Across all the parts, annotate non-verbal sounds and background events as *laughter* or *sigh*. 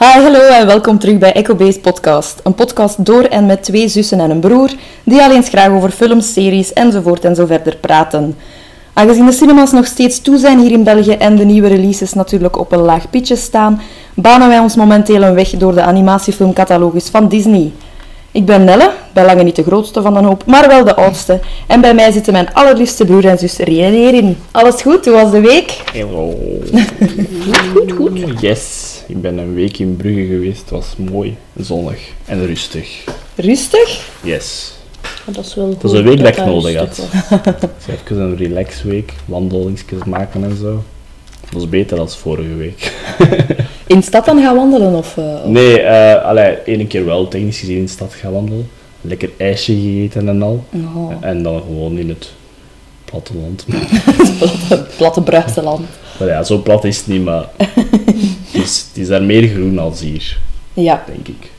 Hi, hallo en welkom terug bij Echo Base Podcast. Een podcast door en met twee zussen en een broer, die al eens graag over films, series enzovoort en zo verder praten. Aangezien de cinemas nog steeds toe zijn hier in België en de nieuwe releases natuurlijk op een laag pitje staan, banen wij ons momenteel een weg door de animatiefilmcatalogus van Disney. Ik ben Nelle, bij lange niet de grootste van de hoop, maar wel de oudste. En bij mij zitten mijn allerliefste broer en zus Rien en Erin. Alles goed? Hoe was de week? Hello. goed, *laughs* goed, goed. Yes. Ik ben een week in Brugge geweest. Het was mooi, zonnig en rustig. Rustig? Yes. Dat is wel Het was een week dat ik nodig had. Dus *laughs* even een relaxweek, wandelingsjes maken en zo. Dat was beter dan vorige week. *laughs* In de stad dan gaan wandelen? Of, eh, Nee, eh allee, ene keer wel technisch gezien in de stad gaan wandelen. Lekker ijsje gegeten en al. Oh, En dan gewoon in het platteland. *laughs* platte, platte Bruiseland. Maar ja, zo plat is het niet, maar het is, het is daar meer groen als hier, Ja, denk ik.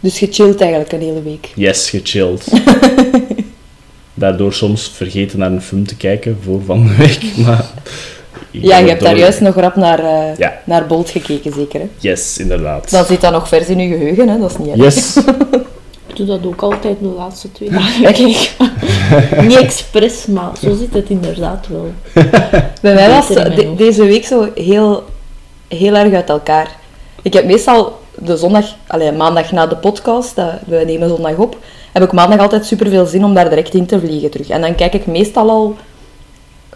dus gechilled eigenlijk een hele week. Yes, gechilled. *laughs* Daardoor soms vergeten naar een film te kijken voor van de week, *laughs* maar... Ja, je hebt daar juist nog rap naar, eh, Ja. naar Bolt gekeken, zeker. Hè? Yes, inderdaad. Dan zit dat nog vers in je geheugen, hè? dat is niet erg. Yes. *laughs* Ik doe dat ook altijd de laatste twee dagen. Niet expres, maar zo zit het inderdaad wel. Bij mij was de- deze week zo heel, heel erg uit elkaar. Ik heb meestal de zondag, allee, maandag na de podcast, dat, we nemen zondag op, heb ik maandag altijd superveel zin om daar direct in te vliegen terug. En dan kijk ik meestal al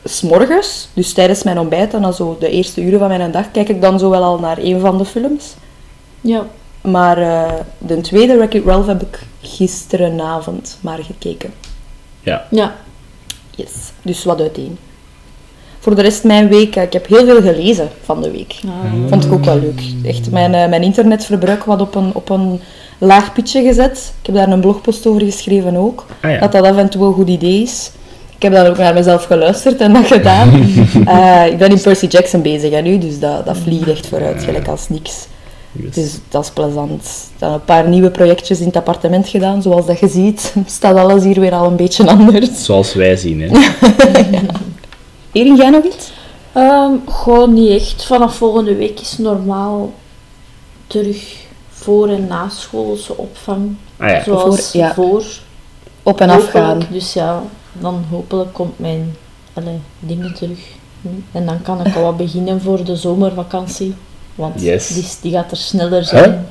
s'morgens, dus tijdens mijn ontbijt en dan zo de eerste uren van mijn dag, kijk ik dan zo wel al naar een van de films. Ja, Maar eh, de tweede, Wreck-It Ralph, heb ik gisterenavond maar gekeken. Ja. ja. Yes, dus wat uiteen. Voor de rest mijn week, ik heb heel veel gelezen van de week. Ah, Vond ik ook wel leuk. Echt mijn, eh, mijn internetverbruik wat op een, op een laag pitje gezet. Ik heb daar een blogpost over geschreven ook. Ah ja. Dat dat af en toe een goed idee is. Ik heb dan ook naar mezelf geluisterd en dat gedaan. *laughs* Eh, ik ben in Percy Jackson bezig en nu, dus dat, dat vliegt echt vooruit, gelijk als niks. Yes. Dus dat is plezant. Dan een paar nieuwe projectjes in het appartement gedaan. Zoals dat je ziet, *laughs* staat alles hier weer al een beetje *laughs* anders. Zoals wij zien, hè. Erin, jij nog iets? Ehm, gewoon niet echt. Vanaf volgende week is normaal terug voor- en na schoolse opvang. Ah ja. Zoals Voor- ja. voor. Op en af gaan. Dus ja, dan hopelijk komt mijn allee, dingen terug. En dan kan ik al wat beginnen voor de zomervakantie. Want Yes. die, die gaat er sneller zijn.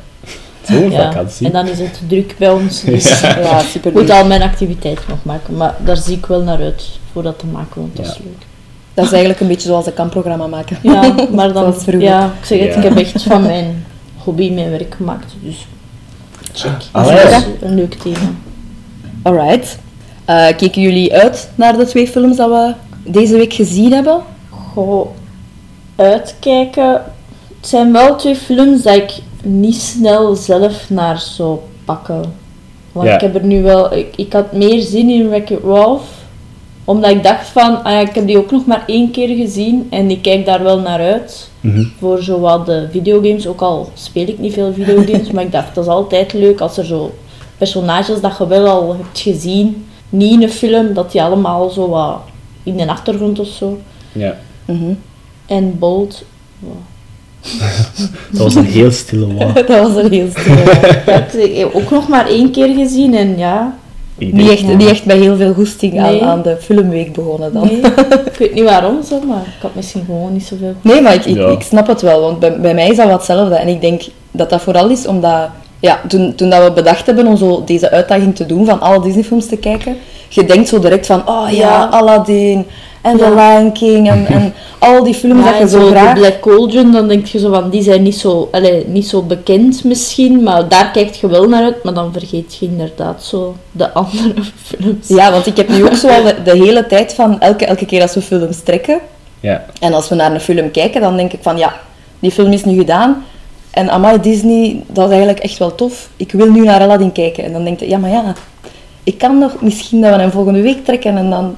Zo'n Ja, vakantie. En dan is het druk bij ons. *laughs* Dus Ja, super ik moet al mijn activiteit nog maken. Maar daar zie ik wel naar uit voor dat te maken, want dat is leuk. Dat is eigenlijk een beetje zoals een kampprogramma maken. Ja, *laughs* maar dan, Zoals vroeger. ja, ik zeg het, Ja. ik heb echt van mijn hobby mijn werk gemaakt. Dus check. Allee. Is een leuk thema. Alright. Eh, keken jullie uit naar de twee films dat we deze week gezien hebben? Goh, uitkijken. Het zijn wel twee films dat ik niet snel zelf naar zou pakken. Want Ja. ik heb er nu wel... Ik, ik had meer zin in Wreck-It Ralph. Omdat ik dacht van... Ah ja, ik heb die ook nog maar één keer gezien. En ik kijk daar wel naar uit. Mhm. Voor zowat de videogames. Ook al speel ik niet veel videogames. *laughs* maar ik dacht, dat is altijd leuk als er zo personages dat je wel al hebt gezien. Niet in een film. Dat die allemaal zo wat in de achtergrond of zo. Ja. Mhm. En Bolt. wow. *laughs* Dat was een heel stille wa. *laughs* dat was een heel stil. Ja, ik zeg, ik heb ook nog maar één keer gezien en ja. Denk- echt, niet echt met heel veel goesting aan, aan de filmweek begonnen dan. Nee, *laughs* ik weet niet waarom zo, maar ik had misschien gewoon niet zoveel. Nee, maar ik, ik, Ja. ik snap het wel, want bij, bij mij is dat wat hetzelfde. En ik denk dat dat vooral is omdat, ja, toen, toen dat we bedacht hebben om zo deze uitdaging te doen, van alle Disneyfilms te kijken, je denkt zo direct van, oh ja, Ja. Aladdin en The Ja. Lion King en, en al die films Ja, dat je en zo zo graag... de Black Cauldron, dan denk je zo van, die zijn niet zo, allee, niet zo bekend misschien, maar daar kijkt je wel naar uit, maar dan vergeet je inderdaad zo de *laughs* andere films. Ja, want ik heb nu ook zo al de, de hele tijd van, elke, elke keer als we films trekken, Ja. en als we naar een film kijken, dan denk ik van, ja, die film is nu gedaan, en amai, Disney, dat is eigenlijk echt wel tof. Ik wil nu naar Aladdin kijken. En dan denk je, ja, maar ja, ik kan nog misschien dat we hem volgende week trekken en dan...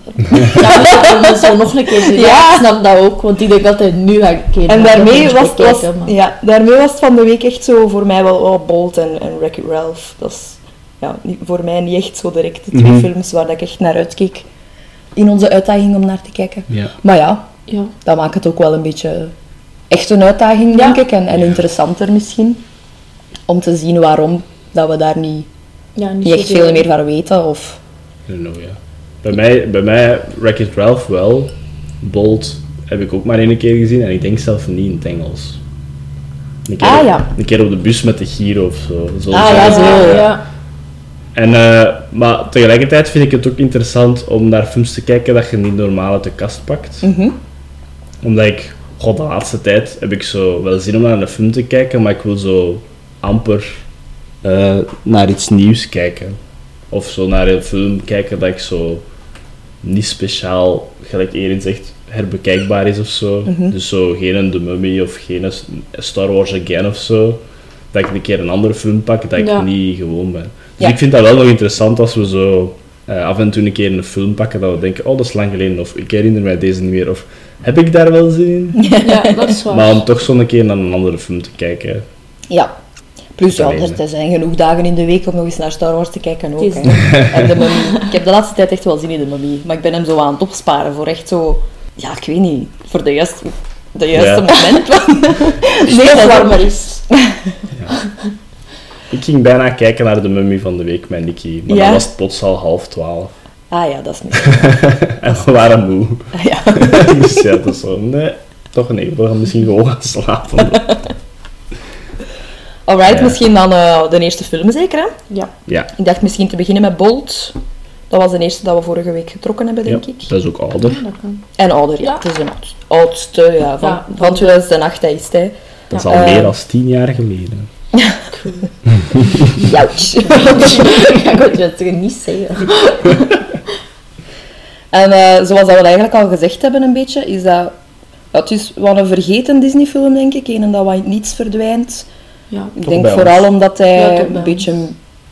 Ja, dan zo nog een keer zien. Ja, Ja. ik snap dat ook, want ik denk altijd, nu ga ik een keer En daarmee dat was, maar- ja, daarmee was het van de week echt zo voor mij wel oh, Bolt en, en Wreck-It Ralph. Dat is ja, niet- voor mij niet echt zo direct de twee Mhm. films waar dat ik echt naar uitkeek in onze uitdaging om naar te kijken. Ja. Maar ja, Ja. dat maakt het ook wel een beetje echt een uitdaging, Ja. denk ik. En, en interessanter misschien. Om te zien waarom dat we daar niet, Ja, niet echt veel meer van weten. Of... I don't know, ja. Bij mij, bij mij Wreck-It Ralph wel. Bolt heb ik ook maar één keer gezien en ik denk zelf niet in het Engels. Een keer, Ah, op, ja. een keer op de bus met de Giro of zo. zo Ah, ja, zo. Ja, ja. En, eh, maar tegelijkertijd vind ik het ook interessant om naar films te kijken dat je niet normaal uit de kast pakt. Mhm. Omdat ik, god, de laatste tijd heb ik zo wel zin om naar een film te kijken, maar ik wil zo amper eh, naar iets nieuws kijken. Of zo naar een film kijken dat ik zo niet speciaal, gelijk Erin zegt, herbekijkbaar is of zo. Mhm. Dus zo geen een The Mummy of geen een Star Wars Again of zo. Dat ik een keer een andere film pak dat ik Ja. niet gewoon ben. Dus Ja. ik vind dat wel nog interessant als we zo eh, af en toe een keer een film pakken dat we denken, oh dat is lang geleden, of ik herinner mij deze niet meer, of heb ik daar wel zin in? *laughs* ja, dat is waar. Maar om toch zo'n keer naar een andere film te kijken. Ja. Plus, ja, er, er zijn genoeg dagen in de week om nog eens naar Star Wars te kijken ook. Hè. *laughs* En de Mummy. Ik heb de laatste tijd echt wel zin in de Mummy. Maar ik ben hem zo aan het opsparen voor echt zo... Ja, ik weet niet. Voor de juiste, de juiste Ja. moment. *laughs* nee, nee, dat dat warmer is. Ik ging bijna kijken naar de mummy van de week met Nicky, maar Ja? dan was het plots al half twaalf. Ah ja, dat is niet. *laughs* En we waren moe. Ja. dus ja, dat is zo, nee, toch nee, we gaan misschien gewoon gaan slapen. Alright, Ja. misschien dan eh, de eerste film zeker, hè? Ja. Ja, Ik dacht misschien te beginnen met Bolt. Dat was de eerste dat we vorige week getrokken hebben, ja, denk ik. dat is ook ouder. dat kan. En ouder, ja. Ja. Het is een oud- oudste, ja. Van, Ja, van 2008 hij is het, hè. Dat is Ja. al Eh. meer dan tien jaar geleden. Jouch. ik kan het niet zeggen. *laughs* En eh, zoals dat we eigenlijk al gezegd hebben een beetje, is dat... ja, het is wel een vergeten Disney-film, denk ik. Een dat wat niets verdwijnt. Ja. Ik denk vooral ons. omdat hij Ja, een beetje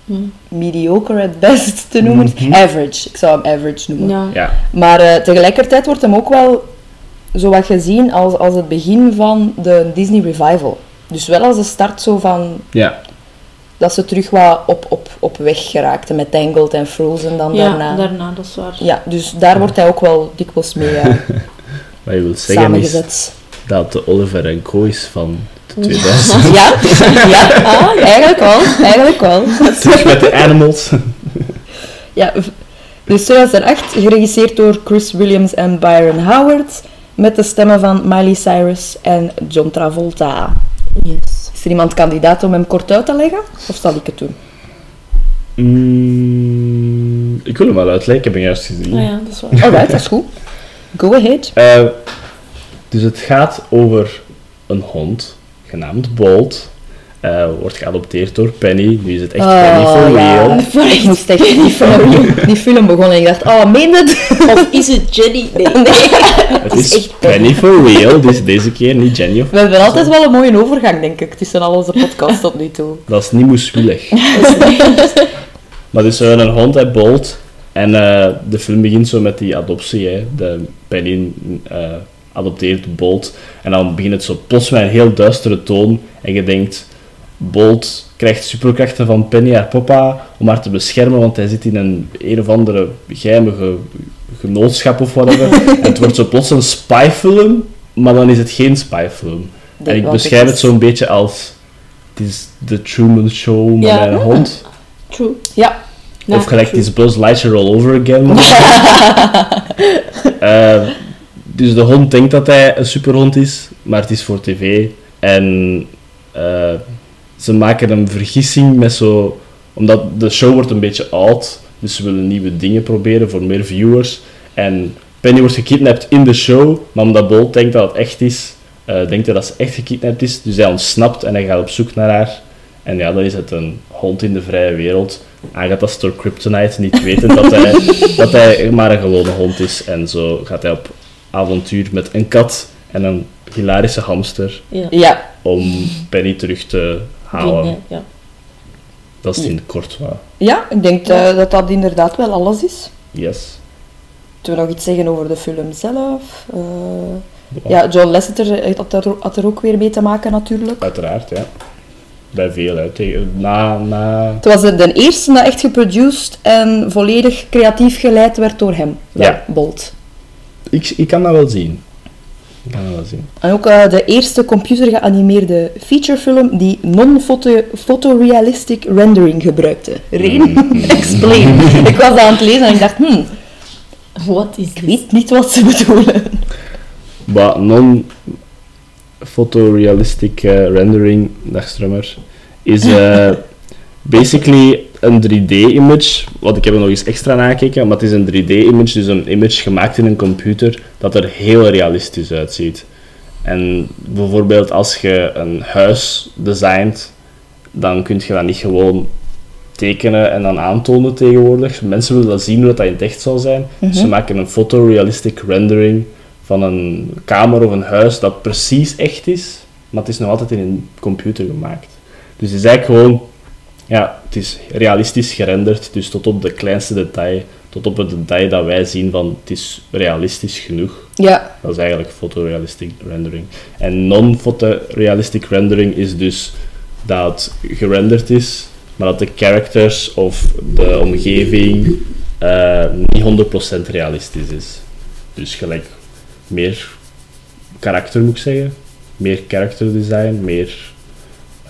Hm. mediocre at best te noemen is. Mhm. Average. Ik zou hem average noemen. Ja. Ja, Maar eh, tegelijkertijd wordt hem ook wel zo wat gezien als, als het begin van de Disney Revival. Dus wel als de start zo van ja. dat ze terug wat op, op, op weg geraakten met Tangled en Frozen dan Ja, daarna. daarna, dat is waar. Ja, dus daar wordt hij ook wel dikwijls mee eh, *laughs* Wat je wilt zeggen is samengezet. dat de Oliver en Co is van 2000. Ja, ja ah, eigenlijk wel. Eigenlijk wel. Terug met de Animals. Ja, dus 2008, geregisseerd door Chris Williams en Byron Howard, met de stemmen van Miley Cyrus en John Travolta. Yes. Is er iemand kandidaat om hem kort uit te leggen? Of zal ik het doen? Mm, ik wil hem wel uitleggen, ik heb hem juist gezien. Ah ja, dat is waar. Alright, dat is goed. Go ahead. Eh, dus het gaat over een hond, genaamd Bolt. Eh, wordt geadopteerd door Penny. Nu is het echt Penny Oh, for ja. real. Ik moest echt *laughs* die film, die film begonnen en ik dacht, oh, meen het? Of is het Jenny? *laughs* Nee. Het is is, echt Penny for real, dus deze keer niet Jenny of... We hebben altijd wel een mooie overgang, denk ik, tussen al onze podcasts tot nu toe. Dat is niet moeswillig. *laughs* maar dus eh, een hond, hij Bolt. En eh, de film begint zo met die adoptie. Hè. De Penny eh, adopteert Bolt. En dan begint het zo plots met een heel duistere toon. En je denkt, Bolt krijgt superkrachten van Penny, haar papa, om haar te beschermen. Want hij zit in een een of andere geheime genootschap of whatever. en *laughs* het wordt zo plots een spyfilm. Maar dan is het geen spyfilm. En ik beschrijf het zo'n beetje als... Het is de Truman Show met Ja. een hond. True. Ja, of gelijk, het is Buzz Lightyear all over again. *laughs* Eh, dus de hond denkt dat hij een superhond is, maar het is voor tv. En eh, ze maken een vergissing met zo... Omdat de show wordt een beetje oud, dus ze willen nieuwe dingen proberen voor meer viewers. En Penny wordt gekidnapt in de show, maar omdat Bolt denkt dat het echt is, eh, denkt hij dat ze echt gekidnapt is. Dus hij ontsnapt en hij gaat op zoek naar haar. En ja, dan is het een hond in de vrije wereld, aangetast door Kryptonite, niet wetend dat hij, *laughs* dat hij maar een gewone hond is. En zo gaat hij op avontuur met een kat en een hilarische hamster Ja. ja. om Penny terug te halen. Ja. Dat is het in kort wat. ja ik denk eh, dat dat inderdaad wel alles is. Yes. Moeten we nog iets zeggen over de film zelf? Eh, ja, John Lasseter had er, had er ook weer mee te maken natuurlijk. Uiteraard, ja. Bij veel uit. Na, na... Het was de eerste dat echt geproduced en volledig creatief geleid werd door hem. Ja. Bolt. Ik, ik kan dat wel zien. Ik kan dat wel zien. En ook eh, de eerste computergeanimeerde featurefilm die non-photorealistic rendering gebruikte. Reen, *laughs* explain. ik was dat aan het lezen en ik dacht, hmm, Wat is ik dit? weet niet wat ze *laughs* bedoelen. Maar non-photorealistic eh, rendering, dag Strummer, is eh, basically een 3D-image. Want ik heb er nog eens extra nagekeken, maar het is een 3D-image, dus een image gemaakt in een computer dat er heel realistisch uitziet. En bijvoorbeeld als je een huis designt, dan kun je dat niet gewoon tekenen en dan aantonen tegenwoordig. Mensen willen dat zien hoe dat in het echt zal zijn. Dus ze maken een photorealistic rendering van een kamer of een huis dat precies echt is, maar het is nog altijd in een computer gemaakt. Dus het is eigenlijk gewoon, ja, het is realistisch gerenderd, dus tot op de kleinste detail, tot op het detail dat wij zien van het is realistisch genoeg. Ja, Dat is eigenlijk photorealistic rendering. En non-photorealistic rendering is dus dat het gerenderd is, maar dat de characters of de omgeving eh, niet 100% realistisch is. Dus gelijk meer karakter moet ik zeggen, meer character design, meer...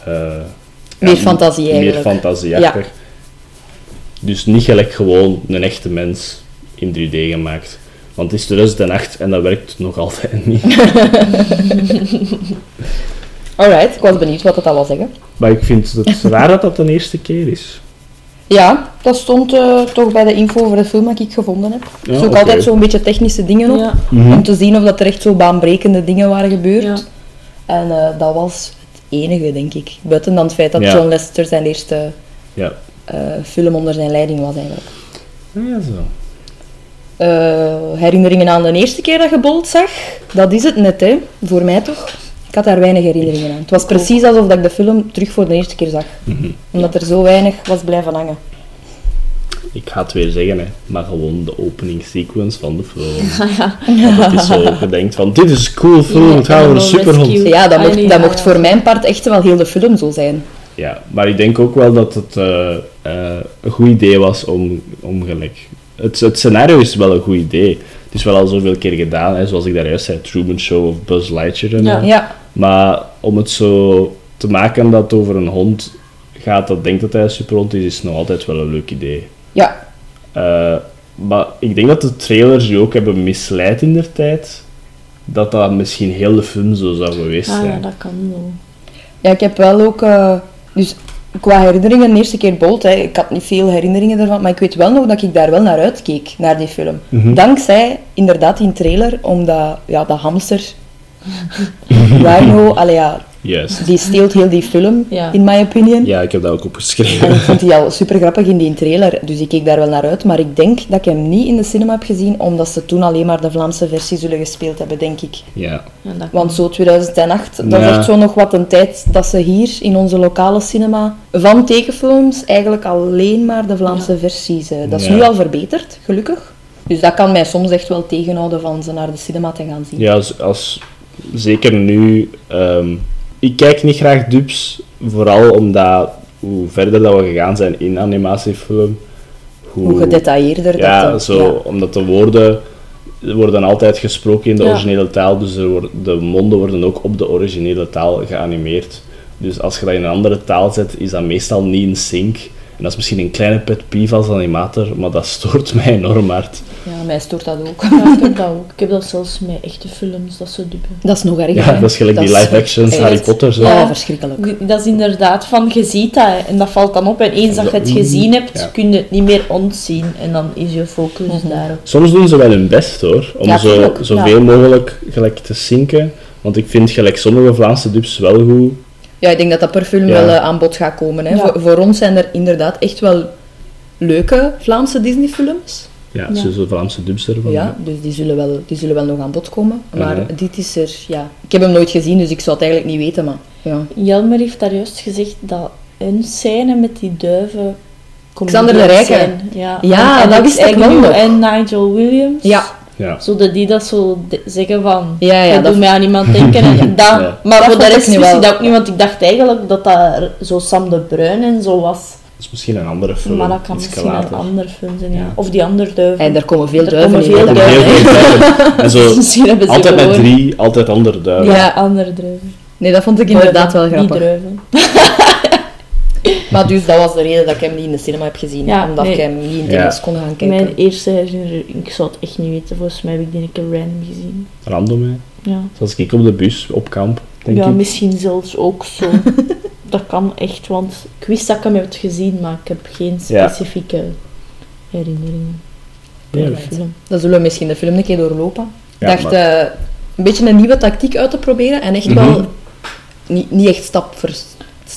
eh, Meer fantasie Meer eigenlijk. fantasieachtig. Dus niet gelijk gewoon een echte mens in 3D gemaakt. Want het is 2008 en dat werkt nog altijd *laughs* niet. *laughs* alright. Ik was benieuwd wat het al wil zeggen. Maar ik vind het *laughs* raar dat dat de eerste keer is. Ja, dat stond eh, toch bij de info over de film dat ik gevonden heb. Ja, dus ook oké. altijd zo'n beetje technische dingen op. Ja. Om te zien of dat er echt zo baanbrekende dingen waren gebeurd. Ja. En eh, dat was enige, denk ik. Buiten dan het feit dat Ja. John Lester zijn eerste Ja. eh, film onder zijn leiding was eigenlijk. Ja, zo. Eh, herinneringen aan de eerste keer dat je Bolt zag, dat is het net, hè. Voor mij toch. Ik had daar weinig herinneringen aan. Het was precies alsof dat ik de film terug voor de eerste keer zag. Mhm. Omdat er zo weinig was blijven hangen. Ik ga het weer zeggen, hè, maar gewoon de opening sequence van de film. ja. Dat is zo gedenkt van, dit is een cool film, Ja, het gaat over een superhond. rescue. Ja, dat mocht, dat mocht voor mijn part echt wel heel de film zo zijn. Ja, maar ik denk ook wel dat het eh, eh, een goed idee was om, om gelijk... Het, het scenario is wel een goed idee. Het is wel al zoveel keer gedaan, hè, zoals ik daar juist zei, Truman Show of Buzz Lightyear en Ja. Ja, Maar om het zo te maken dat het over een hond gaat dat denkt dat hij een superhond is, is nog altijd wel een leuk idee. Ja. Eh, maar ik denk dat de trailers je ook hebben misleid in der tijd. Dat dat misschien heel de film zo zou geweest Ah, ja, zijn. dat kan wel. Ja, ik heb wel ook... eh, dus qua herinneringen, de eerste keer Bolt, hè, ik had niet veel herinneringen ervan, maar ik weet wel nog dat ik daar wel naar uitkeek, naar die film. Mhm. Dankzij inderdaad die trailer, omdat ja, de hamster... *laughs* Rhino, allee, ja, Juist. die steelt heel die film, Ja. in my opinion. Ja, ik heb dat ook En opgeschreven. ik vond die al super grappig in die trailer, dus ik keek daar wel naar uit. Maar ik denk dat ik hem niet in de cinema heb gezien, omdat ze toen alleen maar de Vlaamse versie zullen gespeeld hebben, denk ik. Ja. Want zo 2008, dat is echt zo nog wat een tijd dat ze hier in onze lokale cinema van tekenfilms eigenlijk alleen maar de Vlaamse versies. Dat is Ja. nu al verbeterd, gelukkig. Dus dat kan mij soms echt wel tegenhouden van ze naar de cinema te gaan zien. Ja, als, als- zeker nu. ehm, ik kijk niet graag dubs, vooral omdat hoe verder dat we gegaan zijn in animatiefilm, Hoe gedetailleerder Ja, dat... zo, ja. omdat de woorden worden altijd gesproken in de Ja. originele taal, dus er wordt, de monden worden ook op de originele taal geanimeerd. Dus als je dat in een andere taal zet, is dat meestal niet in sync. En dat is misschien een kleine pet peeve als animator, maar dat stoort *laughs* mij enorm hard. Ja, mij stoort dat ook. Ja, ik heb *laughs* dat ook. Ik heb dat zelfs met echte films, dat ze dubben. Dat is nog erger. Ja, hè. dat is gelijk die is live actions echt- Harry Potter. Zo. Ja, verschrikkelijk. Dat is inderdaad van, je ziet dat en dat valt dan op. En eens dat je het gezien hebt, Ja. kun je het niet meer ontzien. En dan is je focus Mhm. daarop. Soms doen ze wel hun best hoor, om Ja, zo, zoveel mogelijk gelijk te zinken. Want ik vind gelijk sommige Vlaamse dubs wel goed. Ja, ik denk dat dat per film Ja. wel eh, aan bod gaat komen. Hè. Ja. Voor, voor ons zijn er inderdaad echt wel leuke Vlaamse Disney-films. Ja, Ja. zo zo Vlaamse dubs ervan. Ja, dus die zullen, wel, die zullen wel nog aan bod komen. Maar dit is er, ja... Ik heb hem nooit gezien, dus ik zou het eigenlijk niet weten, maar... Ja. Jelmer heeft daar juist gezegd dat een scène met die duiven... Xander de comedians Rijke. zijn. Ja, Ja, en, en dat wist ik wel nog. En Nigel Williams. Ja, Ja. Zodat die dat zo zeggen van... Ja, ja, dat dat- doet mij aan iemand denken. *laughs* En dat, Ja. Maar dat voor de rest wist ik dat ook niet, want ik dacht eigenlijk dat dat zo Sam de Bruin en zo was. is misschien een andere film. maar dat kan misschien later. een andere film zijn, ja. Of die andere duiven. En daar komen veel Er duiven komen in. veel hè. Heel duiven. veel duiven. *laughs* En zo, Misschien hebben ze altijd met drie, altijd andere duiven. Ja, andere druiven. Nee, dat vond ik inderdaad wel grappig. Niet druiven. *laughs* *laughs* Maar dus dat was de reden dat ik hem niet in de cinema heb gezien. Ja, omdat nee. ik hem niet in het Ja. Engels kon gaan kijken. Mijn eerste herinnering, ik zou het echt niet weten. Volgens mij heb ik die een keer random gezien. Random, hè. Ja, Zoals ik op de bus, op kamp, denk ja ik. misschien zelfs ook zo. *laughs* dat kan echt, want ik wist dat ik hem heb gezien, maar ik heb geen Ja. specifieke herinneringen. bij Ja, de. Dan zullen we misschien de film een keer doorlopen. Ik Ja, dacht maar- eh, een beetje een nieuwe tactiek uit te proberen. En echt Mhm. wel niet, niet echt stap voor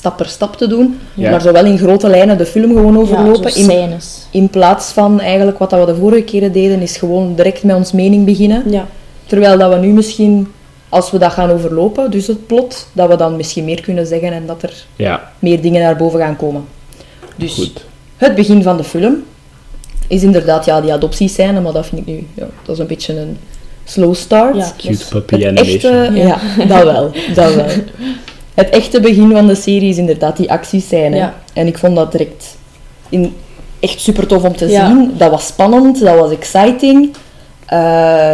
stap per stap te doen. Ja. Maar zo wel in grote lijnen de film gewoon overlopen. in, scènes. in plaats van eigenlijk wat dat we de vorige keren deden, is gewoon direct met ons mening beginnen. Ja, Terwijl dat we nu misschien, als we dat gaan overlopen, dus het plot, dat we dan misschien meer kunnen zeggen en dat er Ja, meer dingen naar boven gaan komen. Dus goed. het begin van de film is inderdaad ja, die adoptiescène, maar dat vind ik nu, ja, dat is een beetje een slow start. Ja. Cute Dus puppy animation. echte, Ja. ja. *laughs* dat wel, dat wel. *laughs* Het echte begin van de serie is inderdaad die actiescène. Ja. En ik vond dat direct in, echt super tof om te Ja. zien. Dat was spannend, dat was exciting. Eh,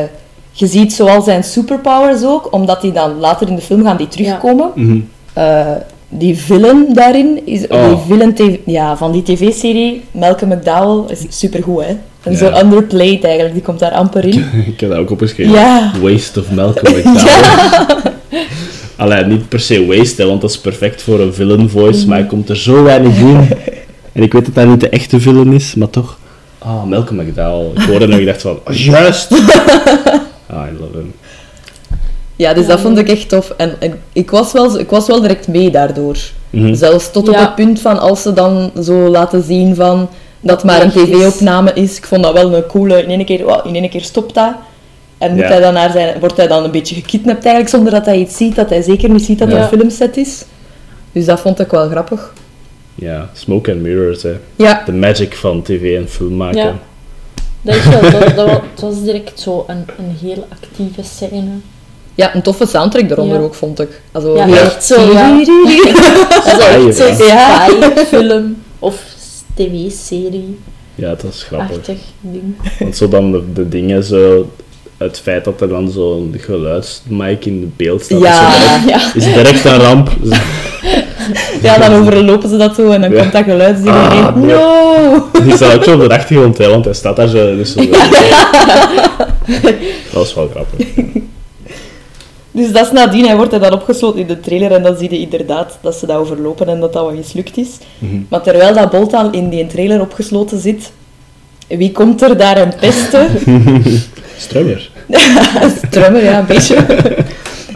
je ziet zoal zijn superpowers ook, omdat die dan later in de film gaan die terugkomen. Mhm. Eh, die villain daarin, is, die Oh. villain tv ja, van die tv-serie, Malcolm McDowell, is supergoed, hè. En Ja. zo underplayed eigenlijk, die komt daar amper in. *laughs* ik heb dat ook opgeschreven. Ja. Waste of Malcolm *laughs* McDowell. *laughs* Allee, niet per se waste, hè, want dat is perfect voor een villain voice, Mhm. maar hij komt er zo weinig in. *laughs* En ik weet dat dat niet de echte villain is, maar toch. Ah, Malcolm McDowell. Ik hoorde en ik dacht van, oh, *laughs* juist! *laughs* Ah, I love him. Ja, dus Ja, dat vond ik echt tof. En, en ik, was wel, ik was wel direct mee daardoor. Mhm. Zelfs tot op het punt van als ze dan zo laten zien van dat maar een tv-opname is. Ik vond dat wel een coole... In één keer, wow, in één keer stopt dat. En moet Ja. hij dan naar zijn, wordt hij dan een beetje gekidnapt eigenlijk, zonder dat hij iets ziet, dat hij zeker niet ziet dat Ja. het een filmset is. Dus dat vond ik wel grappig. Ja, smoke and mirrors, hè. Ja, De magic van tv en film maken. Ja. dat is wel, dat, dat, het was direct zo een, een heel actieve scène. ja een toffe soundtrack eronder Ja. ook, vond ik. Also, Ja, echt zo, ja. Dat is echt zo'n ja. spy-film of tv-serie-achtig Ja, dat is grappig. ding. Want zo dan de, de dingen zo... Het feit dat er dan zo'n geluidsmic in beeld staat, Ja. is, direct, Ja. is direct een ramp. *laughs* Ja, dan *laughs* overlopen ze dat zo en dan Ja. komt dat geluid die Ah, denkt, nee. no! *laughs* Die staat ook zo op de achtergrond, hè, want hij staat daar zo. Dus zo dat is wel grappig. Dus dat is nadien, hij wordt er dan opgesloten in de trailer en dan zie je inderdaad dat ze dat overlopen en dat dat wat mislukt is. Mhm. Maar terwijl dat Bolt al in die trailer opgesloten zit, wie komt er daar een pesten? Strummer. *laughs* Strummer, ja, een beetje.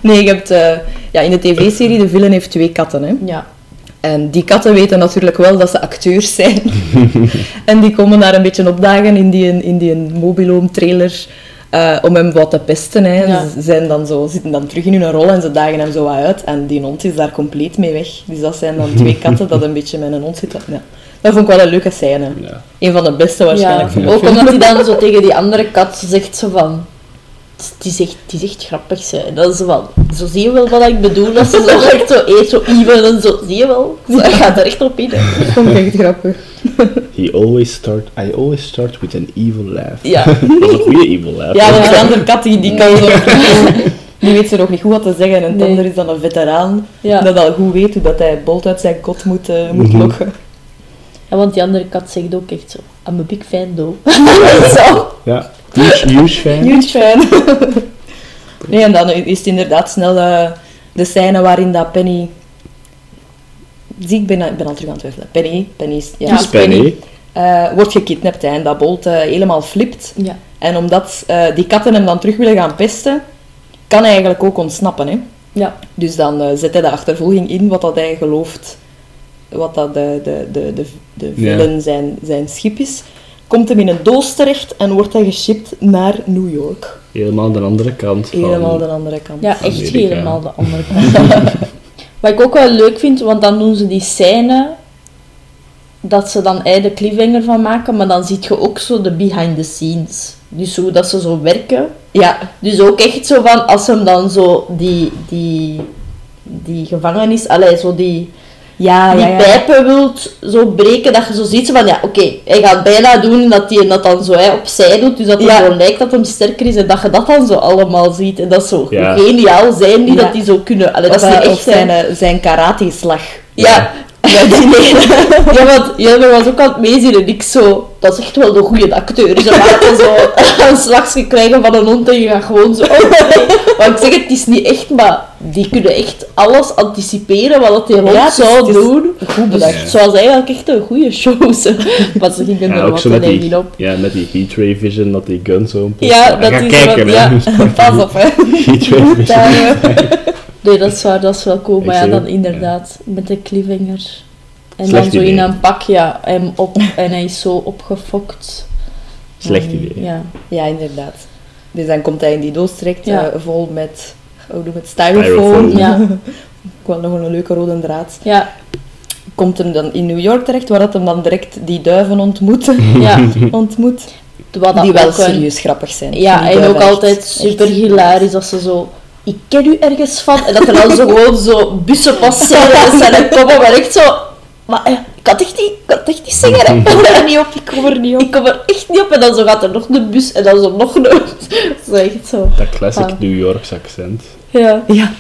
Nee, je hebt... eh, ja, in de tv-serie, de villain heeft twee katten, hè. Ja. En die katten weten natuurlijk wel dat ze acteurs zijn. *laughs* en die komen daar een beetje opdagen in die, in die mobiloom-trailer eh, om hem wat te pesten. Hè. Ja. Ze zijn dan zo, zitten dan terug in hun rol en ze dagen hem zo wat uit. En die hond is daar compleet mee weg. Dus dat zijn dan twee *laughs* katten dat een beetje met een hond zitten. Ja. Dat vond ik wel een leuke scène. Ja. Een van de beste waarschijnlijk Ja, ook omdat hij dan zo tegen die andere kat zegt zo van... Echt, het is echt grappig, hè. Dat is zo van... Zo zie je wel wat ik bedoel. Dat ze zo *laughs* echt zo eet, zo even en zo... Zie je wel? Hij gaat er echt op in. Dat vond ik echt grappig. He always start, I always start with an evil laugh. Ja. *laughs* Dat is een goede evil laugh. Ja, want die *laughs* andere kat die, die kan zo... Die weet ze nog niet goed wat te zeggen. En het Nee. andere is dan een veteraan. Ja. Dat al goed weet hoe dat hij Bolt uit zijn kot moet, eh, moet Mhm. lokken. Ja, want die andere kat zegt ook echt zo... I'm a big fan, though. *laughs* Zo. Ja. Huge, huge fan. Huge fan. *laughs* nee, en dan is het inderdaad snel eh, de scène waarin dat Penny... Zie, ik ben, ik ben al terug aan het twijfelen. Penny, Penny is... Ja, Dus Penny. eh, wordt gekidnapt hè, en dat Bolt eh, helemaal flipt. Ja. En omdat eh, die katten hem dan terug willen gaan pesten, kan hij eigenlijk ook ontsnappen. Hè? Ja. Dus dan eh, zet hij de achtervolging in wat dat hij gelooft, wat dat de, de, de, de, de Ja. villain zijn, zijn schip is. Komt hem in een doos terecht en wordt hij geshipped naar New York. Helemaal de andere kant. Van... Helemaal de andere kant. Ja, echt Amerika. helemaal de andere kant. *laughs* Wat ik ook wel leuk vind, want dan doen ze die scène dat ze dan eigenlijk de cliffhanger van maken, maar dan zie je ook zo de behind the scenes. Dus hoe dat ze zo werken. Ja, Dus ook echt zo van, als hem dan zo die, die, die gevangenis, allee, zo die, Ja, die ja, ja. pijpen wilt zo breken, dat je zo ziet van, ja, oké, hij gaat bijna doen dat hij dat dan zo hè, opzij doet, dus dat het Ja. zo lijkt dat hem sterker is en dat je dat dan zo allemaal ziet. En dat is zo Ja. geniaal zijn die Ja. dat die zo kunnen. Allee, dat Of, is echt of zijn, eh, zijn karate-slag. Ja. Ja, die *laughs* nee. ja, want Jelmer was ook aan het meezien en ik zo... Dat is echt wel de goede acteur. Ze laten zo *laughs* een slagje krijgen van een hond en je gaat gewoon zo... Oh, nee. Maar ik zeg het, het is niet echt, maar die kunnen echt alles anticiperen wat dat die hond Ja, het is- zou het is doen. Goed Dus bedacht. het was eigenlijk echt een goede show. *laughs* zo. Maar ze gingen Ja, er ook wat zo te met die, denken op. ja, met die heat ray vision, dat die gun zo een Ja, dat is kijken, wat- hè. ja. Pas op, hè. Heat ray vision. Nee, dat is waar, dat is wel cool. Ik Maar ja, dan inderdaad, met de cliffhanger. En Slecht dan zo in een pak, ja, hem op, *laughs* en hij is zo opgefokt. Slecht En, idee. Ja. Ja, inderdaad. Dus dan komt hij in die doos terecht, Ja. eh, vol met, hoe noem het, styrofoam. Ja. *laughs* Ik wil nog een leuke rode draad. Ja, Komt hem dan in New York terecht, waar dat hem dan direct die duiven ontmoet. *laughs* ja. ontmoet die wel een- serieus grappig zijn. Ja, en ook echt- altijd echt super hilarisch als ze zo... Ik ken u ergens van. En dat er dan zo gewoon zo bussen passeren met zijn komen, maar echt zo... Maar eh, ik kan het echt niet, ik kan echt niet zeggen. Ik kom er niet op, ik kom er niet op. Ik kom er echt niet op. En dan zo gaat er nog een bus en dan zo nog een... Dat is *laughs* echt zo. Dat classic Ah. New Yorks accent. Ja. Ja,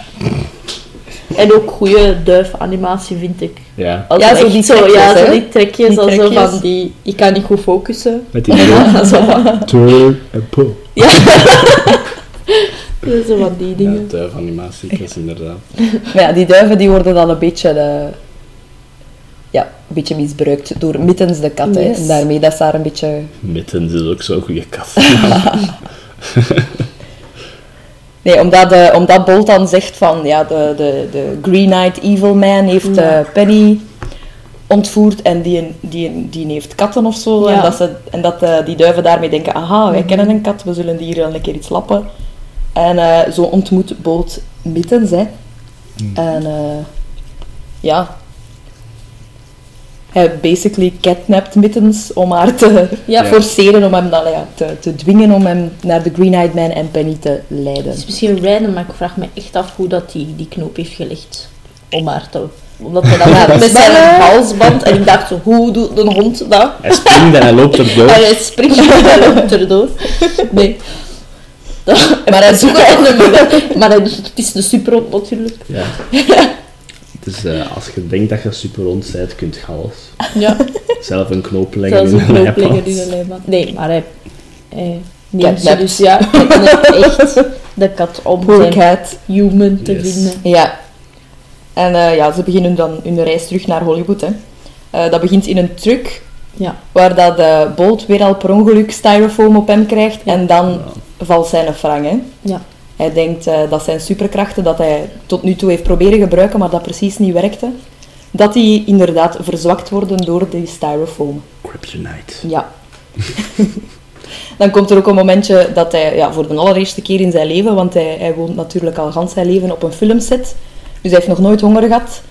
En ook goede duifanimatie vind ik. Ja, Als Ja, zo die zo, trekjes, ja, zo die trekjes, Die als zo trekjes. van die... Ik kan niet goed focussen. met die *laughs* zo van, Turn en pull. ja. *laughs* zo van die Ja, dingen. is inderdaad. *laughs* maar ja, die duiven die worden dan een beetje, eh, ja, een beetje misbruikt door Mittens de kat. Hè. En daarmee dat is daar een beetje... Mittens is ook zo'n goede kat. *laughs* Nee, omdat, eh, omdat Bolt dan zegt van, ja, de, de, de Green Eyed Evil Man heeft Ja. eh, Penny ontvoerd en die, die, die heeft katten of zo. Ja. En dat, ze, en dat eh, die duiven daarmee denken, aha, wij Mhm. kennen een kat, we zullen die hier wel een keer iets lappen. En eh, zo ontmoet Bolt Mittens, hè. En eh, ja... Hij basically kidnapt Mittens om haar te Ja. forceren, om hem dan, ja, te, te dwingen om hem naar de Green Eyed Man en Penny te leiden. Het is misschien random, maar ik vraag me echt af hoe dat die, die knoop heeft gelegd. Om haar te... Omdat hij dan Ja, met zijn halsband... En ik dacht zo, hoe doet een hond dat? Hij springt en hij loopt erdoor. *laughs* En hij springt en hij loopt erdoor. *laughs* Nee. *laughs* Maar hij zoekt het. Maar hij, het is de superhond natuurlijk. Ja. *laughs* Dus eh, als je denkt dat je super rond bent, kunt je alles. Ja, Zelf een knoop leggen zelfs een een knoop leggen in een lijnband. Nee, maar hij... hij neemt ze dus ja, echt *laughs* de kat om Poor zijn cat. human te Yes. vinden. Ja. En eh, ja, ze beginnen dan hun reis terug naar Hollywood. Hè. Eh, dat begint in een truck, Ja. waar dat eh, Bolt weer al per ongeluk styrofoam op hem krijgt. Ja. En dan Ja. valt zijn frank. Hè. Ja. Hij denkt eh, dat zijn superkrachten, dat hij tot nu toe heeft proberen gebruiken, maar dat precies niet werkte, dat die inderdaad verzwakt worden door die styrofoam. Kryptonite. Ja. *laughs* Dan komt er ook een momentje dat hij ja, voor de allereerste keer in zijn leven, want hij, hij woont natuurlijk al gans zijn leven op een filmset, dus hij heeft nog nooit honger gehad.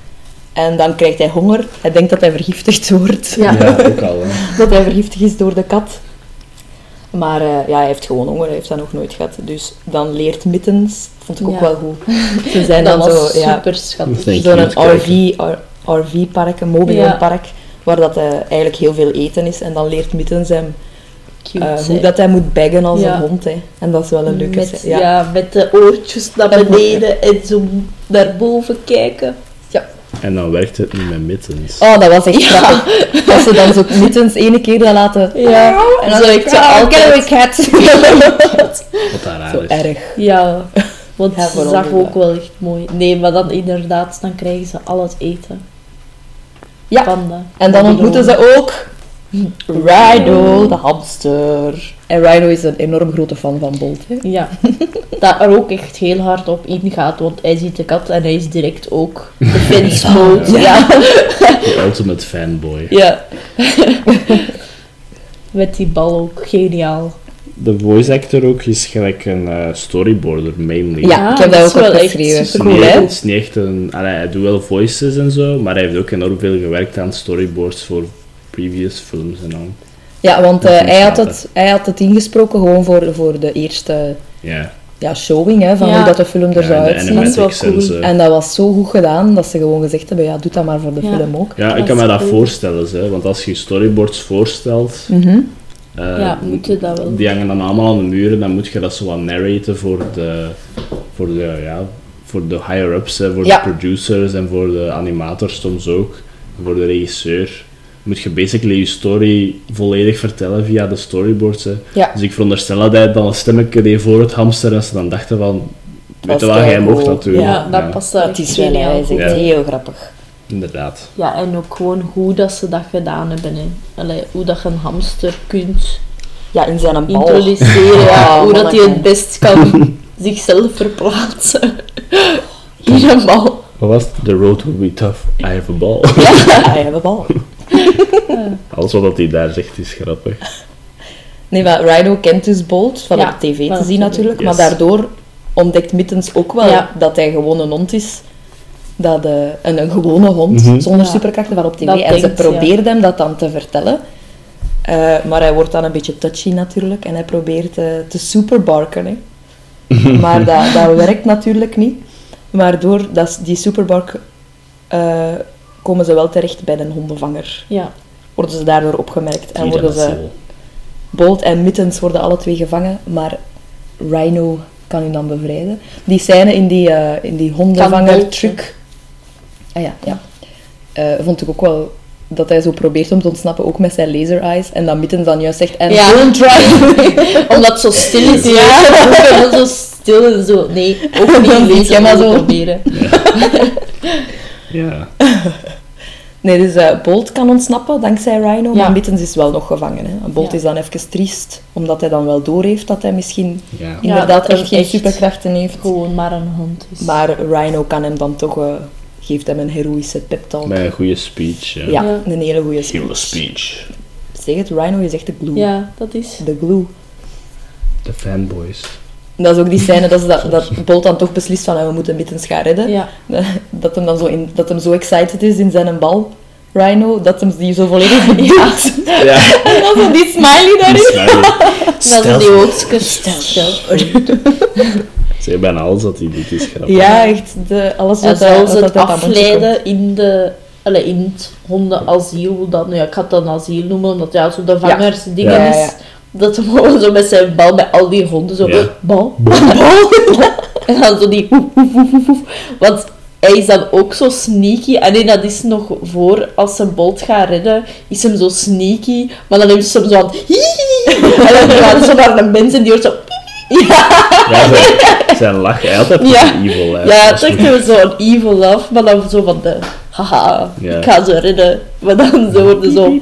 En dan krijgt hij honger. Hij denkt dat hij vergiftigd wordt. Ja. Ja, ook al. Hè. *laughs* Dat hij vergiftigd is door de kat. Maar eh, ja, hij heeft gewoon honger, hij heeft dat nog nooit gehad. Dus dan leert Mittens, vond ik ook Ja. wel goed. Ze zijn dat dan was zo, ja, super schattig. Zo'n RV, RV-park, een mobielpark, waar dat eh, eigenlijk heel veel eten is. En dan leert Mittens hem Cute, eh, hoe dat hij moet baggen als Ja. een hond. Hè. En dat is wel een leuke met, ja. Ja. met de oortjes naar beneden *laughs* en zo naar boven kijken. En dan werkt het niet met mittens. Oh, dat was echt Ja. grappig. Dat ze dan zo Mittens ene keer dat laten... Ja, En dan zo zeg ik ik, ze "Ah, altijd. cat. Wat daar raar Zo is. erg. Ja, want Ja, ze zag ook wel echt mooi. Nee, maar dan inderdaad, dan krijgen ze al het eten. Ja. Van de En dan ontmoeten ze ook Rhino, de hamster. En Rhino is een enorm grote fan van Bolt. Hè? Ja, *laughs* dat er ook echt heel hard op ingaat, want hij ziet de kat en hij is direct ook defense mode. *laughs* Ja. The ultimate fanboy. ja. *laughs* Met die bal ook, geniaal. De voice actor ook is gelijk een eh, storyboarder, mainly. Ja, Ah, ik heb dat ook wel opgeschreven. Het hè? het is niet echt een... allee, hij doet wel voices en zo, maar hij heeft ook enorm veel gewerkt aan storyboards voor previous films en al. Ja, want eh, hij, had het, hij had het ingesproken gewoon voor, voor de eerste Ja. ja, showing hè, van Ja. hoe dat de film er Ja, zou uitzien. Dat is wel animatics en cool. zo. En dat was zo goed gedaan dat ze gewoon gezegd hebben, ja, doe dat maar voor de Ja. film ook. Ja, Dat ik kan me dat cool. voorstellen, hè, want als je storyboards voorstelt, Mhm. eh, Ja, moet je dat wel. die hangen dan allemaal aan de muren, dan moet je dat zo wat narraten voor de, voor de, ja, voor de higher-ups, hè, voor Ja. de producers en voor de animators soms ook, en voor de regisseur. Moet je basically je story volledig vertellen via de storyboards. Hè. Ja. Dus ik veronderstel dat hij dan een stemmetje deed voor het hamster en ze dan dachten van, weet je wat, jij mocht natuurlijk. Ja, dat past daar Het is wel, hij is echt Ja. heel grappig. Inderdaad. Ja, en ook gewoon hoe dat ze dat gedaan hebben. Hè. Allee, hoe dat je een hamster kunt Ja, in zijn bal. introduceren. ja, *laughs* hoe dat hij het best kan *laughs* zichzelf verplaatsen. *laughs* In een bal. Wat was het? The road will be tough. I have a ball. Ja, hij heeft een bal. *laughs* Alles wat hij daar zegt is grappig. Nee, maar Rhino kent dus Bolt, van Ja, op tv te zien natuurlijk. Yes. Maar daardoor ontdekt Mittens ook wel Ja. dat hij gewoon een hond is. Dat, eh, een, een gewone hond, Mhm. zonder Ja. superkrachten, van op tv. Dat en ze ja. probeert hem dat dan te vertellen. Eh, maar hij wordt dan een beetje touchy natuurlijk. En hij probeert eh, te superbarken. Hè. *laughs* maar dat, dat werkt natuurlijk niet. Maar door dat, die superbark eh, komen ze wel terecht bij een hondenvanger. Ja, Worden ze daardoor opgemerkt. En worden ze... Bolt en Mittens worden alle twee gevangen, maar Rhino kan u dan bevrijden. Die scène in die, eh, in die Kan hondenvanger Bolt, truc. Ah ja, ja. Eh, vond ik ook wel dat hij zo probeert om te ontsnappen, ook met zijn laser eyes. En dat Mittens dan juist zegt, en Ja. don't try. *laughs* omdat het zo stil is. Ja. Ja, *laughs* zo stil en zo. Nee, ook niet *laughs* Dan lezen, maar maar zo. proberen. Ja. *laughs* Nee, dus eh, Bolt kan ontsnappen dankzij Rhino, Ja. maar Mittens is wel nog gevangen. Hè. En Bolt Ja. is dan even triest, omdat hij dan wel doorheeft dat hij misschien ja. inderdaad dat echt geen echt superkrachten heeft. Gewoon maar een hond is. Maar Rhino kan hem dan toch, eh, geeft hem een heroïsche pep talk. Met een goede speech. Ja. Ja, Ja. een hele goede Hele speech. speech. Zeg het, Rhino is echt de glue. Ja, dat is. De glue. De fanboys. Dat is ook die scène dat, ze dat, dat Bolt dan toch beslist van, ah, we moeten Mittens gaan redden. Ja. *laughs* Dat hem dan zo, in, dat hem zo excited is in zijn bal, Rhino, dat hem die zo volledig *laughs* Ja. *laughs* En dan zo die smiley daarin. Dat is die oogstjes. Stel. Ze bijna alles dat hij doet is grappig. Ja, echt. De, alles En wat hij- wat het afleiden in, de, allee, in het hondenasiel, dat, nou ja, ik ga het dan asiel noemen, omdat ja, zo de vangersdingen Ja, ja, is. Dat hem gewoon zo met zijn bal, met al die honden, zo Ja. bal, bal, *laughs* En dan zo die. Want hij is dan ook zo sneaky. En nee, dat is nog voor, als ze Bolt gaat redden, is hem zo sneaky. Maar dan heeft ze hem zo aan *laughs* En dan gaat ze naar een mens en die hoort zo... Ja, Ja, zijn, *laughs* zijn lach, hij had altijd Ja. evil. Hè. ja het is is echt zo een evil af, maar dan zo van de... Haha, Ja. ik ga ze redden. Maar dan zo worden zo...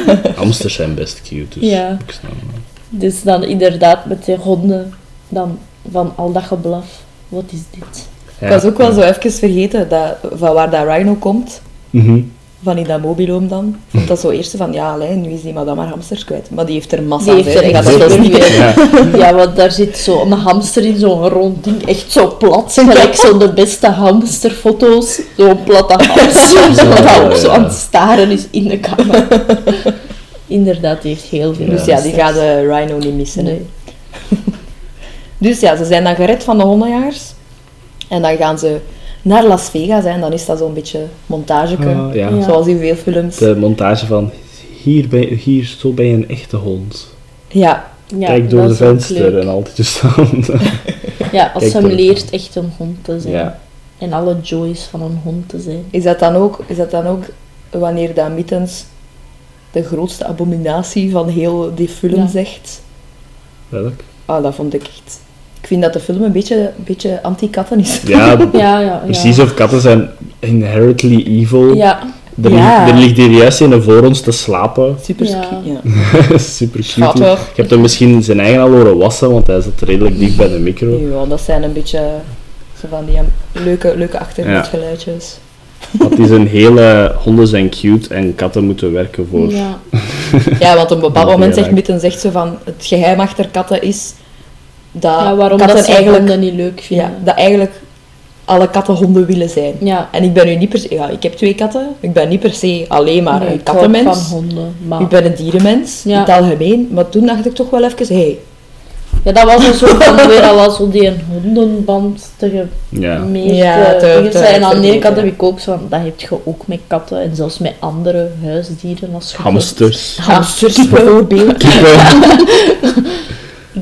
*laughs* Hamsters zijn best cute, dus Ja. ik snap het. Dus dan inderdaad met die honden, dan van al dat geblaf. Wat is dit? Ja. Ik was ook wel zo even vergeten dat, van waar dat Rhino komt. Mhm. Van in dat mobiloom dan. Vond dat zo eerst van, ja, allee, nu is die madame haar hamsters kwijt. Maar die heeft er massa Die heeft er echt dat niet. Ja. *laughs* Ja, want daar zit zo'n hamster in, zo'n rond ding, echt zo plat. Gelijk zo de beste hamsterfoto's. Zo'n platte hamster, zo dat ook zo aan het staren is in de kamer. *laughs* Inderdaad, die heeft heel veel Dus ja, die gaat de Rhino niet missen. Nee. *laughs* Dus ja, ze zijn dan gered van de hondenjagers. En dan gaan ze naar Las Vegas. Hè, en dan is dat zo'n beetje montageke. Ah, ja. Ja. Zoals in veel films. De montage van hier, ben, hier, zo ben je een echte hond. Ja, Ja, Kijk door de venster en altijd je staan. Ja, als Kijk ze hem door leert echt een hond te zijn. ja. En alle joys van een hond te zijn. is dat dan ook, is dat dan ook wanneer dat Mittens de grootste abominatie van heel die film Ja. zegt? Welk? Ah, dat vond ik echt... Ik vind dat de film een beetje, een beetje anti-katten is. Ja, *laughs* Ja, ja, ja. precies of katten zijn inherently evil. Ja, Er, Ja. ligt, er ligt hier juist een voor ons te slapen. Super Ja. ja. *laughs* Super cute. Je hebt hem misschien zijn eigen al horen wassen, want hij zit redelijk dicht bij de micro. Ja, dat zijn een beetje zo van die leuke, leuke achtergrondgeluidjes. Want het is een hele... Honden zijn cute en katten moeten werken voor... ja. *laughs* Ja, want op een bepaald Ja, moment zegt ja. Mitten zegt ze van het geheim achter katten is dat ja waarom katten dat eigenlijk, honden niet leuk vinden. ja, dat eigenlijk alle katten honden willen zijn. Ja. En ik ben nu niet per se, ja, ik heb twee katten, ik ben niet per se alleen maar Nee, een ik kattenmens. van honden, maar... Ik ben een dierenmens, Ja. in het algemeen. Maar toen dacht ik toch wel even, hé, hey, Ja, dat was een *laughs* soort van weer al als zo die een hondenband te Ja. meer Ja, te. En aan de ene kant heb ik ook zo van, dat heb je ook met katten en zelfs met andere huisdieren als Hamsters. Hamsters *laughs* bijvoorbeeld. *laughs*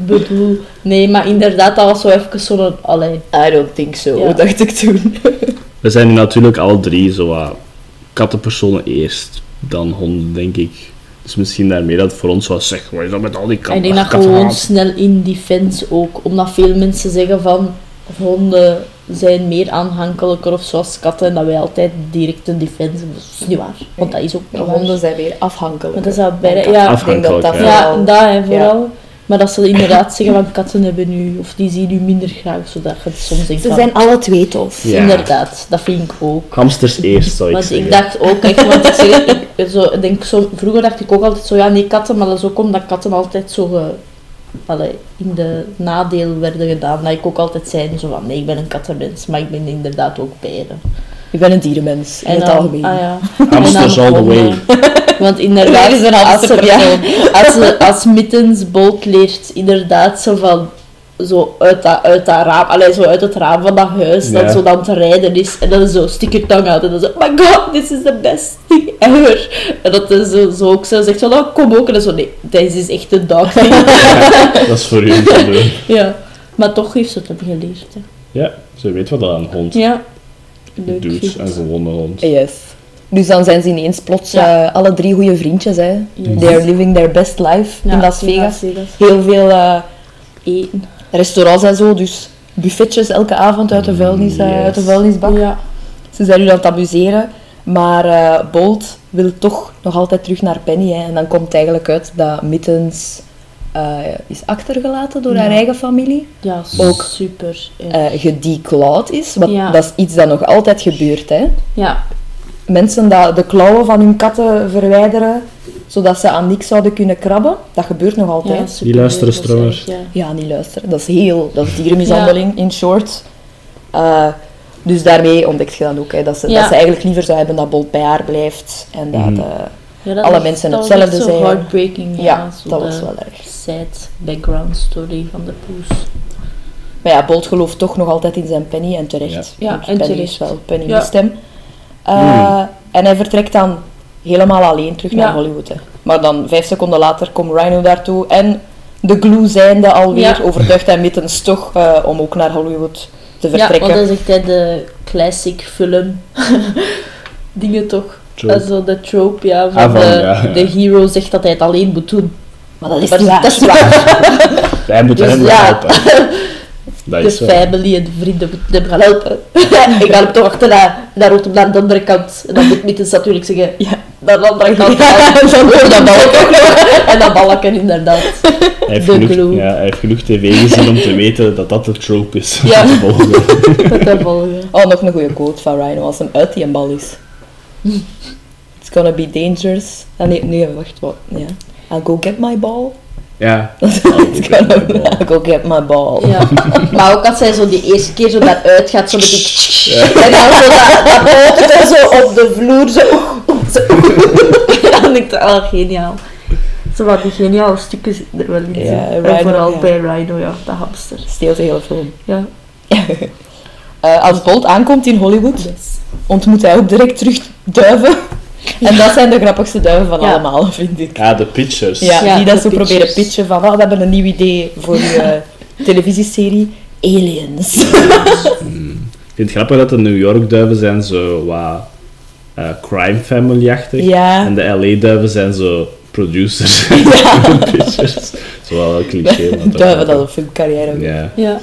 Ik bedoel, nee, maar inderdaad, dat was zo even zo'n, allee, I don't think so, Ja. dacht ik toen. We zijn nu natuurlijk alle drie zo wat kattenpersonen eerst, dan honden, denk ik. Dus misschien daarmee dat het voor ons was zeg, wat is dat met al die ik katten? denk dat gewoon snel in defense ook, omdat veel mensen zeggen van, honden zijn meer aanhankelijker of zoals katten, en dat wij altijd direct een defense, dat is niet waar, want dat is ook waar. honden zijn weer afhankelijk. Maar dat is dat bij ja. Ik denk dat dat Afhankelijk, Ja, vooral- dat vooral. Maar dat ze inderdaad zeggen van katten hebben nu, of die zien u minder graag, zodat je het soms denkt Ze van, zijn alle twee tof. Ja. inderdaad, dat vind ik ook. Hamsters eerst, zou ik Want zeggen. ik dacht ook echt, want ik, zeg, ik, zo, denk zo, vroeger dacht ik ook altijd zo, ja nee katten, maar dat is ook omdat katten altijd zo allee, in de nadeel werden gedaan. Dat ik ook altijd zei zo van, nee ik ben een kattenmens, maar ik ben inderdaad ook beide. Ik ben een dierenmens, in het algemeen. ah, ja. *laughs* Hamsters all the way. *laughs* Want inderdaad, Er is een als, ze, ja, als, als Mittens Bolt leert, inderdaad zo van zo uit dat, uit dat raam, allee, zo uit het raam van dat huis, Ja. dat zo dan te rijden is. En dan zo sticker tong uit en dan zo, oh my god, this is the best thing ever. En dat is zo, zo ook zo zegt van, oh, kom ook. En dan zo, nee, deze is echt een dog *laughs* thing. Dat is voor u te doen. ja. Maar toch heeft ze het hem geleerd. Hè. Ja, ze weet wat dat een hond Ja. Leuk. een gewone hond. Yes. Dus dan zijn ze ineens plots Ja. eh, alle drie goede vriendjes. Hè. Yes. They are living their best life Ja, in Las Vegas. Vegas. Heel veel eh, Eten. restaurants en zo, dus buffetjes elke avond uit de, vuilnis, eh, Yes. uit de vuilnisbak. Ja. Ze zijn nu aan het amuseren, maar eh, Bolt wil toch nog altijd terug naar Penny. Hè. En dan komt het eigenlijk uit dat Mittens eh, is achtergelaten door haar Ja. eigen familie. Ja, Ook. super. Ja. eh gedeclawd is, wat, Ja. dat is iets dat nog altijd gebeurt. Hè. ja. Mensen dat de klauwen van hun katten verwijderen, zodat ze aan niks zouden kunnen krabben, dat gebeurt nog altijd. Ja, Ja, super. luisteren trouwens. echt, ja. niet luisteren. Dat is heel... Dat is dierenmishandeling, in short. Eh, dus daarmee ontdekt je dan ook hè, dat, ze, Ja. dat ze eigenlijk liever zou hebben dat Bolt bij haar blijft. En dat... Mhm. Ja, alle mensen hetzelfde zo zijn. heartbreaking, ja. ja, zo dat was wel erg. sad background story van de poes. Maar ja, Bolt gelooft toch nog altijd in zijn Penny en terecht. Ja. Ja, en Penny terecht. is wel, Penny Ja. mist hem. Eh. En hij vertrekt dan helemaal alleen terug naar Ja. Hollywood. Hè. Maar dan vijf seconden later komt Rhino daartoe en de glue zijnde alweer Ja. overtuigt hij Mittens toch eh, om ook naar Hollywood te Ja, vertrekken. want dat is echt de classic film. *laughs* Dingen toch? Trope. Also de trope, ja, van, Ah, van, de, ja, ja. de hero zegt dat hij het alleen moet doen. Maar dat is Maar niet waar. dat is waar. *laughs* Wij moeten Dus hem ja. helpen. *laughs* Dat De is zo. family en de vrienden moeten hem gaan helpen. *laughs* ik ga hem toch achterna. En dan roept hem naar de andere kant. En dan moet Mittens natuurlijk zeggen, Ja. naar de andere kant. dan hoor dat balken. en dan balken inderdaad. Hij heeft, de genoeg, ja, hij heeft genoch tv gezien om te weten dat dat de trope is. Ja. te volgen. Oh, nog een goede quote van Rhino als hem uit die bal is. It's gonna be dangerous. Ah, nee, nee, wacht, wat? Ja. I'll go get my ball. Ja. *laughs* It's gonna, I'll go get my ball. Ja. Maar ook als hij zo die eerste keer zo daaruit gaat, zo met die... *laughs* En dan zo dat, dat poten zo op de vloer, zo... *laughs* zo. dan denk ik, oh, geniaal. Zo wat die geniale stukken zitten er wel in. Ja. En vooral ja. bij Rhino, ja, de hamster. Steelt de hele film. Ja. Eh, als Bolt aankomt in Hollywood, Yes. ontmoet hij ook direct terug duiven. En dat zijn de grappigste duiven van Ja. allemaal, vind ik. Ja, de pitchers. Ja, Ja, die dat zo proberen pitchers. pitchen van, oh, we hebben een nieuw idee voor uw eh, televisieserie. Aliens. *laughs* Ik vind het grappig dat de New York duiven zijn zo wat eh, crime family-achtig. Ja. En de LA-duiven zijn zo producers. *laughs* *laughs* pitchers. Zo wel een cliché. Duiven dat een filmcarrière hebben. Ja, Ja.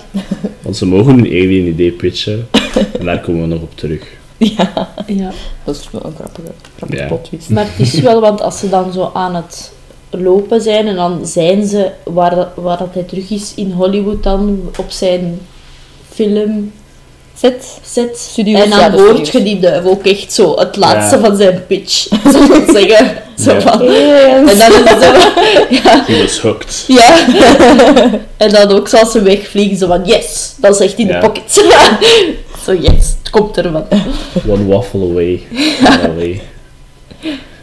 Want ze mogen een alien idee pitchen. En *laughs* daar komen we nog op terug. Ja, ja. dat is wel een grappige, grappige Ja. Maar het is wel, want als ze dan zo aan het lopen zijn en dan zijn ze waar, dat- waar dat hij terug is in Hollywood dan op zijn film Zet. set. Studios, en dan ja, hoort je die duif ook echt zo, het laatste Ja. van zijn pitch. *laughs* Zo te zeggen. *laughs* Zo van. *laughs* En dan is het zo, *laughs* ja. He was hooked. ja. en dan ook zoals ze wegvliegen, zo van yes, dat is echt in de pocket. zo yes, het komt er van. One waffle away.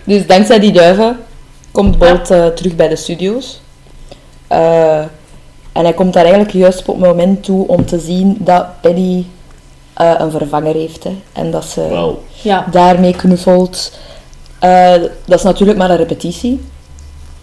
Dus dankzij die duiven komt Bolt eh, terug bij de studio's. Eh, En hij komt daar eigenlijk juist op het moment toe om te zien dat Penny eh, een vervanger heeft. Hè. En dat ze Ja. daarmee knuffelt. Eh, dat is natuurlijk maar een repetitie.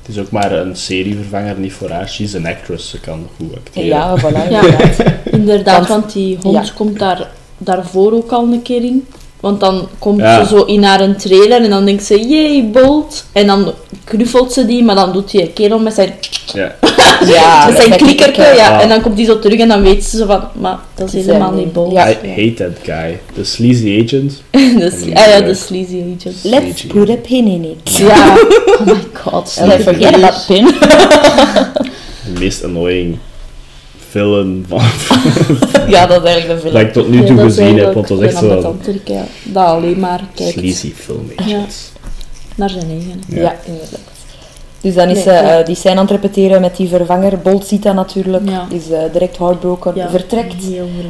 het is ook maar een serievervanger, niet voor haar. She's an actress, ze kan goed acteren. Ja, voilà, *laughs* Ja. inderdaad. Inderdaad, Want- die hond ja. komt daar, daarvoor ook al een keer in. Want dan komt Ja. ze zo in haar een trailer en dan denkt ze, jee, Bolt. En dan knuffelt ze die, maar dan doet die kerel met zijn, Ja. *laughs* *laughs* Ja, zijn dat klikkerke. ik, Ja. Ja. En dan komt die zo terug en dan weet ze zo van, maar dat is helemaal niet. Bolt. Ja. I hate that guy. The sleazy agent. *laughs* De ah ja, de sleazy agent. Let's put a pin in it. Ja, *laughs* oh my god. And I forget about pin. De meest annoying villain van, ja, dat is eigenlijk de film. dat ik tot nu toe gezien heb. Want dat is echt zo. Dat alleen maar kijkt sleazy film agents. naar zijn eigen. Ja. Ja, inderdaad. Dus dan is Nee, ze eh, die scène aan het repeteren met die vervanger. Bolt ziet dat natuurlijk, is eh, direct heartbroken, Ja, vertrekt.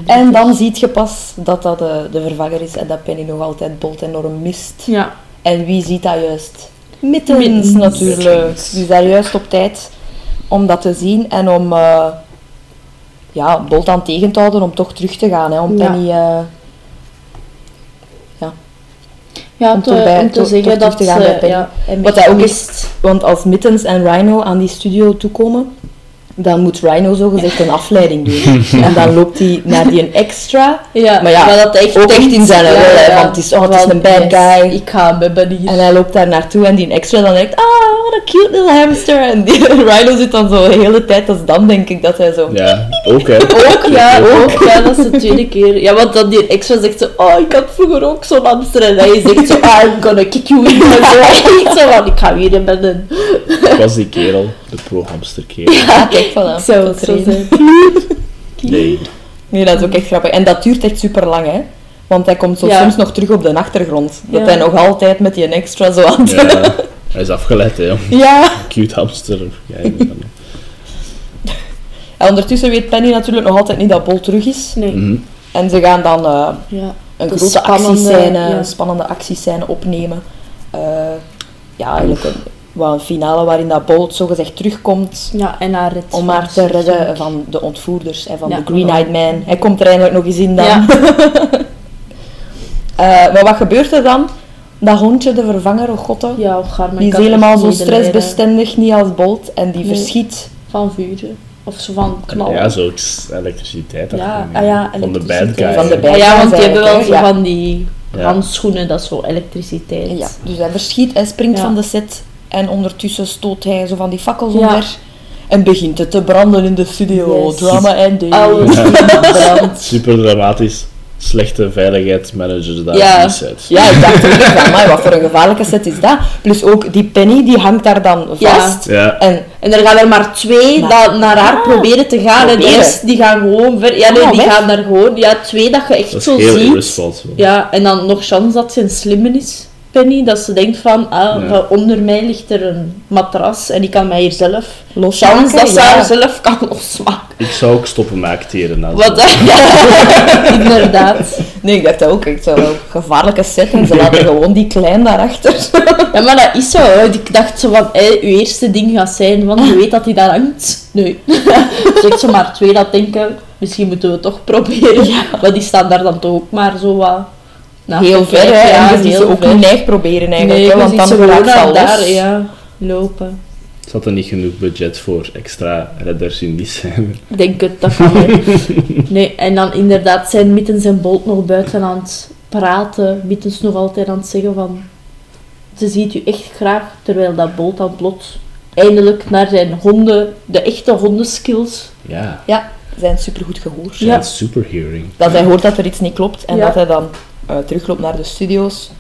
En dan ziet je pas dat dat de, de vervanger is en dat Penny nog altijd Bolt enorm mist. Ja, En wie ziet dat juist? Mittens, natuurlijk. Is daar juist op tijd om dat te zien en om eh, ja, Bolt aan tegen te houden om toch terug te gaan. Hè, om Ja. Penny... ja Om te, bij- om te zeggen dat te gaan ze... bij Penny. ja, hem Wat dat ook is, want als Mittens en Rhino aan die studio toekomen, dan moet Rhino zogezegd een afleiding doen. *laughs* En dan loopt hij naar die een extra, Ja, Maar ja, dat echt ook echt denkt- in zijn rol, hè, want het is- oh, het is een bad yes, guy. Ik ga hier. en hij loopt daar naartoe en die extra dan denkt, ah, what a cute little hamster. En die *laughs* Rhino zit dan zo de hele tijd, dus dan denk ik dat hij zo... Ja, ook hè. Ook, ja, ook, ja, dat is de tweede keer. Ja, want dan die extra zegt zo, oh, ik had vroeger ook zo'n hamster. En hij zegt zo, ah, I'm gonna kick you in. En zo, *laughs* ik zo van, ik ga weer in bed. Ik was die kerel, de pro-hamster kerel. Ja, kijk, voilà. Zo zijn. Nee. Nee, dat is ook echt grappig. En dat duurt echt super lang, hè. Want hij komt zo Ja. soms nog terug op de achtergrond. Dat Ja. hij nog altijd met die extra zo aan het... Ja, *laughs* hij is afgeleid hè. ja. Cute hamster. Ja, ik weet het niet. *laughs* En ondertussen weet Penny natuurlijk nog altijd niet dat Bol terug is. Nee, Mhm. En ze gaan dan eh, ja. een grote spannende, actiescène, ja. een spannende actiescène opnemen. Eh, ja, eigenlijk een, wel een finale waarin dat Bolt zogezegd terugkomt Ja, en haar redt om haar te redden van de ontvoerders en van Ja, de Green-Eyed voilà. Man. Hij komt er eindelijk nog eens in dan. Ja. *laughs* Eh, maar wat gebeurt er dan? Dat hondje, de vervanger, oh god, hè, Ja, die ik is had helemaal zo stressbestendig, niet als Bolt. En die Nee. verschiet. Van vuur. Of zo van knallen. Ja, zo elektriciteit. Ja, ah ja, Van de guy. Van de bad Ja, ja, want die hebben wel zo ja. van die Ja. handschoenen, dat is zo elektriciteit. Ja, dus hij verschiet, hij springt Ja. van de set en ondertussen stoot hij zo van die fakkels Ja. omver en begint het te branden in de studio. Yes. Drama ending. Alles *laughs* brand. Super dramatisch. Slechte veiligheidsmanagers daar Ja. set. Ja, ik dacht ook echt van, "Amai, wat voor een gevaarlijke set is dat? Plus ook die Penny, die hangt daar dan vast. Ja. En En er gaan er maar twee Maar- dat naar haar Ah, proberen te gaan. En proberen. eerst, die gaan gewoon ver. Ja, nee, Ah, die weg. gaan daar gewoon. Ja, twee dat je echt Dat is zo heel ziet. irresponsible. Ja, en dan nog chance dat ze een slimme is, Penny. Dat ze denkt van, ah, Ja. onder mij ligt er een matras en ik kan mij hier zelf... losmaken, Chance dat ze ja. haar zelf kan losmaken. Ik zou ook stoppen met acteren. Wat ja, *laughs* inderdaad. Nee, ik dacht dat ook. Ik zou wel een gevaarlijke set en ze laten gewoon die klein daarachter. Ja, maar dat is zo. Ik dacht zo van, hé, uw eerste ding gaat zijn van, je weet dat hij daar hangt. Nee. *laughs* Zeg zo maar twee dat denken, misschien moeten we het toch proberen. Maar die staan daar dan toch ook maar zo wat... Heel ver, hè. En je ziet ze heel ook ver. niet neig proberen eigenlijk, Nee, hè, je want dan ze gewoon raakt ze al naar daar ja, lopen. Zat er niet genoeg budget voor extra redders in die scène? Ik denk het, dat kan wel. Nee, en dan inderdaad zijn Mittens en Bolt nog buiten aan het praten. Mittens nog altijd aan het zeggen van... Ze ziet u echt graag, terwijl dat Bolt dan plots eindelijk naar zijn honden, de echte hondenskills... Ja, Ja, ze zijn supergoed gehoord. zijn Ja. superhearing. Dat hij hoort dat er iets niet klopt en Ja. dat hij dan terugloopt naar de studio's.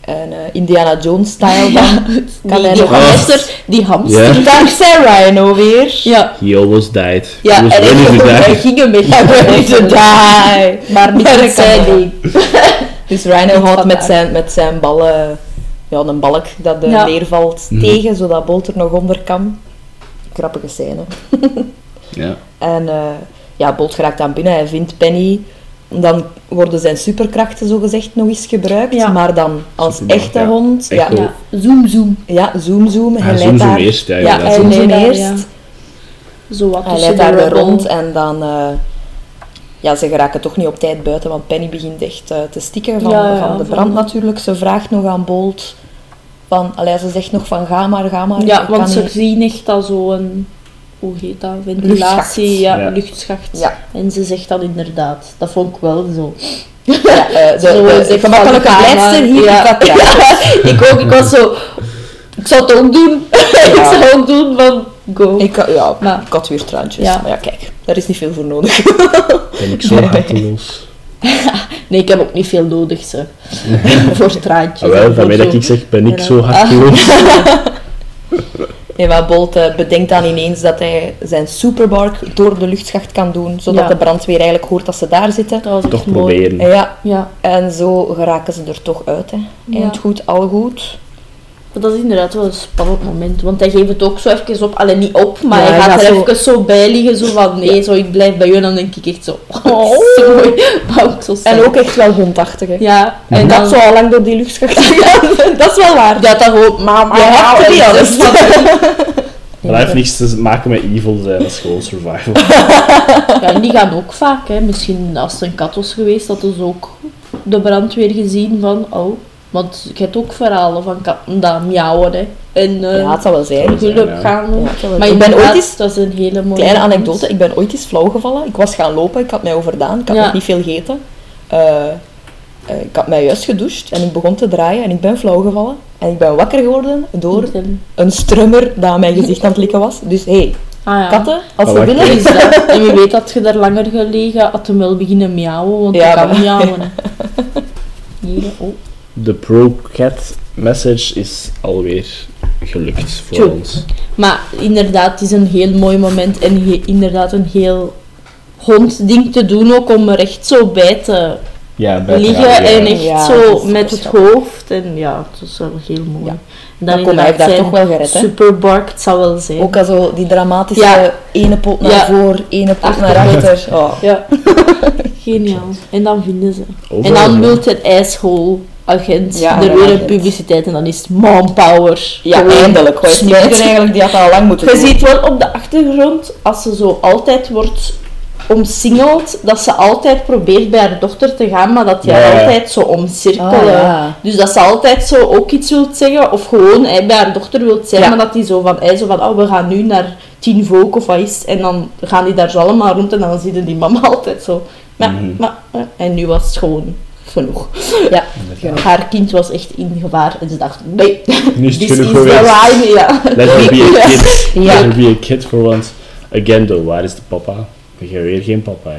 En eh, Indiana Jones-style *laughs* dan. kan Die, hij die nog hamster, die hamster. Ja. Dankzij Rhino weer. Ja, He almost died. ja He was en ready to die. ging een beetje I'm ready to die. Maar niet met zijn. *laughs* Dus Rhino houdt met zijn, met zijn ballen ja, een balk dat er Ja. neervalt Mhm. tegen, zodat Bolt er nog onder kan. Grappige scène. *laughs* Ja. En eh, ja, Bolt geraakt aan binnen, hij vindt Penny. Dan worden zijn superkrachten zogezegd nog eens gebruikt, Ja. maar dan als Superman, echte ja. hond. Ja, Echo. Ja, zoom zoom. ja, zoom zoom. Hij Hij leidt daar. eerst, ja. Hij leidt daar, eerst. ja. Zo wat Hij leidt daar rond en dan... eh, ja, ze geraken toch niet op tijd buiten, want Penny begint echt eh, te stikken van, Ja, ja, van de van- brand natuurlijk. Ze vraagt nog aan Bolt van... Allee, ze zegt nog van ga maar, ga maar. Ja, want kan ze niet. zien echt al zo'n... Hoe heet dat? Ventilatie. Luchtschacht. Ja, Ja. luchtschacht. Ja. En ze zegt dat inderdaad. Dat vond ik wel zo. Ja, eh, *laughs* de, Zo de, gemakkelijke van, maar. hier, *laughs* Ja. Ik ook. Ik was zo... Ik zou het ook doen. *laughs* ik zou ook doen van... Go. Ik, had- ja, Maar- ik had weer traantjes. Ja. Maar ja, kijk, daar is niet veel voor nodig. Ben ik zo harteloos. Nee, ik heb ook niet veel nodig, ze. voor traantjes. Ah, wel, daarmee voor dat ik zeg, ben ik Ja. zo harteloos. Maar Bolt bedenkt dan ineens dat hij zijn superbark door de luchtschacht kan doen, zodat Ja. de brandweer eigenlijk hoort dat ze daar zitten. Dat was Toch mooi. proberen. En ja, Ja, en zo geraken ze er toch uit. Hè. Eind goed, al goed. Maar dat is inderdaad wel een spannend moment. Want hij geeft het ook zo even op. Alleen niet op, maar Ja, hij hij gaat gaat er zo- even zo bij liggen. Zo van, nee, zo, ik blijf bij u. En dan denk ik echt zo... *laughs* Oh, zo mooi. Maar ook zo En ook echt wel hondachtig. Hè. Ja, en En dan... dat zo al lang door die luchtschacht gegaan. *laughs* dat is wel waar. Ja, dat gewoon... Mama, Je hebt en die zo alles. van- Maar dat heeft niks te maken met evil zijn, dat is gewoon survival. Ja, en die gaan ook vaak, hè. Misschien als het een kat was geweest, had dus ook de brandweer gezien van... Oh, want je hebt ook verhalen van katten dat miauwen, hè. En eh Ja, het zal wel zijn. geluk Ja. gaan. Ja, Maar ik ben ooit eens, dat is een hele mooie... kleine moment. anekdote, ik ben ooit eens flauw gevallen. Ik was gaan lopen, ik had mij overdaan, ik had Ja. nog niet veel gegeten. Eh, eh, ik had mij juist gedoucht en ik begon te draaien en ik ben flauw gevallen. En ik ben wakker geworden door een strummer dat aan mijn gezicht aan het likken was. Dus hé, hey, Ah, ja. katten, als ze willen. Is dat. En wie weet dat je daar langer gelegen had hem wel beginnen miauwen, want Ja, kan maar- miauwen. Hier, oh. De pro-cat message is alweer gelukt voor True. ons. Maar inderdaad, het is een heel mooi moment en he- inderdaad een heel hondding te doen ook om er echt zo bij te Ja, bij liggen ja. en echt Ja, zo dat is met het hoofd. En ja, het is wel heel mooi. Ja. En Maar kom, hij daar toch wel gered, hè? Superbark, het zou wel zijn. Ook al zo die dramatische Ja. ene pot naar Ja. voor, ene pot naar achter. Oh. Ja, *laughs* geniaal. En dan vinden ze. Overal, en dan wil het Ja, er weer een agent. publiciteit en dan is het manpower. Ja, Gewoon eindelijk. Hoor. Eigenlijk, die had al lang moeten Je doen. ziet wel op de achtergrond, als ze zo altijd wordt omsingeld, dat ze altijd probeert bij haar dochter te gaan, maar dat die haar altijd zo omcirkelen. Ah, ja. Dus dat ze altijd zo ook iets wilt zeggen, of gewoon hij bij haar dochter wilt zijn, Ja. maar dat die zo van, hij zo van, oh, we gaan nu naar Tien Volk of wat is het? En dan gaan die daar zo allemaal rond en dan zie je die mama *laughs* altijd zo. Maar, Mhm. maar, ja. en nu was het gewoon genoeg. Ja. Haar kind was echt in gevaar en ze dacht, nee, Nu is het *laughs* this is genoeg the geweest. line, ja. Let her be a *laughs* kid. Ja. Let her be a kid for once. Again though, waar is de papa? Ik heb weer geen papa.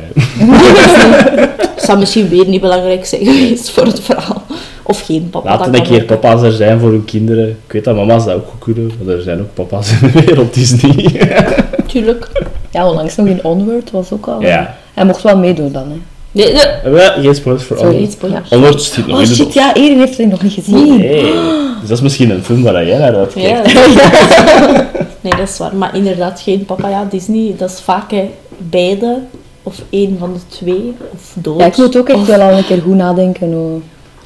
Het *laughs* zou misschien weer niet belangrijk zijn geweest voor het verhaal. Of geen papa. Laten dat een keer papa's er zijn voor hun kinderen. Ik weet dat mama's dat ook goed kunnen, maar er zijn ook papa's in de wereld, Disney. Tuurlijk. Ja, onlangs nog in Onward was ook al... Ja. Hij mocht wel meedoen dan, hè. Nee, nee. Wel, geen spoilers voor Sorry. Onward. spoilers. Onward zit nog Oh in de shit, ja, Erin heeft het nog niet gezien. Nee. Dus dat is misschien een film waar jij naar uitkijkt. Ja. *laughs* nee, dat is waar. Maar inderdaad, geen papa. Ja, Disney, dat is vaak hè, beide. Of één van de twee. Of dood. Ja, ik moet ook echt Of- wel al een keer goed nadenken hoe,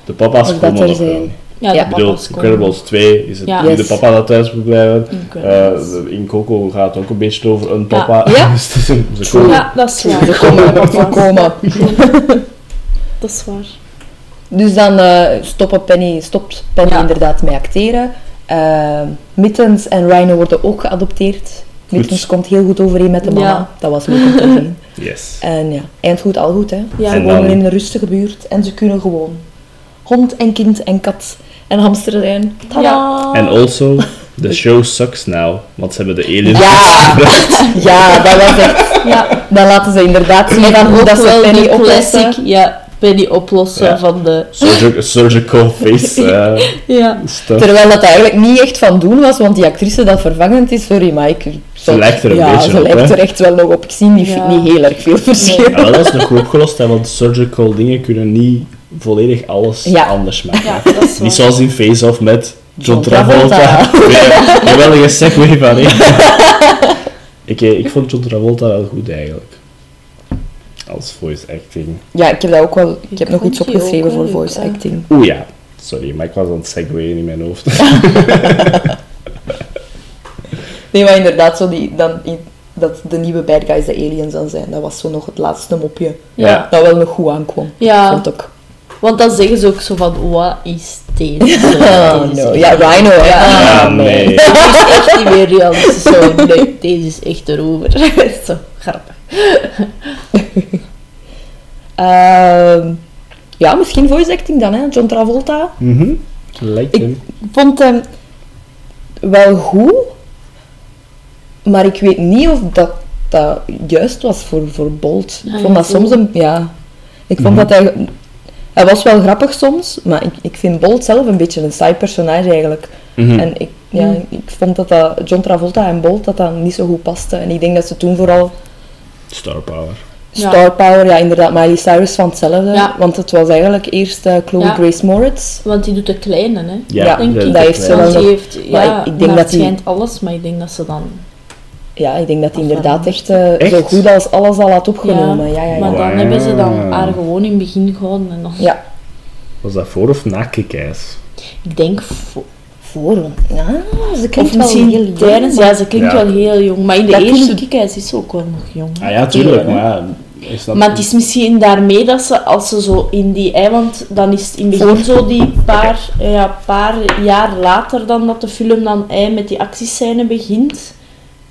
De papa's of dat komen er zijn. Ja, Ja. Ik bedoel. Incredibles 2 is het Ja. Yes. de papa dat thuis moet blijven. Eh, in Coco gaat het ook een beetje over een papa. Ja. *laughs* Dus het is een- ze komen- ja, dat is waar. Ze komen. *laughs* *laughs* Dat is waar. Dus dan eh, stoppen Penny, stopt Penny Ja. inderdaad met acteren. Eh, Mittens en Rhino worden ook geadopteerd. Mittens komt heel goed overeen met de mama. Ja. Dat was leuk om te zien. Yes. En ja, eind goed, al goed. Hè. Ja. Ze En wonen in een rustige buurt en ze kunnen gewoon hond en kind en kat en hamster zijn. Tadaa! Ja. En also, the *laughs* show sucks now, want ze hebben de aliens Ja, *laughs* ja, dat was echt... Ja. Dan laten ze inderdaad zien van hoe ook dat ze Penny oplossen. ja, Penny oplossen Ja. van de... surgi- surgical face *laughs* eh, Ja. stuff. Terwijl dat eigenlijk niet echt van doen was, want die actrice dat vervangend is, sorry, maar ik... Ze lijkt er een ja, beetje ze op, lijkt er echt wel nog op. Ik zie niet, Ja. niet heel erg veel verschil. Ja, dat is nog goed opgelost, hè, want surgical dingen kunnen niet volledig alles Ja. anders maken. Niet zoals in Face Off met John, John Travolta. Travolta. *laughs* Ja, Geweldige segue van ik. eh, Ik vond John Travolta wel goed eigenlijk. Als voice acting. Ja, ik heb dat ook wel... Ik, Ik heb nog iets opgeschreven voor voice acting. Oeh ja, sorry, maar ik was aan het segwayen in mijn hoofd. *laughs* Nee, maar inderdaad, zo die, dan in dat de nieuwe bad guys de aliens dan zijn. Dat was zo nog het laatste mopje. Ja. Dat wel nog goed aankwam, Ja, vond ik. Want dan zeggen ze ook zo van, wat is deze? *laughs* Oh, Deze is no. Ja, Rhino, hè. Ja. Ah, nee. Deze is echt niet meer realistisch. Zo, nee, deze is echt erover. *laughs* zo, grappig. *laughs* Ehm, ja, misschien voice acting dan, hè. John Travolta. Mhm. Lijkt Ik- hem. vond hem wel goed, maar ik weet niet of dat, dat juist was voor, voor Bolt. Ik vond ja, dat soms een... Ja, ik vond Mhm. dat hij... Hij was wel grappig soms, maar ik, ik vind Bolt zelf een beetje een saai personage eigenlijk. Mhm. En ik, ja, Mm. ik vond dat, dat John Travolta en Bolt dat dat niet zo goed paste. En ik denk dat ze toen vooral Star power. Ja. Star Power, ja inderdaad, Miley Cyrus van hetzelfde. Ja. Want het was eigenlijk eerst eh, Chloe Ja. Grace Moritz. Want die doet de kleine, hè. Ja, denk de- ik. dat heeft ze wel heeft, maar ja, ik- ik denk dat die- het schijnt alles, maar ik denk dat ze dan... Ja, ik denk dat hij inderdaad echt, eh, Echt? zo goed als alles al had opgenomen. Ja, ja, ja. Maar dan hebben ze dan haar gewoon in het begin gehouden en dan... Ja, Was dat voor of na Kick-Ass? Ik denk voor... voor. Ja, ze klinkt Of wel heel jong. tijdens... Ja, ze klinkt Ja. wel heel jong. Maar in de Dat eerste kiekhuis is ze ook wel nog jong. Ah ja, tuurlijk. Maar is dat... Maar het is misschien daarmee dat ze, als ze zo in die eiland, dan is het in het begin zo die paar, ja, paar jaar later dan dat de film dan ei met die actiescène begint,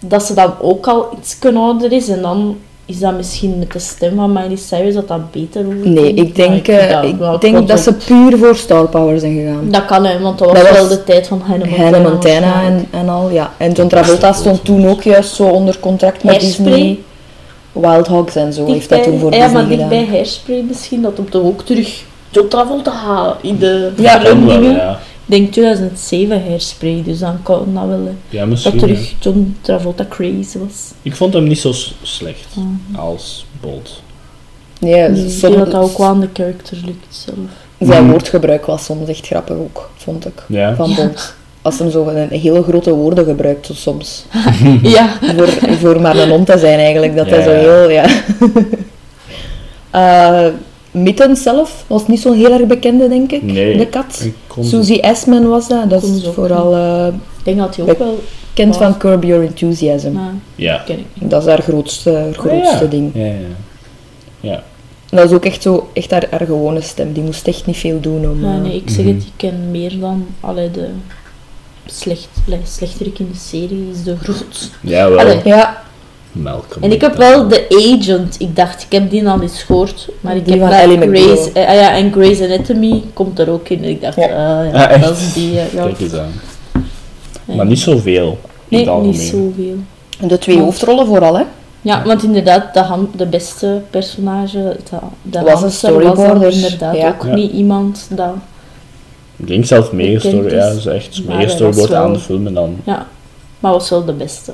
dat ze dan ook al iets ouder is en dan is dat misschien met de stem van Miley Cyrus dat dat beter overkomt. Nee, ik denk, Maar eh, ja, ik wel, ik denk dat ze puur voor Star Power zijn gegaan. Dat kan, hè, want dat was Dat was wel de tijd van Hannah Montana. Hannah Montana en, en al, ja. En John Travolta stond toen ook juist zo onder contract met Hairspray? Disney. Wild Hogs en zo heeft dat toen voor ja, Disney maar dicht gedaan. bij Hairspray misschien, dat op de ook terug John Travolta in de Ja, dingen. ja. Ik denk 2007 Hairspray, dus dan kan dat wel. Ja, Dat terug ja. John Travolta crazy was. Ik vond hem niet zo slecht als Bolt. Ja, Nee, ik soms- denk dat dat ook wel aan de character lukt zelf. Zijn Mhm. woordgebruik was soms echt grappig ook, vond ik. Ja. Van. Bolt. Als hem zo een hele grote woorden gebruikt, zo soms. *laughs* ja, voor, voor maar een hond te zijn eigenlijk. Dat Ja, hij zo heel, ja. *laughs* Eh, Mitten zelf was niet zo'n heel erg bekende, denk ik. Nee. De kat. Susie Essman was dat. Dat is vooral eh, ik denk dat hij ook wel... Was. van Curb Your Enthusiasm. Ja. ken ik niet. Dat is haar grootste, haar grootste Ah, ja. ding. Ja, ja. Ja. Dat is ook echt, zo, echt haar, haar gewone stem. Die moest echt niet veel doen om... Ja, eh, nee, ik zeg Mhm. het, ik ken meer dan allee, de slecht, slechterik in de serie is de grootste. Ja, wel. Allee. Ja, Malcolm. En ik heb wel de agent, ik dacht, ik heb die al eens gehoord, maar ik Die heb van wel eh, ah ja, en Grey's Anatomy komt er ook in. Ik dacht, Ja. ah, ja, Ah, echt? dat is die, eh, ja. Kijk eens aan. Nee. Maar niet zoveel. In Nee, het niet zoveel. de twee Want- hoofdrollen vooral, hè. Ja, want inderdaad, de, ham- de beste personage, de, de Was een was storyboarder, inderdaad ja. ook Ja. niet iemand dat... Ik denk zelf Bekend meegestoord. Ja, echt was wordt aan de film en dan. Ja, maar was wel de beste.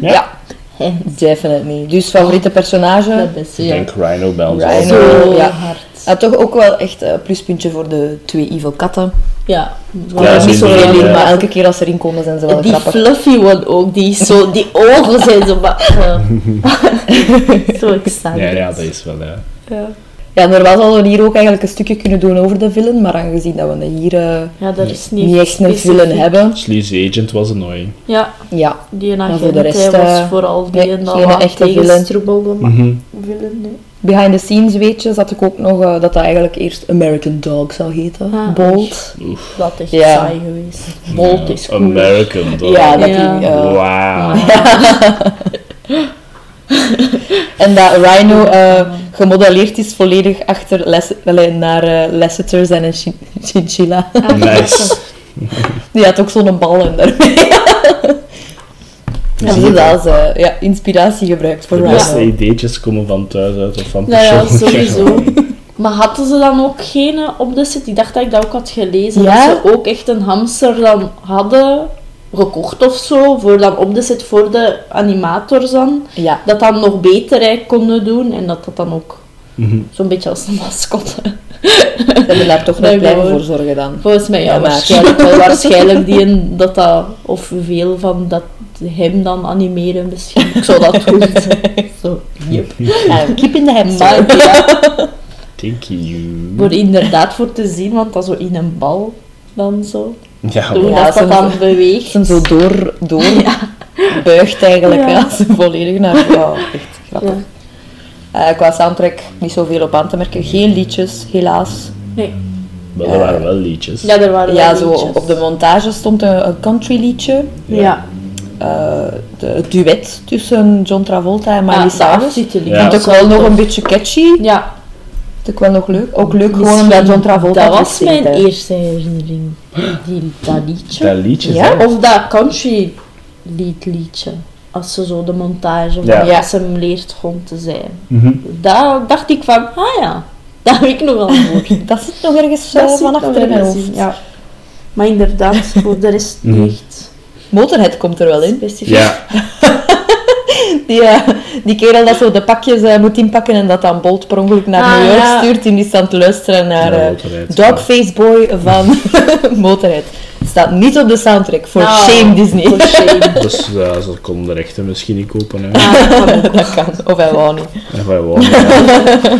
Ja. Ja. Definitely. Dus favoriete personage? De beste, Ik ja. denk Rhino ons Rhino. Zo ja. hard. Ja, toch ook wel echt een pluspuntje voor de twee evil katten. Ja, Ja, Ja, niet in, ja. maar elke keer als ze erin komen zijn ze wel die grappig. fluffy one ook, die, is zo, die ogen zijn zo... maar, *laughs* zo excited. Ja, ja, dat is wel, ja. Ja. Ja, normaal zouden we hier ook eigenlijk een stukje kunnen doen over de villain, maar aangezien dat we hier eh, Ja, dat is niet, niet echt een villain hebben, Sleaze Agent was annoying. Ja, ja, die Maar agent voor de rest, hij was eh, vooral die nee, en geen dan echte tegenstroebelde, maar Mhm. villain, nee. behind the scenes weet je, zat ik ook nog eh, dat dat eigenlijk eerst American Dog zou heten. Ah, Bold. Oef. Dat is echt Ja. saai geweest. Bolt Ja, is cool. American Dog. Ja, dat Ja. die, Wauw. *laughs* *laughs* *laughs* En dat Rhino eh, gemodelleerd is volledig achter Les naar eh Lassiter's en een chi- chinchilla. Ah, Nice. *laughs* Die had ook zo'n bal *laughs* en daarmee. Ja, zie dus dat is ja, inspiratie gebruikt voor De Rhino. beste ideetjes komen van thuis uit of van Nou ja, sowieso. Maar hadden ze dan ook geen op de set? Ik dacht dat ik dat ook had gelezen. Ja? Dat ze ook echt een hamster dan hadden gekocht of zo. Voor dan op de set voor de animators dan. Ja, Dat dan nog beter hè, konden doen. En dat dat dan ook Mhm. zo'n beetje als een mascotte. ze hebben daar toch nog blijven voor zorgen dan. Volgens mij ja, waarschijnlijk wel. Waarschijnlijk die en dat dat... Of veel van dat hem dan animeren misschien. Ik zou dat *laughs* doen. Zo, yep. In the hamster. Maar ja, Thank you. voor inderdaad voor te zien, want dat zo in een bal dan zo. Ja, Doen Ja, dat soms- dan beweegt. Ze zo door, door *laughs* Ja. buigt eigenlijk. Ja. Ja. ze volledig naar... Ja, echt grappig. Ja. Eh, qua soundtrack niet zoveel op aan te merken. Geen liedjes, helaas. Nee. Maar er waren wel liedjes. Ja, er waren Ja, wel zo liedjes. op, op de montage stond een, een country liedje. Ja. Eh, de, het duet tussen John Travolta en Miley Ja, Cyrus. er Ja. Vond ik wel nog een beetje catchy. Ja. Ik wel nog leuk. Ook leuk gewoon omdat John Travolta Dat was mijn eerste herinnering. Die, dat liedje. Dat Ja? Of dat country lied liedje. Als ze zo de montage, of Ja. dat Ja. als ze hem leert gewoon te zijn. Mhm. Daar dacht ik van, ah ja, daar heb ik nog wel voor. *laughs* Dat zit nog ergens Dat zit van nog achter in mijn ergens hoofd. in, Ja. Maar inderdaad, voor de rest Mhm. niet echt Motorhead komt er wel in. specifiek. Ja, *laughs* Die, eh, die kerel dat zo de pakjes eh, moet inpakken en dat dan Bolt per ongeluk naar Ah, New York ja. stuurt. En die staat te luisteren naar eh, Motorhead, Dogface Boy van *laughs* Motorhead. Staat niet op de soundtrack. For Nou, shame Disney. For shame. *laughs* dus ja, ze konden de rechten misschien niet kopen. Hè. Ah, dat kan ook. *laughs* dat kan. Of hij wou niet. En gewoon, ja.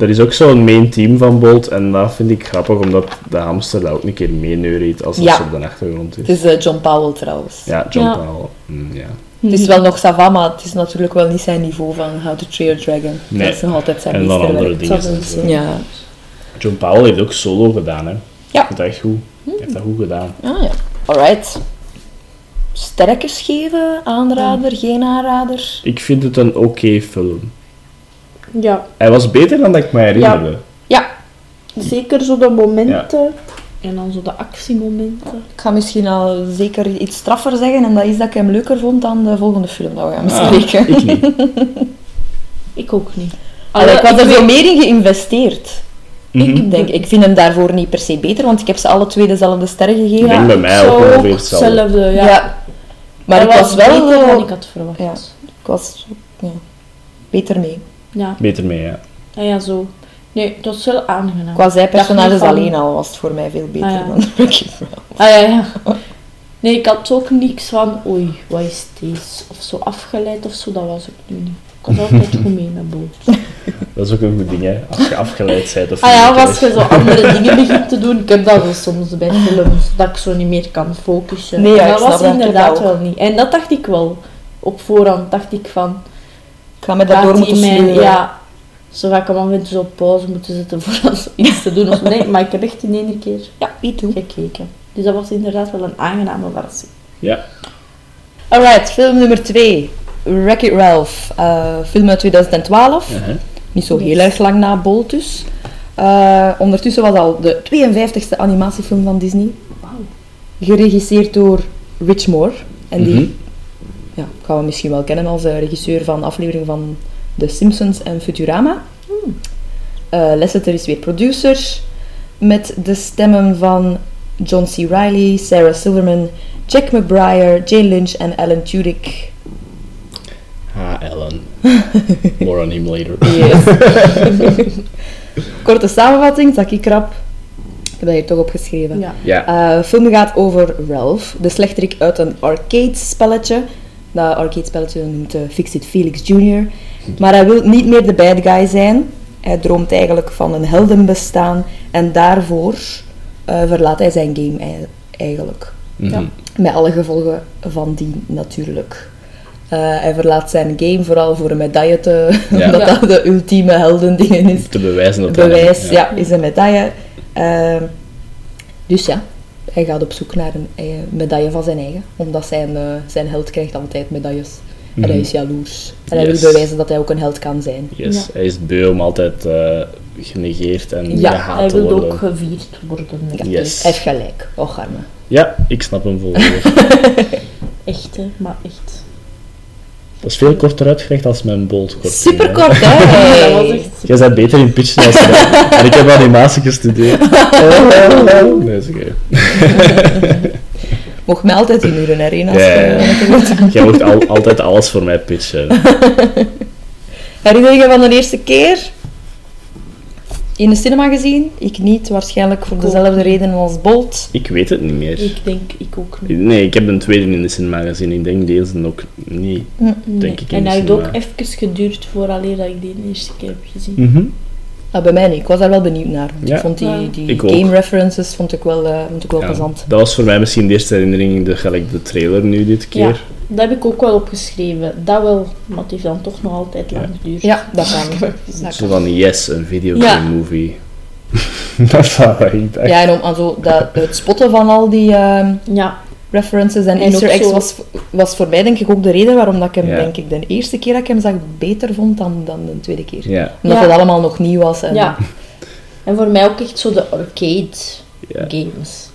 Er is ook zo'n main team van Bolt en dat vind ik grappig, omdat de hamster dat ook een keer meeneuriet als dat Ja. op de achtergrond is. Het is eh, John Powell trouwens. Ja, John Ja. Powell. Mm, ja. Het is wel nog Sava, maar het is natuurlijk wel niet zijn niveau van How to Train a Dragon. Nee. Dat is nog altijd zijn En dan andere dingen. Ja. John Powell heeft ook solo gedaan, hè. Ja. Ik vind dat echt goed. Hij heeft dat goed gedaan. Ah ja. Alright. Sterkers geven? Aanrader? Geen aanrader? Ik vind het een oké film. Ja, Hij was beter dan dat ik me herinnerde. Ja. zeker zo de momenten. En dan zo de actiemomenten. Ik ga misschien al zeker iets straffer zeggen en dat is dat ik hem leuker vond dan de volgende film dat we gaan Ah, bespreken. ik niet. *laughs* Ik ook niet. Allee, ik was er veel meer in geïnvesteerd. Mhm. Ik denk, ik vind hem daarvoor niet per se beter, want ik heb ze alle twee dezelfde sterren gegeven. Ik denk bij mij ook ongeveer hetzelfde. hetzelfde, ja. Ja. Maar Hij ik was wel... beter dan ik had verwacht. Ja. Ik was ja, beter mee. Ja. Beter mee, ja. Ja, ja, zo. Nee, dat is wel aangenaam. Qua zijpersonages van- alleen al was het voor mij veel beter Ah, ja. dan Wreck-It Ralph. Ah ja, ja. Nee, ik had ook niks van, oei, wat is deze? Of zo afgeleid of zo, dat was ik nu niet. Ik was altijd *laughs* goed mee met boot. Dat is ook een goed ding, hè. Als je afgeleid bent of Ah ja, als je zo andere dingen *laughs* begint te doen, ik heb dat wel soms bij films, dat ik zo niet meer kan focussen. Nee, ja, En ik dat snap was dat inderdaad ook. wel niet. En dat dacht ik wel. Op voorhand dacht ik van, Ik ga me daardoor moeten mijn-. Ja, zo ga ik hem af en toe zo op pauze moeten zetten *laughs* voor als iets te doen. Of zo. nee, maar ik heb echt in één keer Ja, gekeken. Dus dat was inderdaad wel een aangename verrassing. Ja. Alright, film nummer 2. Wreck-It Ralph. Eh, film uit 2012. Uh-huh. Niet zo heel erg lang na Bolt dus. Eh, ondertussen was al de 52e animatiefilm van Disney. Geregisseerd door Rich Moore. En die Mhm. ja, gaan we misschien wel kennen als eh, regisseur van afleveringen van The Simpsons en Futurama. Eh Lasseter is weer producer. Met de stemmen van John C. Reilly, Sarah Silverman, Jack McBrayer, Jane Lynch en Alan Tudyk. Ha, Ellen. *laughs* More on him later. Yes. *laughs* Korte samenvatting, zak ik rap. Ik heb dat hier toch opgeschreven. Ja. Ja. Eh, de film gaat over Ralph, de slechterik uit een arcade-spelletje. Dat arcade-spelletje noemt eh, Fix-It Felix Jr. Maar hij wil niet meer de bad guy zijn. Hij droomt eigenlijk van een heldenbestaan. En daarvoor eh, verlaat hij zijn game ei- eigenlijk. Mhm. Ja. Met alle gevolgen van die natuurlijk. Eh, hij verlaat zijn game vooral voor een medaille te... Ja. *laughs* omdat Ja. dat de ultieme heldendingen is. Te bewijzen dat Bewijs, hij- ja, is een medaille. Ehm, dus ja, hij gaat op zoek naar een medaille van zijn eigen. Omdat zijn, eh, zijn held krijgt altijd medailles. En hij Mhm. is jaloers. En hij Yes. wil bewijzen dat hij ook een held kan zijn. Yes, Ja. hij is beu om altijd eh, genegeerd en Ja, gehaat Hij te wil worden. ook gevierd worden. Ja, Yes. Hij heeft gelijk. Och, arme. Ja, ik snap hem volledig. *laughs* Echt, hè, maar echt. dat is veel korter uitgelegd als mijn bold kort. Super kort, hè? *laughs* Dat was Hey. echt... Jij bent beter in pitchen dan ik. En ik heb animatie gestudeerd. *laughs* Nee, is oké. Mocht mij altijd inhuren, hè, als Ja, je- ja, ja. wat je wilt. Jij mocht al, altijd alles voor mij pitchen. *laughs* Herinneringen van de eerste keer? In de cinema gezien? Ik niet, waarschijnlijk voor dezelfde redenen als Bolt. Ik weet het niet meer. Ik denk, ik ook niet. Nee, ik heb een tweede in de cinema gezien. Ik denk deze ook niet. Nee. Denk ik in en de hij heeft ook even geduurd vooraleer dat ik die de eerste keer heb gezien. Mhm. Ah, bij mij niet. Ik was daar wel benieuwd naar. Want Ja. Ik vond die, Ja. die Ik ook. game references vond ik wel, eh, vond ik wel Ja, plezant. dat was voor mij misschien de eerste herinnering, de, gelijk de trailer nu dit keer. Dat heb ik ook wel opgeschreven. Dat wel, maar het heeft dan toch nog altijd lang geduurd. Ja, *laughs* dat kan. Dat Zo van, yes, een videogame Ja. movie. *laughs* dat zou wel echt *laughs* echt. Ja, en om, aan zo, dat, het spotten van al die ehm, Ja, references en En easter ook eggs zo- was, was voor mij denk ik ook de reden waarom dat ik hem, Ja. denk ik, de eerste keer dat ik hem zag beter vond dan, dan de tweede keer. Ja, Omdat Ja. het allemaal nog nieuw was. En, ja. En voor mij ook echt zo de arcade ja. games.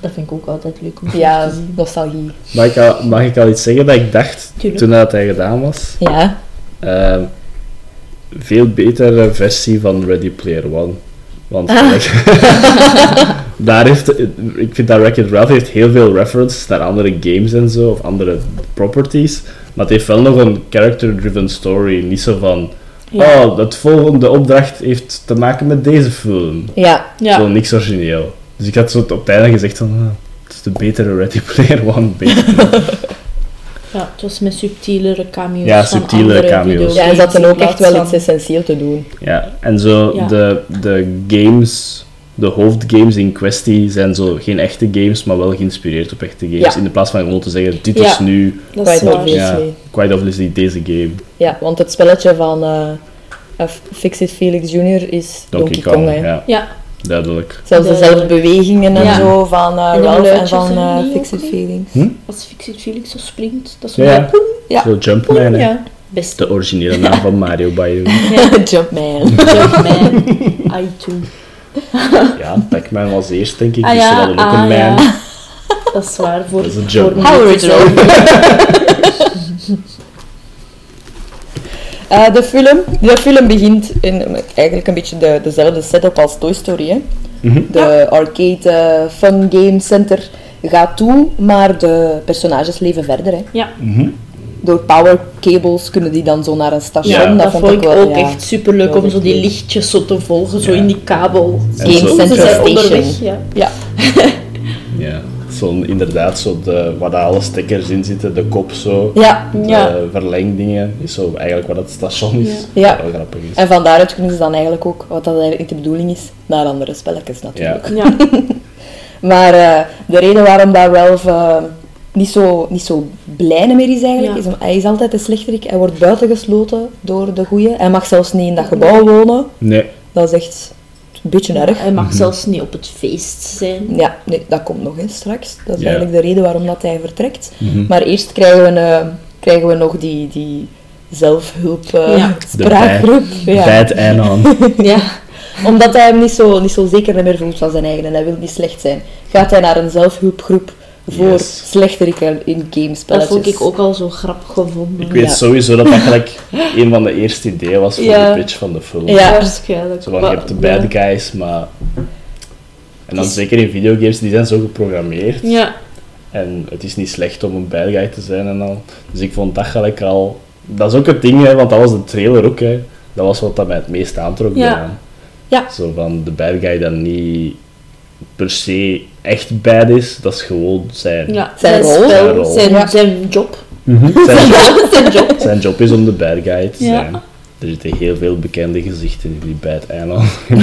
Dat vind ik ook altijd leuk om Ja, te zien. nostalgie. Mag ik, al, mag ik al iets zeggen dat ik dacht Tuurlijk. toen dat hij gedaan was? Ja. Ehm, veel betere versie van Ready Player One. Want *laughs* Ah. Daar heeft, ik vind dat Wreck-It Ralph heeft heel veel references naar andere games en zo, of andere properties. Maar het heeft wel nog een character-driven story. Niet zo van, Ja. oh, het volgende opdracht heeft te maken met deze film. Ja. Ja. Zo niks origineel. Dus ik had zo op het einde gezegd van, ah, het is de betere Ready Player One. beter. *laughs* ja, het was met subtielere cameo's Ja, van subtielere cameo's. ja, en ze hadden ook echt wel iets essentieel te doen. Ja, en zo Ja. De, de games, de hoofdgames in kwestie zijn zo geen echte games, maar wel geïnspireerd op echte games. Ja. In de plaats van gewoon te zeggen, dit Ja. is nu Dat is Quite ja, Obviously. quite obviously deze game. Ja, want het spelletje van eh eh, Fix-It Felix Jr. is Donkey, Kong. hè. ja, Ja, duidelijk. Zelfs De- dezelfde bewegingen en Ja. zo van eh En Ralph en van eh, die Fix-It? Felix. als Fixit Felix zo springt, dat is zo Ja. Zo Jumpman, hè. ja. Best. De originele naam van Mario, by the way. *laughs* Jumpman. Jumpman. I too. *laughs* Ja, Pac-Man was eerst, denk ik, Ah dus ja, ze hadden ook ah een man. ja. *laughs* Dat is waar voor, Dat is een How original. *laughs* Eh, de, film, de film begint in eigenlijk een beetje de, dezelfde setup als Toy Story. Hè. Mhm. De arcade eh, fun game center gaat toe, maar de personages leven verder. Hè. Ja, Mhm. Door power cables kunnen die dan zo naar een station. ja, Ja. dat, vond ik wel, ook ja. echt superleuk Dat om zo die leuk. lichtjes zo te volgen, zo Ja. in die kabel. Game zijn Station. onderweg, ja. Ja. *laughs* Ja, zo inderdaad, zo de, waar daar alle stekkers in zitten, de kop zo. Ja. Ja. Verlengdingen is zo eigenlijk wat het station is. Ja. Wat wel grappig is. En van daaruit kunnen ze dan eigenlijk ook, wat dat eigenlijk niet de bedoeling is, naar andere spelletjes natuurlijk. *laughs* Ja. Maar eh, de reden waarom dat Ralph eh, niet, zo, niet zo blij meer is eigenlijk, Ja. is om, hij is altijd de slechterik. Hij wordt buitengesloten door de goeie. Hij mag zelfs niet in dat gebouw wonen. Nee, Dat is echt een beetje erg. Hij mag zelfs niet op het feest zijn. Ja, nee, dat komt nog eens straks. Dat is Ja. eigenlijk de reden waarom dat hij vertrekt. Mhm. Maar eerst krijgen we, eh, krijgen we nog die, die zelfhulp eh, Ja. *laughs* De spraakgroep. Ja. bij het einde aan. Ja. Omdat hij hem niet zo, niet zo zeker meer voelt van zijn eigen en hij wil niet slecht zijn, gaat hij naar een zelfhulpgroep voor Yes. slechteriken in Dat gamespelletjes. vond ik ook al zo grappig gevonden. Ik weet Ja. sowieso dat dat gelijk *laughs* een van de eerste ideeën was voor Ja. de pitch van de film. Ja. Waarschijnlijk. Zo van, Maar- je hebt de bad guys, maar... En dan is- zeker in videogames, die zijn zo geprogrammeerd. Ja, En het is niet slecht om een bad guy te zijn en al. Dus ik vond dat gelijk al... Dat is ook het ding, hè, want dat was de trailer ook. Hè. Dat was wat dat mij het meest aantrok Ja. daaraan. Ja. Zo van de bad guy dat niet per se echt bad is, dat is gewoon zijn... ja. Zijn rol. spel, Zijn rol. Zijn, Ja. zijn job. Mhm. *laughs* zijn, job, zijn job. zijn job is om de bad guy te Ja. zijn. Er zitten heel veel bekende gezichten in die bad eiland. *laughs*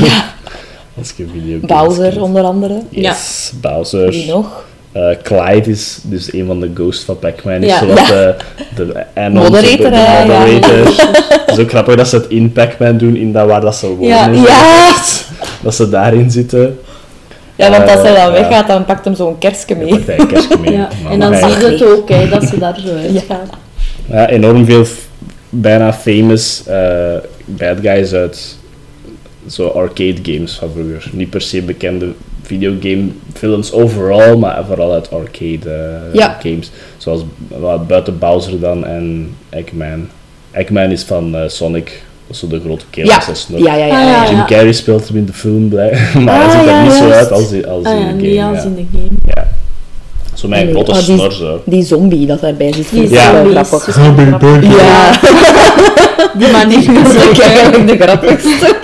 Als je videogames Bowser kent. onder andere. Yes, Bowser. Wie nog? Eh, Clyde is dus een van de ghosts van Pac-Man. Is Ja. de, de *laughs* Moderator, de ja. moderator. Het is ook grappig dat ze het in Pac-Man doen, in dat waar dat ze wonen. Ja. Ja. Dat ze daarin zitten. Ja, want als hij dan Eh, weggaat, dan pakt hem zo'n kerstje Dan mee. pakt hij een kerstje mee. *laughs* Ja. En dan zie je het ook, hè, dat ze daar zo *laughs* uitgaan. Ja, enorm veel bijna famous eh, bad guys uit zo arcade games van vroeger. Niet per se bekende videogame films overal, maar vooral uit arcade eh, Ja. games. Zoals wat buiten Bowser dan en Eggman. Eggman is van Sonic, dat is zo de grote kerel Ja. snor. Ja, ja, ja. Ja. ja. Jim Carrey speelt hem in de film, blij. *laughs* maar hij Ah, ziet er ja, niet zo uit als, in- als Ah in ja, de niet game. als Ja. in de game. Ja. Zo Nee, grote maar die- snor zo. Die zombie dat daarbij zit, Die zombie is grappig. grappig. Ja, *laughs* Die manier *laughs* is ook eigenlijk de grappigste.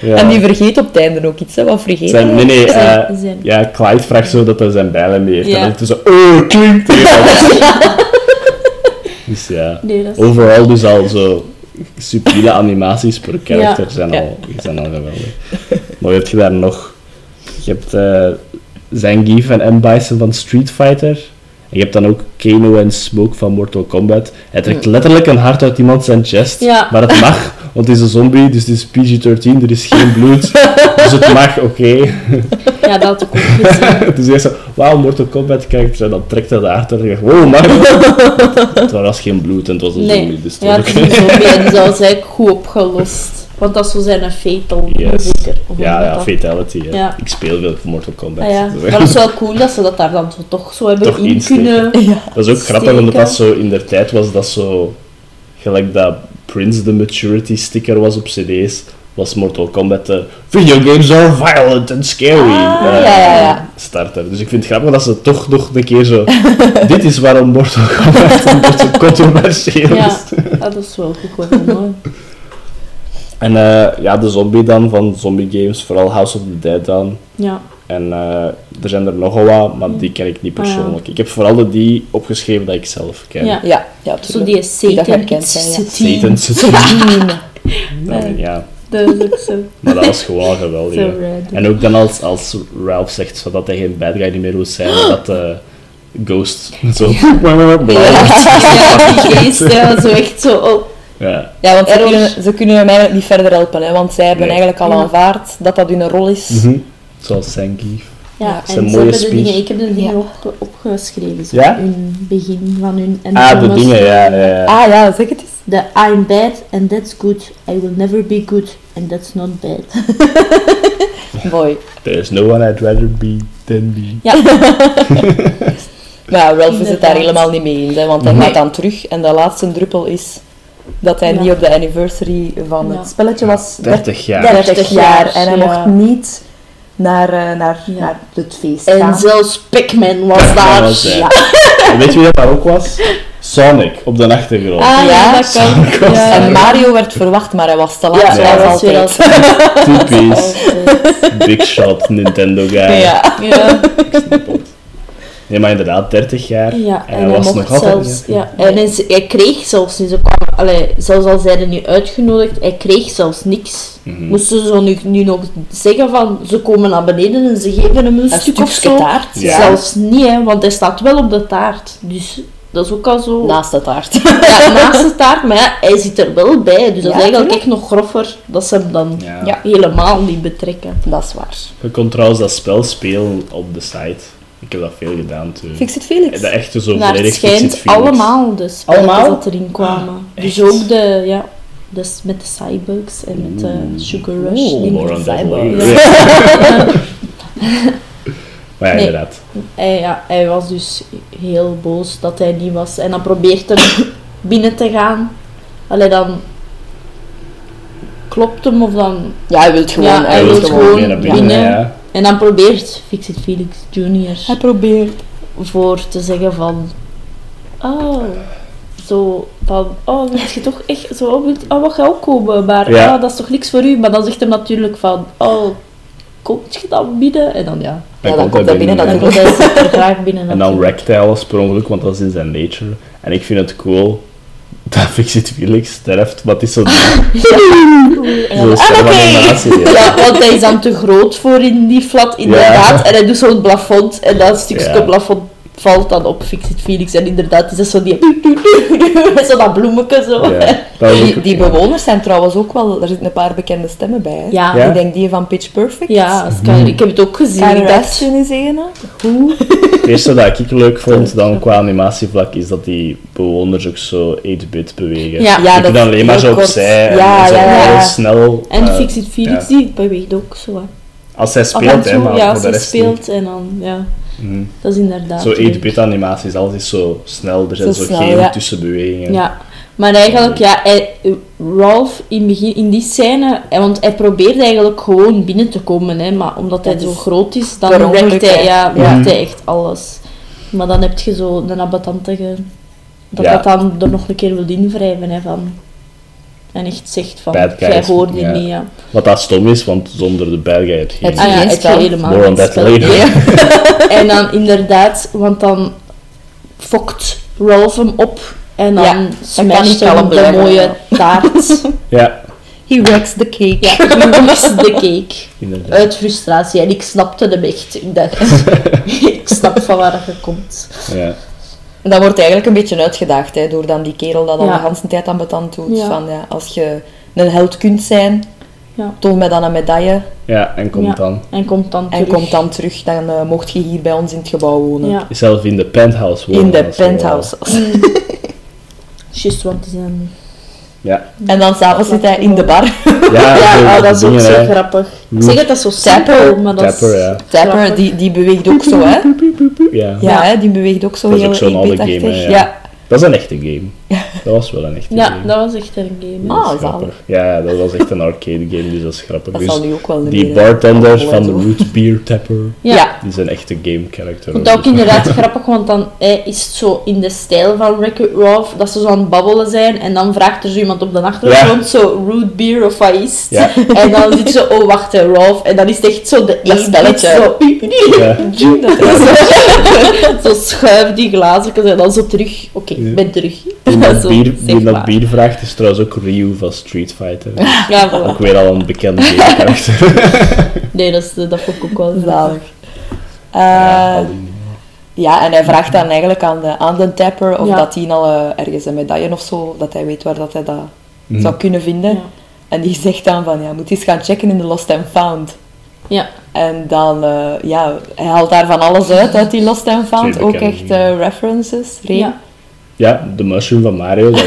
Ja. En die vergeet op het einde ook iets, hè. Wat vergeet Zijn, hij? nee, nee, Zijn- eh, zijn- ja, Clyde vraagt zo dat hij zijn bijlen mee heeft. Ja. En dan is het zo, oh, klinkt Dus ja, Nee, dat is... overal dus al zo subtiele animaties per karakter Ja. zijn, al, zijn al geweldig. Maar heb je daar nog... Je hebt eh Zangief en M. Bison van Street Fighter. En je hebt dan ook Kano en Smoke van Mortal Kombat. Hij trekt letterlijk een hart uit iemand zijn chest. Maar het mag, *laughs* want het is een zombie, dus het is PG-13, er is geen bloed. dus het mag, oké. *laughs* Ja, dat had ik ook gezien. *laughs* dus hij zo, wauw, Mortal Kombat kijkt, en dan trekt hij de uit en je zegt, wow, mag *laughs* Het was geen bloed en het was een Nee, zombie, dus het ja, het is een zombie en die was eigenlijk goed opgelost. Want dat is zo zijn fatal, Yes. zeker. Ja, ja, fatality. Ja. Ja. Ik speel veel Mortal Kombat. Ah, ja. Maar het is wel cool dat ze dat daar dan zo toch zo hebben Toch in insteken. kunnen. Dat is ook grappig, omdat dat zo in der tijd was dat zo... Gelijk dat Prince de maturity sticker was op cd's, was Mortal Kombat de Video games are violent and scary Ah, eh, ja, ja, ja. starter. Dus ik vind het grappig dat ze toch nog een keer zo... *laughs* dit is waarom Mortal Kombat een beetje *laughs* controversieel is. ja, dat is wel goed gevonden. En eh, ja, de zombie dan, van zombie games, vooral House of the Dead dan. Ja, En eh, er zijn er nogal wat, maar die ken ik niet Ah, ja. persoonlijk. Ik heb vooral de die opgeschreven dat ik zelf ken. Ja. Ja, ja, zo die dat Satan. Satan Satine. *laughs* Nee. Ja, Dat is ook zo, maar dat was gewoon geweldig. En ook dan als, als Ralph zegt zo dat hij geen bad guy meer wil zijn, *gasps* dat eh Ghost zo... *laughs* Ja, die geest, ja, zo echt zo op. Ja. Ja, want ze kunnen, ze kunnen hem eigenlijk niet verder helpen, hè, want zij hebben Nee. eigenlijk al aanvaard dat dat hun rol is. Mhm. Zoals Zangief. Ja, Ja, zijn en mooie de speech. dingen, ik heb de dingen Ja. op, opgeschreven. Zo. Ja? Hun begin van hun Ah, de dingen, ja. ja, ja. Ah ja, zeg het eens. The I'm bad and that's good. I will never be good and that's not bad. *laughs* *laughs* Mooi. There's no one I'd rather be than me. Ja, Maar *laughs* ja, Ralph is het daar helemaal niet mee eens, hè, want hij Nee. gaat dan terug en de laatste druppel is dat hij Ja. niet op de anniversary van Ja. het spelletje was 30 jaar. 30, 30 jaar jaar, en hij ja. mocht niet naar, eh, naar, Ja. naar het feest en gaan. zelfs Pac-Man was daar. was daar. ja. En weet je wie dat daar ook was? Sonic, op de achtergrond. Ah ja, Ja, dat kan. Ja. En Mario werd verwacht, maar hij was te laat, Ja, was altijd. *laughs* *laughs* Typisch. Big shot Nintendo guy. Ja. Ja. Ik snap het. Nee, maar inderdaad, 30 jaar. Ja, en en hij was nog altijd zelfs, ja, en hij, hij kreeg zelfs niet, kwam, allee, zelfs al zijn er nu uitgenodigd, hij kreeg zelfs niks. Mhm. Moesten ze zo nu, nu nog zeggen van, ze komen naar beneden en ze geven hem een, Een stuk of stukje zo. taart. Ja. Zelfs niet, hè, want hij staat wel op de taart. Dus dat is ook al zo... Naast de taart. *laughs* Ja, naast de taart, maar ja, hij zit er wel bij. Dus dat Ja, is eigenlijk echt nog groffer dat ze hem dan Ja. Ja. helemaal niet betrekken. Dat is waar. Je kon trouwens dat spel spelen op de site. Ik heb dat veel gedaan toen. Fix it Felix. De echte zo Naar het schijnt Felix. allemaal de spelletjes Allemaal? dat erin kwamen. echt? dus ook de, ja, dus met de Cybugs en met de Oeh. Sugar Rush. Oeh. More on that maar ja, Nee. inderdaad. Hij, ja, hij was dus heel boos dat hij niet was. En dan probeert hij *coughs* binnen te gaan. Allee, dan klopt hem of dan... Ja, hij wil gewoon. Ja, hij hij wil gewoon. gewoon naar binnen, binnen. ja. En dan probeert Fix-It Felix Jr. Hij probeert. voor te zeggen van... Oh, zo van... Oh, wil je toch echt zo... Wilt, oh, wat ga ook komen? Maar Ja. ah, dat is toch niks voor u? Maar dan zegt hij natuurlijk van... Oh, komt je dan binnen? En dan ja. Ja, dan komt hij binnen, Dan dat komt hij graag binnen. *laughs* En dan wreckt hij alles per ongeluk, want dat is in zijn nature. En ik vind het cool dat Fixit Felix sterft, maar het is zo... Zo'n sterfanimatie. *laughs* Ja. Ja, want hij is dan te groot voor in die flat, inderdaad. Ja. En hij doet zo'n plafond en dat stukje Ja. plafond valt dan op Fixit Felix. En inderdaad is dat zo die... Met *laughs* zo dat bloemetje zo. Ja, dat was *laughs* Die, bewoners zijn trouwens ook wel, er zitten een paar bekende stemmen bij. Hè? Ja. Ja. Ik denk die van Pitch Perfect. Ja, Skyler, ik heb het ook gezien. Raskin is een. Hoe? Het eerste dat ik leuk vond *laughs* dan qua animatievlak is dat die bewoners ook zo 8-bit bewegen. Ja. Ja, die dat kunnen alleen maar zo kort. opzij en Ja, zo ja, ja. heel snel. En eh, Fixit Felix, ja. die beweegt ook zo. Hè. Als zij speelt, hè, maar ja, ze rest speelt en dan, ja, Mhm. dat is inderdaad Zo leuk. 8-bit animaties, alles is zo snel, er zijn Zo zo, snel, geen ja. tussenbewegingen. Ja, maar eigenlijk, ja, hij, Ralph in, begin, in die scène, eh, want hij probeert eigenlijk gewoon binnen te komen, hè, maar omdat hij Dat zo is groot is, dan wreekt hij, ja, Ja. hij echt alles. Maar dan heb je zo een abattantige, dat Ja. dat dan er nog een keer wil invrijven, hè, van... En echt zegt van, Bad jij hoort ja. niet, ja. Wat dat stom is, want zonder de bad guy heb je Het geen- Ah ja, het helemaal More on geen that spel. later. Nee. *laughs* *laughs* en dan inderdaad, want dan fokt Ralph hem op en dan Ja, smasht hem de mooie ja. taart. *laughs* Ja, He wrecks the cake. Ja, he was de cake. inderdaad. Uit frustratie. En ik snapte hem echt. Ik dacht, ik snap van waar je komt. Ja. En dat wordt eigenlijk een beetje uitgedaagd hè, door dan die kerel dat al Ja. de hele tijd aan betand doet. Ja. Van, ja, als je een held kunt zijn, Ja. toon mij dan een medaille Ja, en komt Ja. dan. En komt dan en terug. komt dan terug. Dan eh, mocht je hier bij ons in het gebouw wonen. Ja. Zelf in de penthouse wonen. In de is penthouse. *laughs* Juist, want die zijn... Ja. En dan s'avonds zit hij in de bar. Ja, *laughs* Ja, oh, dat is ook zo hè. grappig. Ik zeg het, dat is zo Tapper. simpel, maar dat. Tapper, ja. Tapper, die, die beweegt ook zo, hè? Ja. Ja, hè, die beweegt ook zo Dat is heel ook zo'n 8-bit-achtig. game, hè, ja. Ja. Dat is een echte game. Dat was wel een echte Ja, game. dat was echt een game. Ah, is grappig. Ja, ja, dat was echt een arcade game, dus dat is grappig. Dat Dus zal nu ook wel die meer, hè, bartender alcohol en van zo. Root Beer Tapper, Ja. Ja. die is een echte game character. Dat ook *laughs* inderdaad grappig, want dan eh, is het zo in de stijl van Wreck-It Ralph, dat ze zo aan het babbelen zijn, en dan vraagt er zo iemand op de achtergrond zo root beer of wat is? Ja. *laughs* En dan zit ze, oh wacht, hè, Ralph, en dan is het echt zo de Dat één spelletje. Zo, *laughs* Ja. zo schuift die glazen en dan zo terug, oké, ik ben terug. Die *laughs* dat, Zo, bier, die dat bier vraagt is trouwens ook Ryu van Street Fighter. Ja, voilà. ook weer al een bekende *laughs* character. Nee, dat, is, dat vond ik ook wel Zalig. Eh, Ja, en hij vraagt dan eigenlijk aan de, aan de tapper of Ja. dat hij al eh, ergens een medaille of zo, dat hij weet waar dat hij dat Mhm. zou kunnen vinden. Ja. En die zegt dan van, ja, moet eens gaan checken in de Lost and Found. Ja, En dan, eh, ja, hij haalt daar van alles uit, uit die Lost and Found. Ook echt eh, references. Ray. Ja. De mushroom van Mario, dat.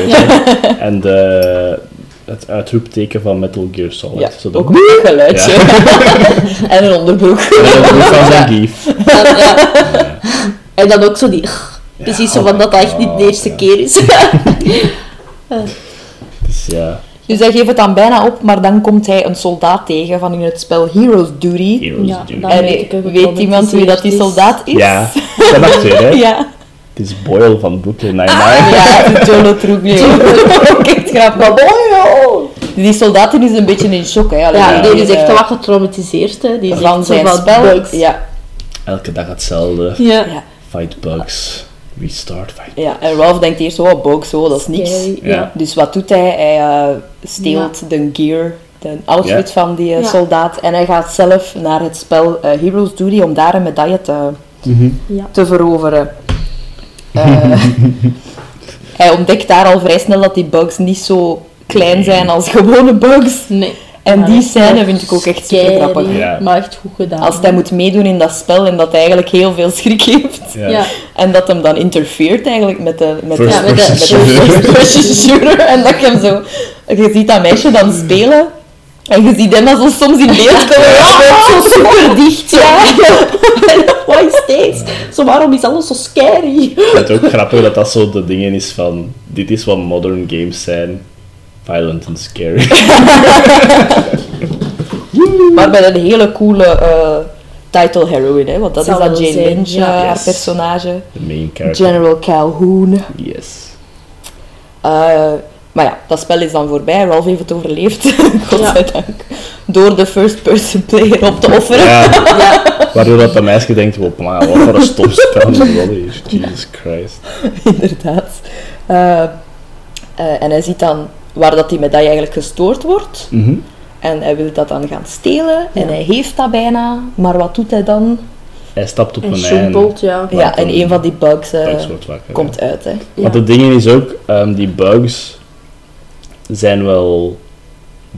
En de, het uitroepteken van Metal Gear Solid. Ja, ook een geluidje. *laughs* en een onderbroek. En dat is van zijn gief. En, ja. en dan ook zo die... Precies zo van dat dat echt niet de eerste ja. keer is. *laughs* Dus ja, Dus hij geeft het dan bijna op, maar dan komt hij een soldaat tegen van in het spel Heroes Duty. Heroes Ja, Duty. dan en weet iemand wie dat die soldaat is? Ja, dat je, hè? *laughs* Ja. Het is Boyle van Brooklyn Nine-Nine. Ja, de Jolo. *laughs* Ook echt grappig. Die soldaat die is een beetje in shock, hè. Allee, Ja, die die is echt wel wat getraumatiseerd, hè. Die is van zijn van spel. bugs. Ja, Elke dag hetzelfde. Ja. ja, Fight bugs. Restart fight. ja. En Ralph denkt eerst, oh, box, oh, dat is niks. Scary, Ja. Ja. Dus wat doet hij? Hij eh, steelt de gear, de outfit van die eh, Ja. soldaat. En hij gaat zelf naar het spel eh, Heroes Duty om daar een medaille te, Ja. te veroveren. Eh, *laughs* hij ontdekt daar al vrij snel dat die bugs niet zo klein zijn als gewone bugs. Nee. En Maar die scène vind ik ook echt super grappig. Ja. Maar echt goed gedaan. Als hij moet meedoen in dat spel en dat hij eigenlijk heel veel schrik *laughs* heeft. Ja. Ja. En dat hem dan interfereert eigenlijk met de, met First de, met de, person met de shooter. first person *laughs* shooter. En dat je hem zo... Je ziet dat meisje dan spelen. En je ziet hem dan zo soms in beeld komen. *laughs* Ja, zo super dicht. Ja. Is *laughs* deze? Zo, waarom is alles zo scary? Ik vind het ook grappig dat dat zo de dingen is van... Dit is wat modern games zijn. Violent and scary. *laughs* Maar met een hele coole eh, title heroine. Hè, want dat is Zal wel Jane zijn, Lynch, ja. eh, haar Yes. personage. De main character. General Calhoun. Yes. Eh, maar ja, dat spel is dan voorbij. Ralph heeft het overleefd, *laughs* godzijdank. Door de first-person player op te offeren. Ja. Waardoor dat de meisje denkt, wat voor een stopspel is? Jesus Christ. *laughs* Inderdaad. Eh, eh, en hij ziet dan waar dat die medaille eigenlijk gestoord wordt. Mhm. En hij wil dat dan gaan stelen. En Ja. hij heeft dat bijna. Maar wat doet hij dan? Hij stapt op En een ei. ja. Ja, en een van die bugs eh, Bugs wordt wakker. komt uit. Hè. Ja. Want het ding is ook, ehm, die bugs zijn wel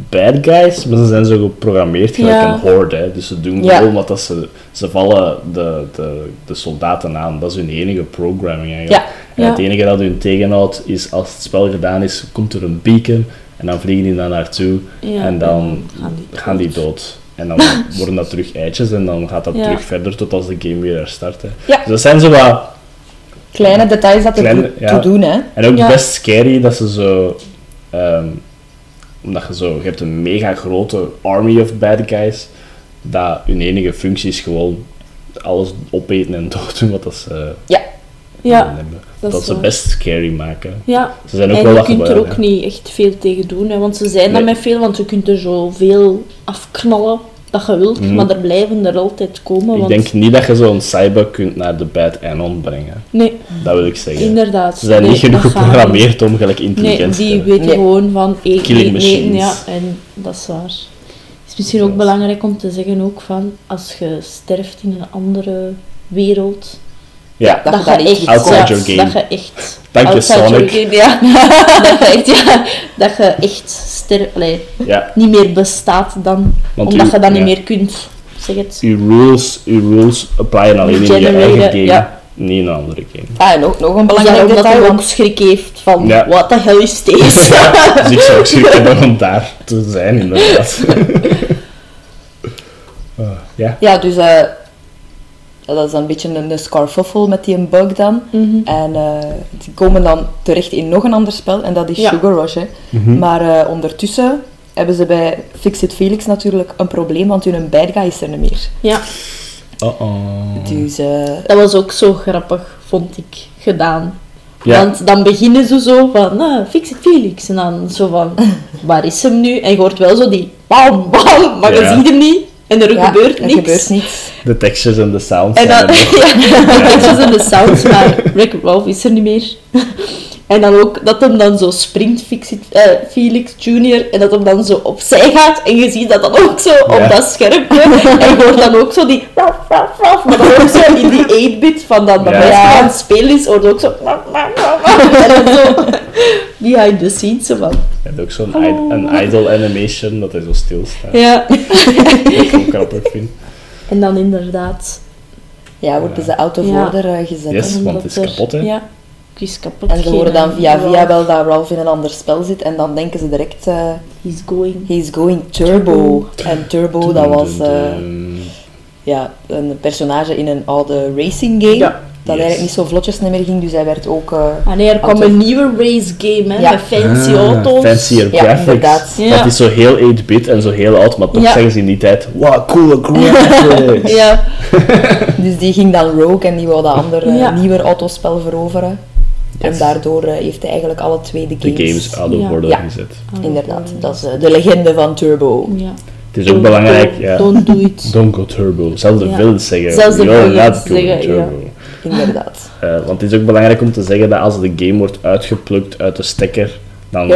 bad guys, maar ze zijn zo geprogrammeerd gelijk Ja. een horde. Hè. Dus ze doen Ja. gewoon wat dat ze... Ze vallen de, de, de soldaten aan. Dat is hun enige programming eigenlijk. Ja. En het enige dat hun tegenhoudt is, als het spel gedaan is, komt er een beacon en dan vliegen die daar naartoe en dan gaan die gaan die dood. En dan *laughs* worden dat terug eitjes en dan gaat dat terug verder tot als de game weer herstart. Hè. Dus dat zijn zo wat... Kleine details dat er Kleine- toe, doen. Hè. En ook best scary dat ze zo... ehm, omdat je zo... Je hebt een mega grote army of bad guys, dat hun enige functie is gewoon alles opeten en *laughs* dooddoen wat dat ze Ja. Ja, willen hebben. dat ze waar. best scary maken. ja. Ze zijn ook En wel je kunt er ook hè. niet echt veel tegen doen, hè, want ze zijn Nee. er met veel, want je kunt er zoveel afknallen dat je wilt, Mhm. maar er blijven er altijd komen. Ik want... denk niet dat je zo'n cyber kunt naar de bad Anon brengen. Nee, Dat wil ik zeggen. inderdaad. Ze zijn Nee, niet genoeg geprogrammeerd om gelijk intelligent Nee, die weten Nee. gewoon van eten, Killing eten, eten, ja, machines. en dat is waar. Het is misschien ook belangrijk om te zeggen ook van, als je sterft in een andere wereld, Ja, dat, Dat je echt, Outside ja, your game. dat je echt... Dank je, outside your Sonic. game, ja. *laughs* dat, je echt, ja, dat je echt ster, allee, ja. niet meer bestaat dan, Want omdat u- je dat niet meer kunt. Zeg het. Uw rules, uw rules applyen alleen in je eigen game, ja. niet in een andere game. Ah, en ook nog een belangrijk detail, hij ook schrik heeft van, Ja. wat de hel is *laughs* deze? Dus ik zou ook schrik hebben om daar te zijn, inderdaad. *laughs* Ah, ja. ja, dus eh, dat is een beetje een, een scarfuffle met die een bug dan. Mhm. En eh, die komen dan terecht in nog een ander spel, en dat is Ja. Sugar Rush. Hè. Mhm. Maar eh, ondertussen hebben ze bij Fix-It Felix natuurlijk een probleem, want hun bad guy is er niet meer. Ja, Uh-oh. Dus eh, dat was ook zo grappig, vond ik, gedaan. Ja. Want dan beginnen ze zo van, nou, fix het Felix. En dan zo van, *laughs* waar is hem nu? En je hoort wel zo die bam, bam, maar Ja. je ziet hem niet. En er ja, gebeurt er niks. gebeurt niets. De tekstjes en de sounds En dan, er *laughs* ja, dat is in de sounds, maar Rick Ralph is er niet meer. *laughs* En dan ook dat hem dan zo springt, eh, Felix Jr. En dat hem dan zo opzij gaat. En je ziet dat dan ook zo Ja. op dat schermpje. *laughs* En je hoort dan ook zo die raf, raf, raf. Maar dan ook zo in die 8-bit van dat dat Ja. meisje aan het spelen is, hoort ook zo... En dan zo behind the scenes. Zo van, hebt ook zo'n een idle animation dat hij zo stilstaat. ja. Dat ik ook grappig vind. En dan inderdaad... Ja, worden ze out of Ja. order eh, gezet. Yes. want het is kapot, hè? Ja, het is kapot. En ze horen dan via eh, via wel dat Ralph in een ander spel zit en dan denken ze direct, eh He's going. he's going turbo. En turbo, dat was eh, ja, een personage in een oude racing game. Ja. Dat Yes. eigenlijk niet zo vlotjes meer ging, dus hij werd ook... eh, Ah nee, er kwam Auto. een nieuwe race game hè, Ja. met fancy Ah, auto's. Fancier Ja, graphics. inderdaad. Ja. Dat is zo heel 8-bit en zo heel oud, maar toch Ja. zeggen ze in die tijd, wow, coole graphics. Ja, *laughs* Dus die ging dan rogue en die wou dat andere Ja. nieuwe autospel veroveren. En daardoor eh, heeft hij eigenlijk alle twee de De games... games out of Ja. order Ja. gezet. Inderdaad, dat is eh, de legende van Turbo. ja. Het is ook belangrijk, don't, ja. Don't do it. Don't go turbo. Zelfs de Ja. villains zeggen, Zelfs de villains not going zeggen, turbo. Inderdaad. Eh, want het is ook belangrijk om te zeggen dat als de game wordt uitgeplukt uit de stekker, dan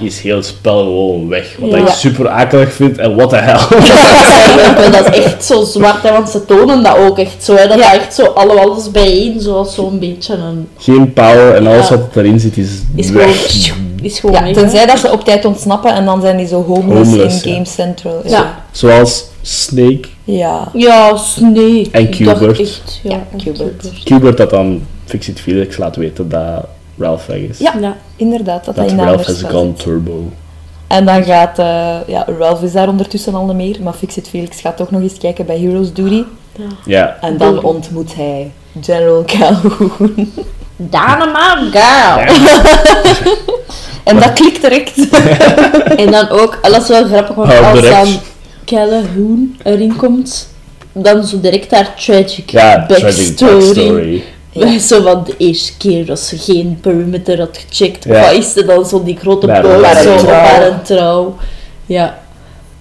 is heel het spel gewoon weg. Wat Ja. ik super akelig vind en what the hell. *laughs* dat is echt zo zwart, hè, want ze tonen dat ook echt zo. Hè, dat Ja. echt zo alle alles bijeen, zoals zo'n beetje een... Geen power en alles Ja. wat erin zit is, Is gewoon, weg. Is gewoon Ja, weg, tenzij hè. dat ze op tijd ontsnappen en dan zijn die zo homeless, Homeless, in ja. Game Central. Ja. Zoals Snake, Ja. Ja, nee. En Qbert. Echt, ja, Ja, Qbert. Dat dan Fixit Felix laat weten dat Ralph weg is. Ja. Ja. inderdaad, dat, Dat hij Ralph has gone turbo. En dan gaat, eh, ja, Ralph is daar ondertussen al niet meer, maar Fixit Felix gaat toch nog eens kijken bij Heroes Duty. Ja, En dan ontmoet hij General Calhoun. Dynamite Girl. *laughs* *laughs* En dat klikt direct. *laughs* En dan ook, dat is wel grappig, want Oh, als direct. dan Calhoun erin komt, dan zo direct haar tragic ja tragic backstory. Wij *laughs* Zo van de eerste keer dat ze geen perimeter had gecheckt, Ja. wat is er dan zo die grote haar zo trouw. haar trouw. Ja.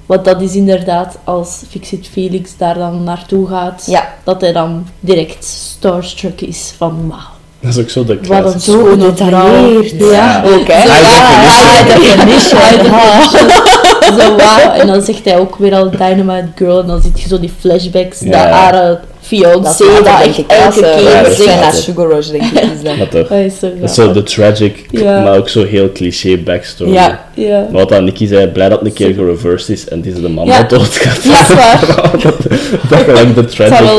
Want dat is inderdaad, als Fixit Felix daar dan naartoe gaat, Ja. dat hij dan direct starstruck is van wauw, Dat is ook zo de wat een. Zo gedetailleerd. Ja, Ook, hè? High ja, definition. definition. High definition. Zo wauw. *laughs* En dan zegt hij ook weer al Dynamite Girl. En dan zit je zo die flashbacks. Ja. Dat haar Dat fiancé, is dat later, echt elke eh, Ja, keer dat is zijn zegt. naar. Sugar Rush, denk ik. Is dat. *laughs* Maar toch. Dat is zo Dat is zo de tragic, Ja. maar ook zo heel cliché backstory. Ja. Ja. Maar wat dan Nicky zei, blij dat het een keer gereversed is en het is de man Ja. dat doodgaat. Ja, *laughs* dat is waar. dat, dat gelijk de tragic.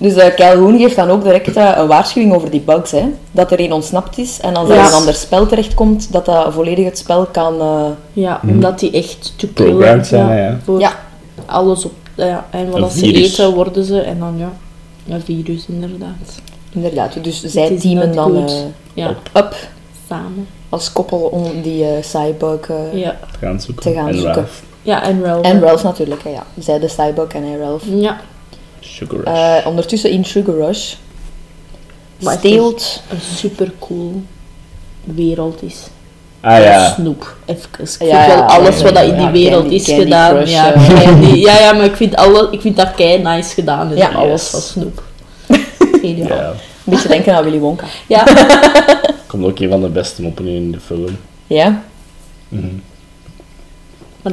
Dus eh Calhoun geeft dan ook direct eh, een waarschuwing over die bugs. Hè? Dat er een ontsnapt is en als in een ander spel terechtkomt, dat dat volledig het spel kan... eh, Ja, omdat die echt te killen. Programmed zijn, hè, ja. Voor Ja. alles op... Ja, en wat Een ze eten, worden ze. En dan, ja, een virus inderdaad. inderdaad, dus Het zij teamen dan eh, Ja, up samen. als koppel om die eh Cybug Ja. Te gaan zoeken. te gaan en zoeken. Ralph. Ja, en Ralph. En Ralph natuurlijk, hè, ja. Zij de Cybug en hij Ralph. Ja, Sugar Rush. Eh, ondertussen in Sugar Rush Maar het steelt... een super cool wereld is. ah ja. Snoep, even. Ik vind Ja, wel alles ja, wat dat in die Ja, wereld Candy- is Candy gedaan. Crush, ja, eh. *laughs* Candy. ja, ja, maar ik vind, alle, ik vind dat kei nice gedaan. En Ja. alles Yes. van Snoep. *laughs* Geniaal. ja. Een beetje denken aan Willy Wonka. Ja. *laughs* Komt ook een van de beste moppen in de film. Ja? Mhm.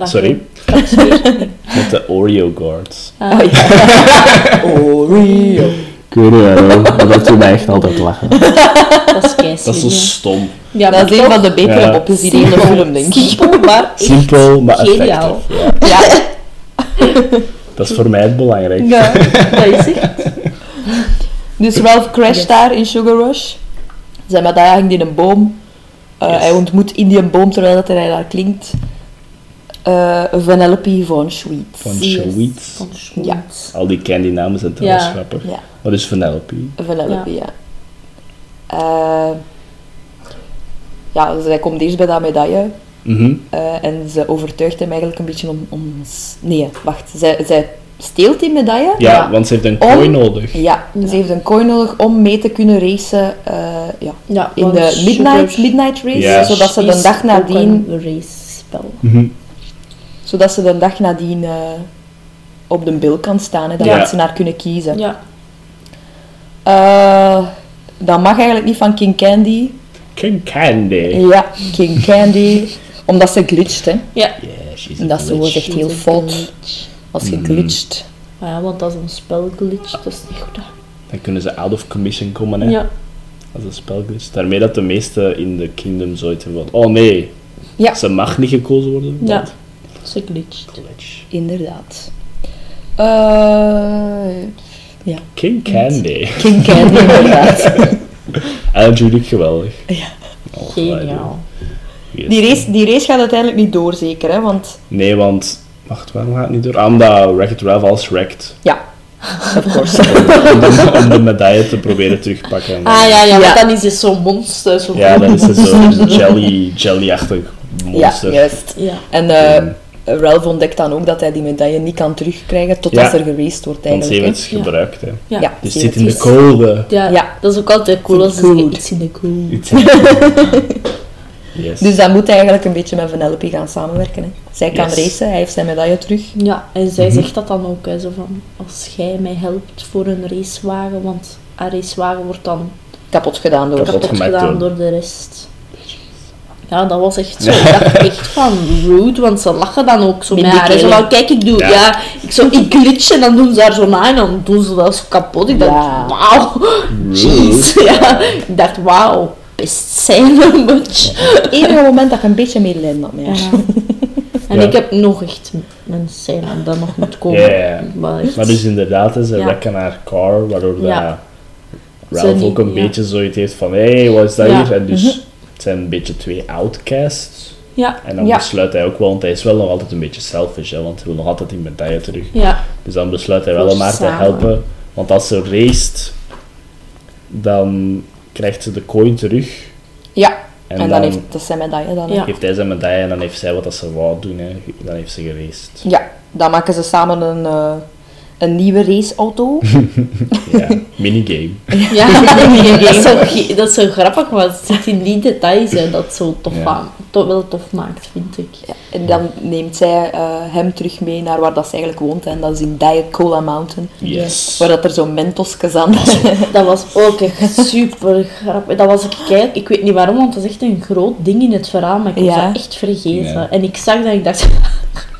Sorry? *laughs* Met de Oreo guards. Ah, Oh, ja. *laughs* Oreo. Ik weet niet waarom, maar dat doet mij echt altijd lachen. dat is keislim, Dat is zo stom. Ja, Dat is een van de betere Ja. mopjes die in de film, denk ik. Simpel, maar echt Simpel, maar geniaal. effectief. Ja. Ja. Dat is voor mij het belangrijk. Ja, *laughs* dat is echt. Dus Ralph crasht Yes. daar in Sugar Rush. Zijn medaille hangt in een boom. Uh, Yes. Hij ontmoet in die boom, terwijl dat hij daar klinkt, uh, Vanellope von Schweet. Van Yes. Sweets. Van Schweet. Ja. Al die candy namen zijn trouwens Ja. grappig. Ja, Wat is Vanellope? Vanellope, ja. Eh, ja, dus hij komt eerst bij dat medaille. Mhm. eh, en ze overtuigt hem eigenlijk een beetje om... om nee, wacht. Zij, zij steelt die medaille. Ja, Ja. want ze heeft een Om- kooi nodig. Ja, Ja. ze heeft een kooi nodig om mee te kunnen racen eh, ja, Ja, in de midnight, midnight race. Ja. Zodat ze de is dag nadien een race-spel. Mhm. Zodat ze de dag nadien eh, op de bil kan staan, hè, dat Ja. mensen naar kunnen kiezen. Ja. Eh, dat mag eigenlijk niet van King Candy. King Candy. Ja, King Candy. *laughs* Omdat ze glitcht, hè. Ja. Yeah, En dat is glitch. echt heel fout. Als je Mm. glitcht. Ja, want dat is een spelglitch, dat is niet goed. hè. Dan kunnen ze out of commission komen, hè. Ja. Als een spel glitch. Daarmee dat de meeste in de kingdom zoiets hebben van... Oh nee, Ja, ze mag niet gekozen worden. Ja. Ze glitcht. Glitch. inderdaad. Eh, ja, King Candy. King Candy, inderdaad. *laughs* En natuurlijk geweldig. Ja. Oh, Geniaal. yes. Die race, die race gaat uiteindelijk niet door, zeker, hè. Want, Nee, want... Wacht, waarom gaat het niet door? Ah, Omdat Wreck-It Ralph als wrecked. ja, of course. *laughs* om, de, om de medaille te proberen terugpakken. Ah ja, ja, Ja. want dan is het zo'n monster. Zo Ja, dan is het zo'n monster. *laughs* jelly, jelly-achtig ja, monster. juist. Ja. En eh, Ralph ontdekt dan ook dat hij die medaille niet kan terugkrijgen totdat Ja. er geraced wordt Want ze eigenlijk. heeft hè. het Ja. gebruikt, hè. Ja. Ja, Dus ze het zit in de code. Ja, Ja. dat is ook altijd cool als ze iets in de the *laughs* Yes. Dus dan moet hij eigenlijk een beetje met Vanellope gaan samenwerken. Hè. Zij kan Yes. racen, hij heeft zijn medaille terug. Ja, en zij Mhm. zegt dat dan ook, hè, zo van, als jij mij helpt voor een racewagen, want een racewagen wordt dan Kapot gedaan door... Kapot gedaan door- door de rest. Ja, dat was echt zo. Ik dacht echt van rude, want ze lachen dan ook zo met haar. Zo kijk, ik doe, Ja. ja, ik, zo, ik glitch en dan doen ze daar zo na en dan doen ze dat zo kapot. Ik dacht, Ja. wauw, jeez. Ja, ik dacht, wauw, best zijn een much. Het enige moment dat je een beetje medelijden had. Ja. En Ja. ik heb nog echt een scène dat nog moet komen. Ja. Maar echt- Maar dus inderdaad, ze Ja. wrecken haar car, waardoor Ja. dat Ralph niet- ook een ja. beetje zoiets heeft van hé, hey, wat is dat Ja. hier? En dus Mhm. Het zijn een beetje twee outcasts. Ja, En dan Ja. besluit hij ook wel, want hij is wel nog altijd een beetje selfish, hè, want hij wil nog altijd die medaille terug. ja, Dus dan besluit hij wel om haar te helpen. Want als ze raced, dan krijgt ze de coin terug. Ja, En, en, dan, dan, heeft dat zijn medaille dan. Ja. heeft hij zijn medaille en dan heeft zij wat dat ze wou doen. Hè. Dan heeft ze geraced. Ja, dan maken ze samen een, eh, een nieuwe raceauto. *laughs* Ja, minigame. *laughs* ja. *laughs* dat, is zo, dat grappig, maar het zit in die details hè, dat het zo tof, Ja. aan- toch wel tof maakt, vind ik. Ja, en dan neemt zij eh, hem terug mee naar waar dat ze eigenlijk woont. En dat is in Diet Cola Mountain. Yes. Waar dat er zo'n mentosjes aan... Dat was ook echt super grappig. Dat was ik kijk, ik weet niet waarom, want dat is echt een groot ding in het verhaal, maar ik was Ja. dat echt vergeten. Ja. En ik zag dat en ik dacht,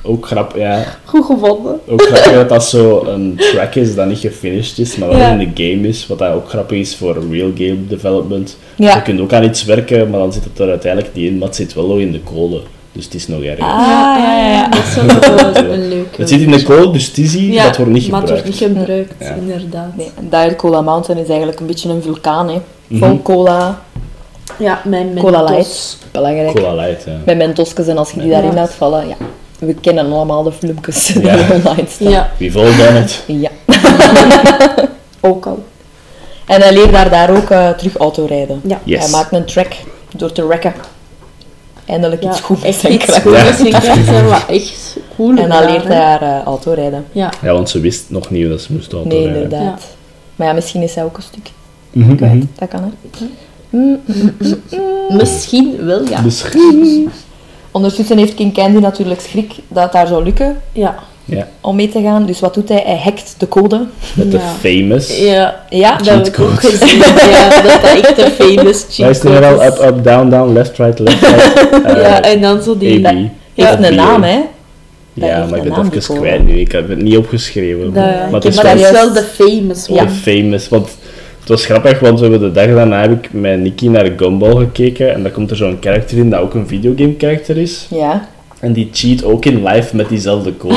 Ook grappig, ja. goed gevonden. Ook grappig dat dat zo een track is dat niet gefinished is, maar wel Ja. in de game is. Wat dat ook grappig is voor real game development. Ja. Je kunt ook aan iets werken, maar dan zit het er uiteindelijk niet in, maar het zit wel nog in de code. Dus het is nog erger. Ah, ja, ja. Dat is wel een, leuke. *laughs* Het zit in de code, dus het is hier, Ja, dat wordt niet maar het gebruikt. wordt niet gebruikt, Ja. inderdaad. Nee, Diet Cola Mountain is eigenlijk een beetje een vulkaan. Hè. Vol Mhm. cola, Ja, mijn Cola Mentos. Light. Belangrijk. Cola Light, ja. Met mentosjes en als je die daarin laat vallen, ja. We kennen allemaal de filmpjes Ja. die *laughs* online staan. Ja, We've all done it. Ja. *laughs* ook al. En hij leert daar, daar ook eh, terug autorijden. Ja. Yes. Hij maakt een track door te wrecken. Eindelijk iets Ja, goed met echt zijn iets kracht. goed Ja. met zijn kracht zijn, maar echt cool. En dan leert hij haar eh, autorijden. Ja, Ja, want ze wist nog niet dat ze moest auto Nee, inderdaad. Maar ja, misschien is hij ook een stuk Mhm, kwijt. mhm. Dat kan, hè. Mm. misschien wel, ja. Misschien. Ondertussen heeft King Candy natuurlijk schrik dat het daar zou lukken Ja, Ja, om mee te gaan. Dus wat doet hij? Hij hackt de code. met de Ja. famous. ja. Ja, Dat heb ik ook code. gezien. Ja, dat dat echt een famous cheat Wij staan er al code up, is. up, down, down, left, right, left, right. *laughs* eh, Ja, en dan zo die... AB. heeft een naam, hè. Dat ja, heeft maar ik een ben naam, het even kwijt nu. Ik heb het niet opgeschreven. Dat, maar het heb is maar wel dat is wel de famous Ja. one. famous. Want het was grappig, want we hebben de dag daarna heb ik met Nicky naar Gumball gekeken. En daar komt er zo'n karakter in dat ook een videogame-karakter is. Ja. En die cheat ook in live met diezelfde code.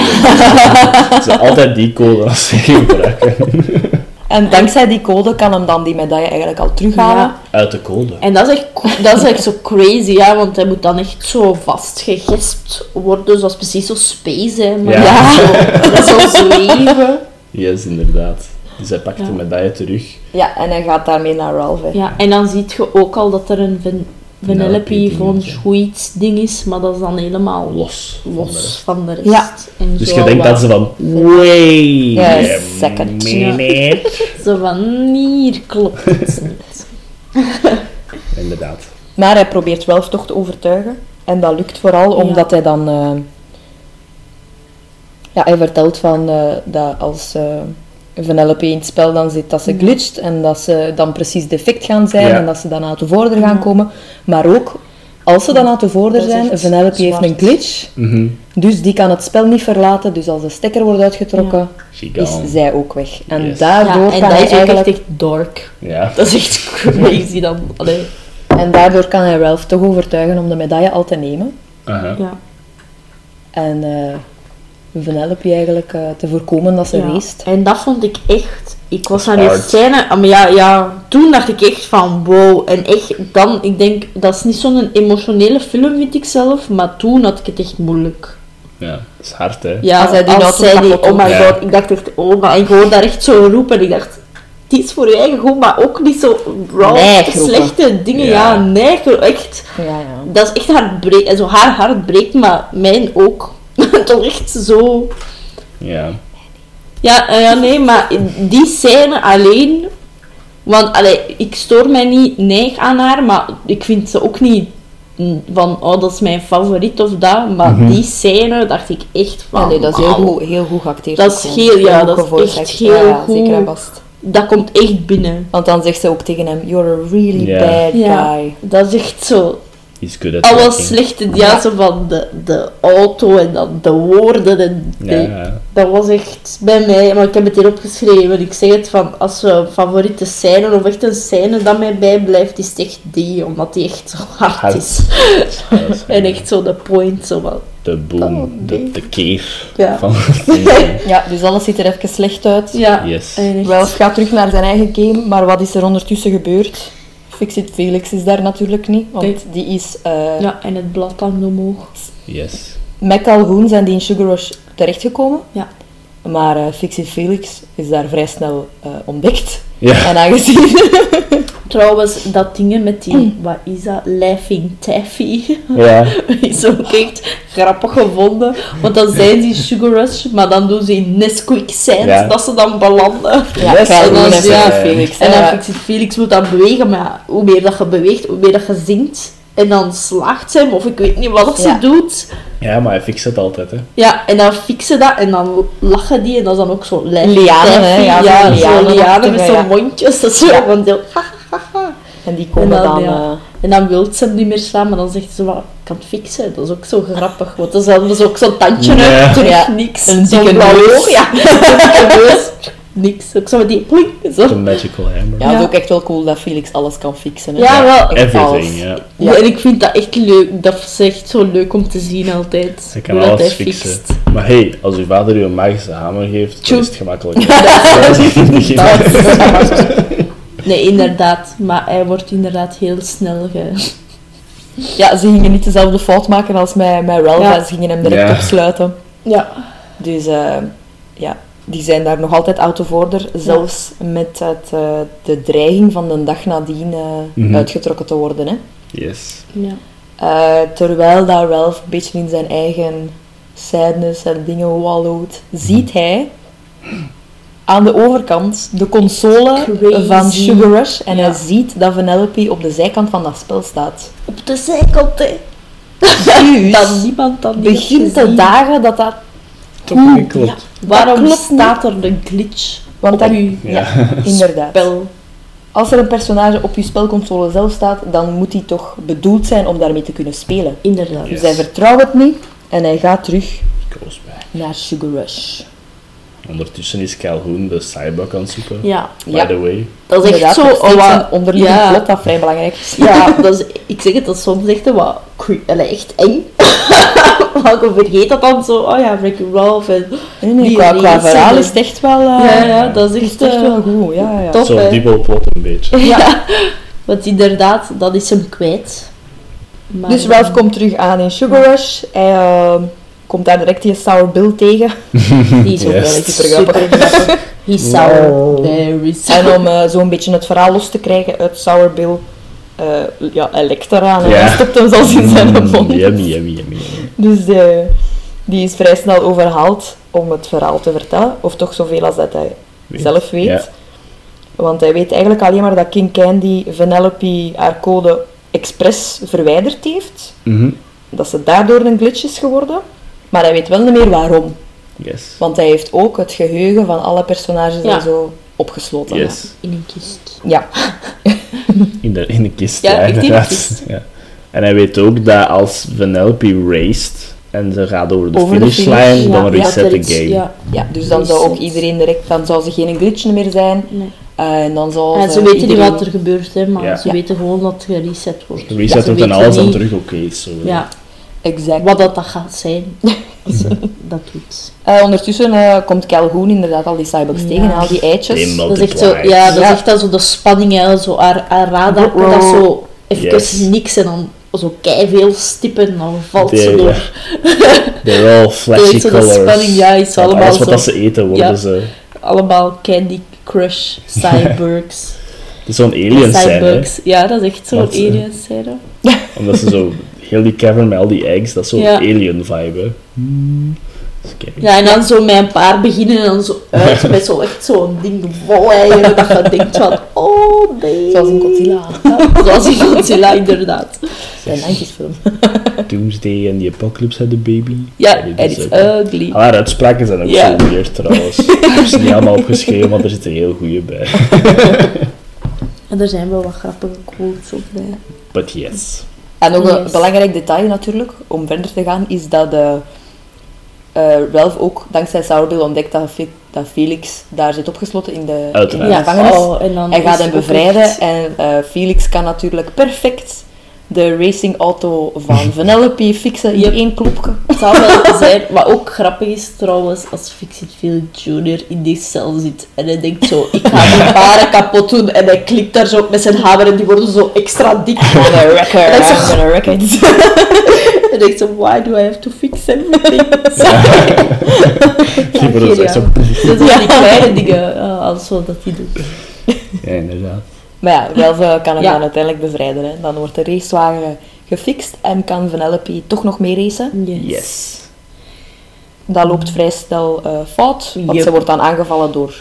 *laughs* Ze altijd die code als ze gebruiken. *laughs* En dankzij die code kan hem dan die medaille eigenlijk al terughalen. Ja. Uit de code. En dat is, echt, dat is echt zo crazy, ja, want hij moet dan echt zo vastgegespt worden, zoals precies zo space, hè. Maar Ja. ja. Zo, zo zweven. *laughs* Yes, inderdaad. Dus hij pakt Ja. de medaille terug. Ja, en hij gaat daarmee naar Ralph. hè. Ja, en dan zie je ook al dat er een Van- Vanellope Vanellope van dingetje. Sweets ding is, maar dat is dan helemaal Los. van de los rest. van de rest. Ja. En Dus je denkt dat ze van... Wait Ja, a second. minute. *laughs* Zo van, hier klopt het *laughs* niet. Inderdaad. Maar hij probeert Ralph toch te overtuigen. En dat lukt vooral Ja. omdat hij dan... eh, ja, hij vertelt van eh, dat als eh Vanellope in het spel dan zit, dat ze glitcht. En dat ze dan precies defect gaan zijn. Ja. En dat ze dan uit de voordeur gaan komen. Maar ook, als ze dan uit de is zijn, Vanellope heeft een glitch. Mhm. Dus die kan het spel niet verlaten. Dus als de stekker wordt uitgetrokken, is zij ook weg. En Yes. daardoor Ja, en kan dat hij is ook eigenlijk... echt dark. Ja. Dat is echt crazy dan. Allee. En daardoor kan hij Ralph toch overtuigen om de medaille al te nemen. Aha. Ja. En eh Vanellope eigenlijk eh, te voorkomen dat ze Ja. reest. En dat vond ik echt... Ik was aan die scène... ah, Maar ja, ja, toen dacht ik echt van wow. En echt dan, ik denk, dat is niet zo'n emotionele film, vind ik zelf. Maar toen had ik het echt moeilijk. Ja, dat is hard, hè. Ja, Als hij die zij die, oh my. Ja. god, ik dacht echt, oh maar ik hoorde daar echt zo roepen. En ik dacht, het is voor je eigen goed, maar ook niet zo raw, slechte dingen. Ja. Ja, nee, echt. Ja, ja. Dat is echt hard breekt. Zo haar hart breekt, maar mijn ook. *laughs* Toch echt zo... Ja. Ja, eh, ja, nee, maar die scène alleen... Want allee, ik stoor mij niet neig aan haar, maar ik vind ze ook niet van, oh, dat is mijn favoriet of dat. Maar Mhm. die scène dacht ik echt van... Nee, dat is heel goed, heel goed geacteerd. Dat is heel- ja, Heel dat is echt heel ja, ja, goed. Zeker en vast. Dat komt echt binnen. Want dan zegt ze ook tegen hem, you're a really bad Ja, guy. dat is echt zo... He's good at Alles slechte ja, Ja. zo van de, de auto en dan de woorden. En Ja, de- ja. Dat was echt bij mij, maar ik heb het hier opgeschreven. Ik zeg het van, als we favoriete scène of echt een scène dat mij bijblijft, is het echt die, omdat die echt zo hard, Hard. is. Is *laughs* En echt zo de point, zo van, De boom, Oh, de, nee. de keer ja. van *laughs* Ja, dus alles ziet er even slecht uit. Ja, Yes. Ralph gaat terug naar zijn eigen game, maar wat is er ondertussen gebeurd? Fixit Felix is daar natuurlijk niet, want Nee. die is... eh ja, en het blad hangt omhoog. Yes. Met Calhoun zijn die in Sugar Rush terechtgekomen. Ja. Maar eh Fixit Felix is daar vrij snel eh, ontdekt. Ja. En aangezien... *laughs* Trouwens, dat dingen met die, wat is dat, Laughing Taffy, Ja. *laughs* is ook echt grappig gevonden. Want dan zijn ze Sugar Rush, maar dan doen ze in Nesquik Ja. dat ze dan belanden. Ja, en en dan- ja. Felix. En dan ja. Felix moet dan bewegen, maar hoe meer dat je beweegt, hoe meer dat je zingt. En dan slaagt ze hem, of ik weet niet wat dat ze doet. ja, maar hij fixt het altijd, hè. Ja, en dan fixen dat en dan lachen die en dat is dan ook zo. Lianen, hè, ja, ja, lianen met zo'n ja. mondjes. Dat is zo Ja. van zo... En die komen En dan, dan... ja. eh, En dan wil ze hem niet meer slaan, maar dan zegt ze, wat, ik kan het fixen. Dat is ook zo grappig, want dan is dan dus ook zo'n tandje Ja. uit, terug Ja. niks. Een *laughs* dikke neus. Ja. Niks. Ook zo met die plink, zo. The magical hammer. ja, dat Ja. is ook echt wel cool dat Felix alles kan fixen. hè. Ja, wel. Everything, ja. Ja. En ik vind dat echt leuk. Dat is echt zo leuk om te zien altijd. Hij kan hoe dat alles hij fixen. fixt. Maar hey, als uw vader u een magische hamer geeft, Tjoe. dan is het gemakkelijk. Nee, inderdaad. Maar hij wordt inderdaad heel snel ge... Ja, ze gingen niet dezelfde fout maken als met, met Ralph. Ja. en Ze gingen hem direct Ja. opsluiten. Ja. Dus eh, ja, die zijn daar nog altijd order. Zelfs met het, eh, de dreiging van de dag nadien eh, Mhm. uitgetrokken te worden. Hè. Yes. ja. Eh, terwijl dat Ralph een beetje in zijn eigen sadness en dingen wallowt, ziet hij aan de overkant de console Crazy. van Sugar Rush. En Ja. hij ziet dat Vanellope op de zijkant van dat spel staat. Op de zijkant, hè. Dus Dat niemand dan begint te dagen dat dat... Toch niet klopt. Waarom klopt staat er een glitch Want op dat- Ja. *laughs* Inderdaad. spel? Als er een personage op je spelconsole zelf staat, dan moet die toch bedoeld zijn om daarmee te kunnen spelen. Inderdaad. Dus hij vertrouwt het niet en hij gaat terug naar Sugar Rush. Ondertussen is Calhoun de cyborg aan het zoeken. Ja, By Ja. the way. dat is echt Inderdaad, zo... oh, een onderliggend ja. plot dat vrij belangrijk is. Ja, *laughs* dat is, ik zeg het, dat is soms echt wat echt eng. *laughs* maar ik vergeet dat dan zo, oh ja, Ricky Ralph en... Nee, qua, qua verhaal is het echt wel... eh, Ja, ja, dat is echt, echt eh, wel goed. Ja, ja, ja. top. Zo'n hè. dubbelplot een beetje. *laughs* Ja, want inderdaad, dat is hem kwijt. Maar, Dus Ralph komt terug aan in Sugar Rush. Hij eh, komt daar direct die Sour Bill tegen. *laughs* Die is ook Yes. wel Super super grappig. He's sour. En om *laughs* eh, zo'n beetje het verhaal los te krijgen uit Sour Bill, eh, ja, eraan en hij stopt hem zelfs in zijn Mm, mond. Yummy, yummy, yummy. Dus eh, die is vrij snel overhaald om het verhaal te vertellen. Of toch zoveel als dat hij Weet. zelf weet. Want hij weet eigenlijk alleen maar dat King Candy Vanellope haar code expres verwijderd heeft. Mhm. Dat ze daardoor een glitch is geworden. Maar hij weet wel niet meer waarom. Yes. Want hij heeft ook het geheugen van alle personages Ja. en zo opgesloten. Yes. In een kist. Ja, *laughs* In de, in de kist, Ja, ja, inderdaad. kist. *laughs* Ja. En hij weet ook dat als Vanellope raced en ze gaat over de Over de finishlijn, finish, dan reset de game. Ja, ja dus dan zou ook iedereen direct, dan zou ze geen glitch meer zijn. nee. Eh, en dan zou En ze weten niet wat er gebeurt, hè, maar Ja. ze Ja. weten gewoon dat het gereset wordt. Reset Ja, wordt en alles dan terug oké is. Zo. Ja, Exact. wat dat, dat gaat zijn. *laughs* Als ze dat doet. Eh, ondertussen eh, komt Calhoun inderdaad al die cyborgs Ja. tegen, al die eitjes. Dat is echt zo, ja, dat Ja. is echt dan zo de spanning, hè, zo haar, haar radar, Wow. dat zo even Yes. niks en dan zo veel stippen en dan valt ze door. They're all *laughs* flashy zo, de spanning, ja, is Want allemaal alles wat zo- dat ze eten worden Ja. ze... Allemaal Candy Crush, *laughs* cyborgs, Het is zo'n alien scène, cyborgs. Ja, dat is echt zo'n eh, alien scène. Omdat ze zo... Heel die cavern met al die eggs, dat is zo'n Ja. alien vibe. Hmm. Ja, en dan zo met een paar beginnen en dan zo uit met zo echt zo'n ding vol eieren dat je denkt van, oh nee. Zoals in Godzilla. Zoals in Godzilla, inderdaad. Een 90s film. Doomsday en the Apocalypse had the baby. Ja, en is ugly. Haar uitspraken zijn ook Ja. zo weird trouwens. Ik heb ze niet allemaal opgeschreven, maar er zitten heel goede bij. En er zijn wel wat grappige quotes op bij. But yes. En nog een belangrijk detail natuurlijk, om verder te gaan, is dat de, eh, Ralph ook dankzij Sourbill ontdekt dat, dat Felix daar zit opgesloten in de, in de Uiteraard. gevangenis. oh, en dan Hij gaat hem bevrijden en eh, Felix kan natuurlijk perfect de racing auto van *laughs* Vanellope fixen in Yep. één klopje. Het zou wel zijn, wat ook grappig is trouwens, als Fixit Felix Jr. in die cel zit en hij denkt zo, ik ga die baren *laughs* kapot doen en hij klikt daar zo met zijn hamer en die worden zo extra dik. I'm gonna wreck her, I'm zo- gonna wreck it. En denkt zo, why do I have to fix everything? Die worden zo echt zo... Dat zijn die kleine dingen, uh, als zo dat hij doet. Ja, inderdaad. Maar ja, eh, kan hem Ja. dan uiteindelijk bevrijden. Hè. Dan wordt de racewagen gefixt en kan Vanellope toch nog mee racen. Yes. Dat loopt vrij snel eh, fout, want Yep. ze wordt dan aangevallen door...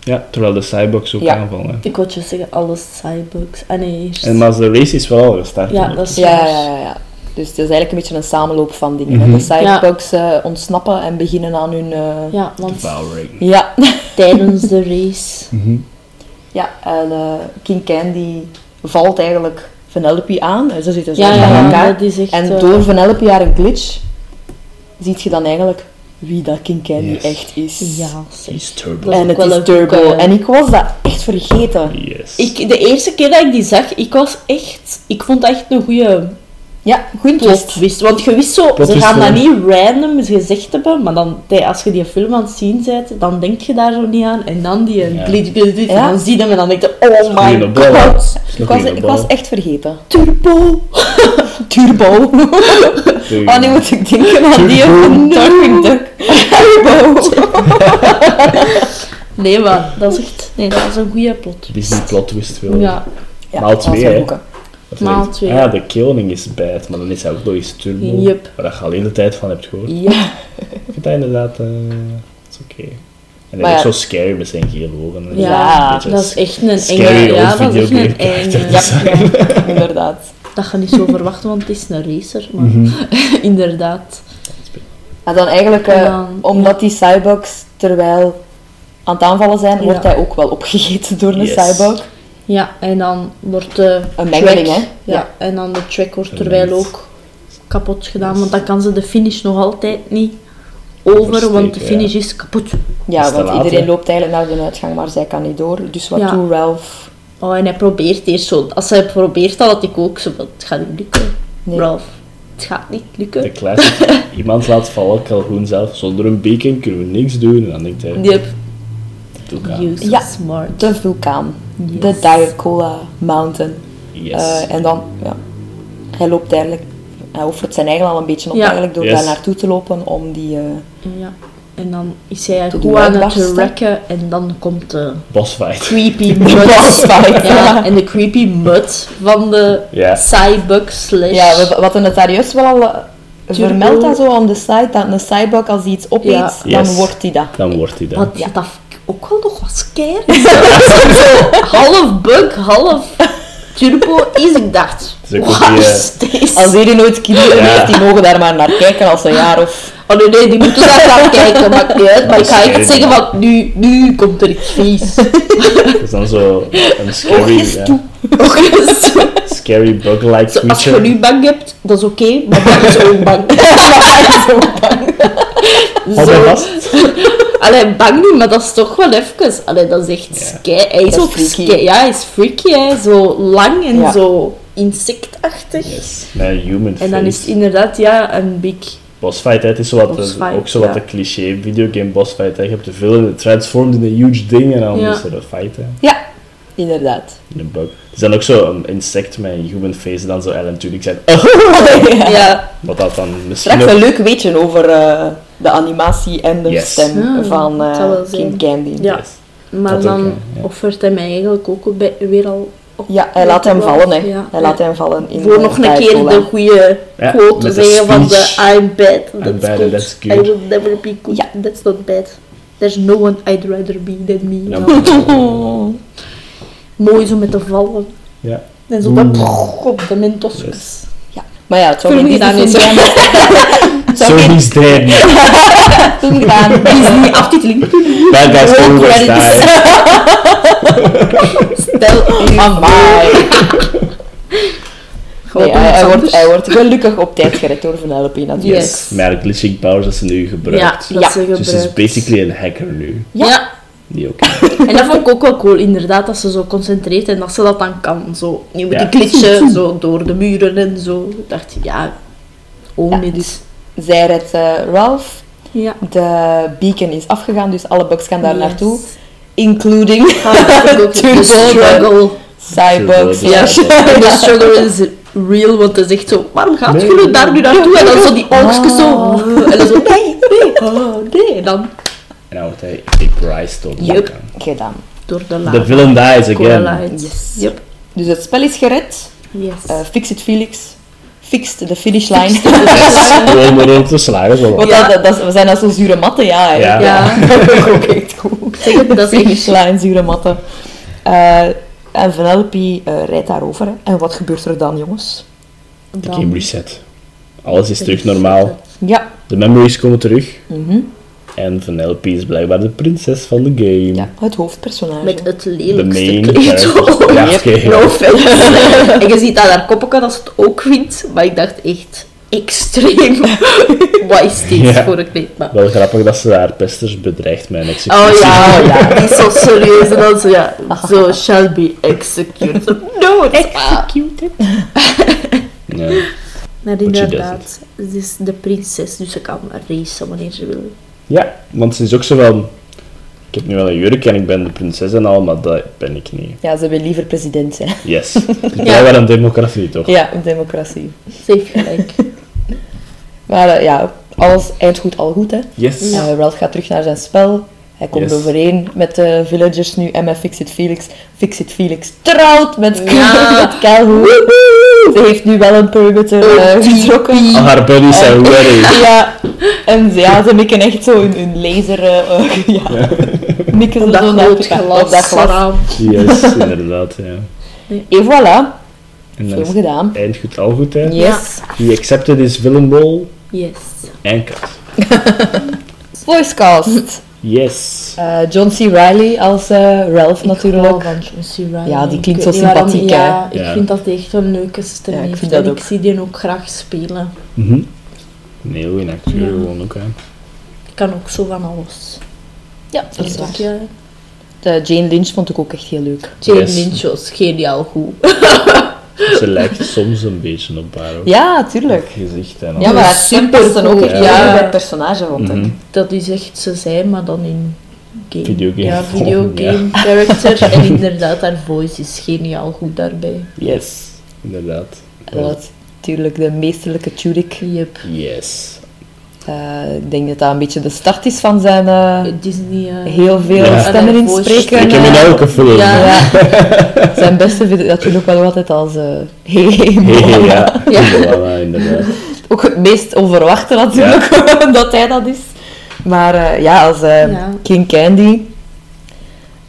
Ja, terwijl de cyborgs ook Ja. aanvallen. Ik wou je zeggen, alle cyborgs. Ah nee, eerst. En maar de race is wel al gestart. Ja, dat is Ja, ja, ja, ja. Dus het is eigenlijk een beetje een samenloop van dingen. Mhm. De cyborgs eh, ontsnappen en beginnen aan hun... eh, Ja, want Devouring. Ja. tijdens *laughs* de race... Mhm. Ja, en eh, King Candy valt eigenlijk Vanellope aan. En Ze zitten zo Ja, ja, elkaar. is echt... En eh, door Vanellope haar een glitch, ziet je dan eigenlijk wie dat King Candy Yes. echt is. Ja. He's turbo. Is En het is Turbo. En ik was dat echt vergeten. Yes. Ik, de eerste keer dat ik die zag, ik was echt... Ik vond dat echt een goede Ja, goed twist. twist. Want je wist zo, Plot ze gaan dat wel. niet random gezegd hebben, maar dan, als je die film aan het zien bent, dan denk je daar zo niet aan. En dan die Ja. glitch, glitch, glitch, Ja. en dan zie je hem en dan denk je, oh my god, Is Ik was, ik was echt vergeten. turbo. *laughs* Turbo. Turbo. Oh, nu moet ik denken aan die Darkwing Duck. Turbo. *laughs* Nee, maar dat is echt, nee, dat was een goede plot. Disney plot twist wel. Ja, Ja, twee, hè. Maal twee. Ah, ja, de killing is bad, maar dan is hij ook nog eens turbo. Yep. Waar je alleen de tijd van hebt gehoord. ja. Ik vind dat inderdaad... eh is oké. En Maar hij is ja. ook zo scary met zijn gele ogen. en Ja, dat is echt een scary enge, ja, dat is echt een videogame enge, character. ja, *laughs* Inderdaad. dat je niet zo verwachten, want het is een racer, maar Mhm. *laughs* inderdaad. En dan eigenlijk, eh, En dan- omdat die cyborgs terwijl aan het aanvallen zijn, Ja. wordt hij ook wel opgegeten door een Yes. cyborg. Ja, en dan wordt de Een mengeling, track- hè? Ja, Ja. en dan de track wordt terwijl ook kapot gedaan, want dan kan ze de finish nog altijd niet over, want de ja. finish is kapot. Ja, Is want laat, iedereen loopt eigenlijk naar de uitgang, maar zij kan niet door. Dus wat Ja. doet Ralph? Oh, en hij probeert eerst zo. Als hij probeert, dan had ik ook zo het gaat niet lukken. Nee. Ralph, het gaat niet De lukken. classic. *laughs* Iemand laat vallen, Calhoun zelf. Zonder een beacon kunnen we niks doen. En dan denkt hij, Yep. Aan. You so Ja. smart. De vulkaan. Yes. De Diet Cola Mountain. Yes. Eh, en dan, ja, hij loopt eigenlijk, hij offert zijn eigen al een beetje op Ja. eigenlijk door Yes. daar naartoe te lopen om die... eh, Ja. En dan is hij Te goed aan het rekken en dan komt de Bossfight. creepy *laughs* de mud. bossfight. Ja, en de creepy mud van de. Cybug slash... Ja, we, we het daar juist wel al eh, vermeld dat zo on the side, dat een cyborg als die iets opeet, Ja. dan Yes. wordt hij dat. Dan wordt hij dan. Wat Ja. dat ook wel nog wat scary. *laughs* zo half bug, half turbo is. Ik dacht, is ook wat die, is deze? Als iedereen nooit kinderen Ja. heeft, die mogen daar maar naar kijken als een jaar of... Oh nee, nee, die moeten daar gaan kijken, maakt niet uit. Maar ik ga Dat is echt zeggen van, nu, nu komt er iets vies. Dat is dan zo een scary, is ja, yes. scary bug-like Zo, Als je creature. nu bang hebt, dat is oké, maar dat *laughs* *laughs* is ook bang. Hou mij vast. Allee, bang niet, maar dat is toch wel even... Allee, dat is echt Ja. sky. Hij is ook freaky. sky. Ja, hij is freaky, hè. Zo lang en Ja. zo insectachtig. Yes. Met een human En dan is het inderdaad, ja, een big... Bossfight, hè, het is zo wat ook zo wat ja. de cliché videogame bossfight. Hè. Je hebt de villain, het transformed in een huge ding en dan is er een fight. Hè. Ja, inderdaad. In een bug. Er is dan ook zo een insect met een human face dan zo Alan Tudyk zijn. *laughs* *laughs* Ja. Wat dat dan misschien Straks ook... een leuk weetje over eh, de animatie en de Yes. stem Ah, van eh, wel King. Candy. Ja. Yes. Maar Dat dan ja. offert hij mij eigenlijk ook bij- weer al op. Ja, hij laat hem vallen, hè. ja. Hij laat hem vallen in Voor de nog een keer de goede Ja, quote zeggen van de. I'm bad, I'm that's bad, good. that's I good. will never be good, Ja. that's not bad. There's no one I'd rather be than me. Ja. *laughs* Ja. Mooi zo met de vallen. Ja. En zo dat op de mentosjes. Maar ja, het zou is. film zijn. *laughs* Zo geen misdrijven. film gedaan. Disney aftiteling. Bad guys die. *laughs* Stel u Amai. Nee, hij, wordt, hij wordt gelukkig op tijd gered door Vanellope natuurlijk. Yes. Met haar glitching powers dat ze nu gebruikt. Ja, dat Ja. ze Dus ze is gebruikt. basically een hacker nu. Ja. Ja. Die ook. *laughs* En dat vond ik ook wel cool, inderdaad, dat ze zo concentreert en dat ze dat dan kan. Zo, niet met Ja. die glitchen, zo door de muren en zo. Ik dacht, ja, own Ja, it. dus zij redt eh, Ralph. Ja. De beacon is afgegaan, dus alle bugs gaan daar Yes. naartoe. Including Ah, *laughs* de Turbo, struggle. Turbo, Ja, de struggle is real, want het is echt zo, waarom gaat Nee, jullie nee, daar nu naartoe? En dan zo die oogstjes zo, Ah. en dan zo, nee, nee, oh, nee. En dan En dan wordt hij door de Yep. Gedaan. door de lava. The villain dies again. Yes. Yep. Dus het spel is gered. Yes. Eh, fix it Felix. Fixed de finish line. Yes. *laughs* Gewoon maar om te slagen. Zo. Want Ja. dat, dat, we zijn dat zo zure matten, ja. hè. Ja. Ja. *laughs* dat ook echt goed. Is line, zure matten. Eh, en Vanellope eh rijdt daarover. Hè. En wat gebeurt er dan, jongens? De Dan- game reset. Alles is terug normaal. Ja. De memories komen terug. Mhm. En Vanellope is blijkbaar de prinses van de game. ja, het hoofdpersonage. Met het De lelijkste main kleed. Ja, oké. No offense. *laughs* en je ziet aan haar koppelken dat ze het ook vindt, maar ik dacht echt extreem. *laughs* Wat is dit Ja. voor een kleed? Maar... Wel grappig dat ze haar pesters bedreigt met een executie. Oh ja, *laughs* ja, die is zo serieus en dan zo, ja, zo shall be executed. No, executed. Ja. Maar inderdaad, ze is de prinses, dus ze kan racen wanneer ze wil. Ja, want ze is ook zo van... Ik heb nu wel een jurk en ik ben de prinses en al, maar dat ben ik niet. Ja, ze wil liever president zijn. Yes. Het is blijkbaar een democratie, toch? Ja, een democratie. Ze heeft gelijk. Maar eh, ja, alles eind goed, al goed, hè. Yes. Ja. Eh, Ralph gaat terug naar zijn spel. Hij komt Yes. overeen met de villagers nu en met Fixit Felix. Fixit Felix trouwt met, Ja. *laughs* met Calhoun. Ze heeft nu wel een perimeter eh, getrokken. Al haar buddies zijn ready. *laughs* Ja, en ze- ja, ze mikken echt zo hun, hun laser... eh, eh, *laughs* ja. Mikken ze zo naar groot elkaar. glas, Op dat glas. Yes, inderdaad, ja. En voilà, En film is gedaan. eind goed, al goed, hè. Yes. He accepted his villain role Yes. en cut. *laughs* Voicecast. Yes. Eh, John C. Reilly als eh, Ralph Ik natuurlijk. van John C. Reilly. Ja, die Ik klinkt zo waarom- sympathiek, hè. Ja, ik Ja. vind dat echt een leuke stem Ja, ik heeft. vind en dat ook. ik zie die ook graag spelen. Mhm. Een heel goede acteur Ja. gewoon ook, hè. kan ook zo van alles. Ja, dat is waar. De Jane Lynch vond ik ook echt heel leuk. Jane Yes. Lynch was geniaal goed. *laughs* Ze lijkt soms een beetje op haar ook. Ja, tuurlijk. gezicht en Ja, maar past dan ook Ja. bij het personage, vond ik. Mhm. Dat is echt ze zijn, maar dan in game. Videogame Ja, vorm, videogame character. *laughs* En inderdaad, haar voice is geniaal goed daarbij. Yes, inderdaad. En dat was natuurlijk de meesterlijke Tudyk. Yep. Yes. Eh, ik denk dat dat een beetje de start is van zijn eh, Disney. eh, heel veel Ja. stemmen inspreken. Ik heb in elke film. Ja. Ja. *laughs* Zijn beste video natuurlijk wel altijd als eh hey, hey, ja. Inderdaad. Ook het meest onverwachte natuurlijk, *laughs* dat hij dat is. Maar eh, ja, als eh, Ja. King Candy...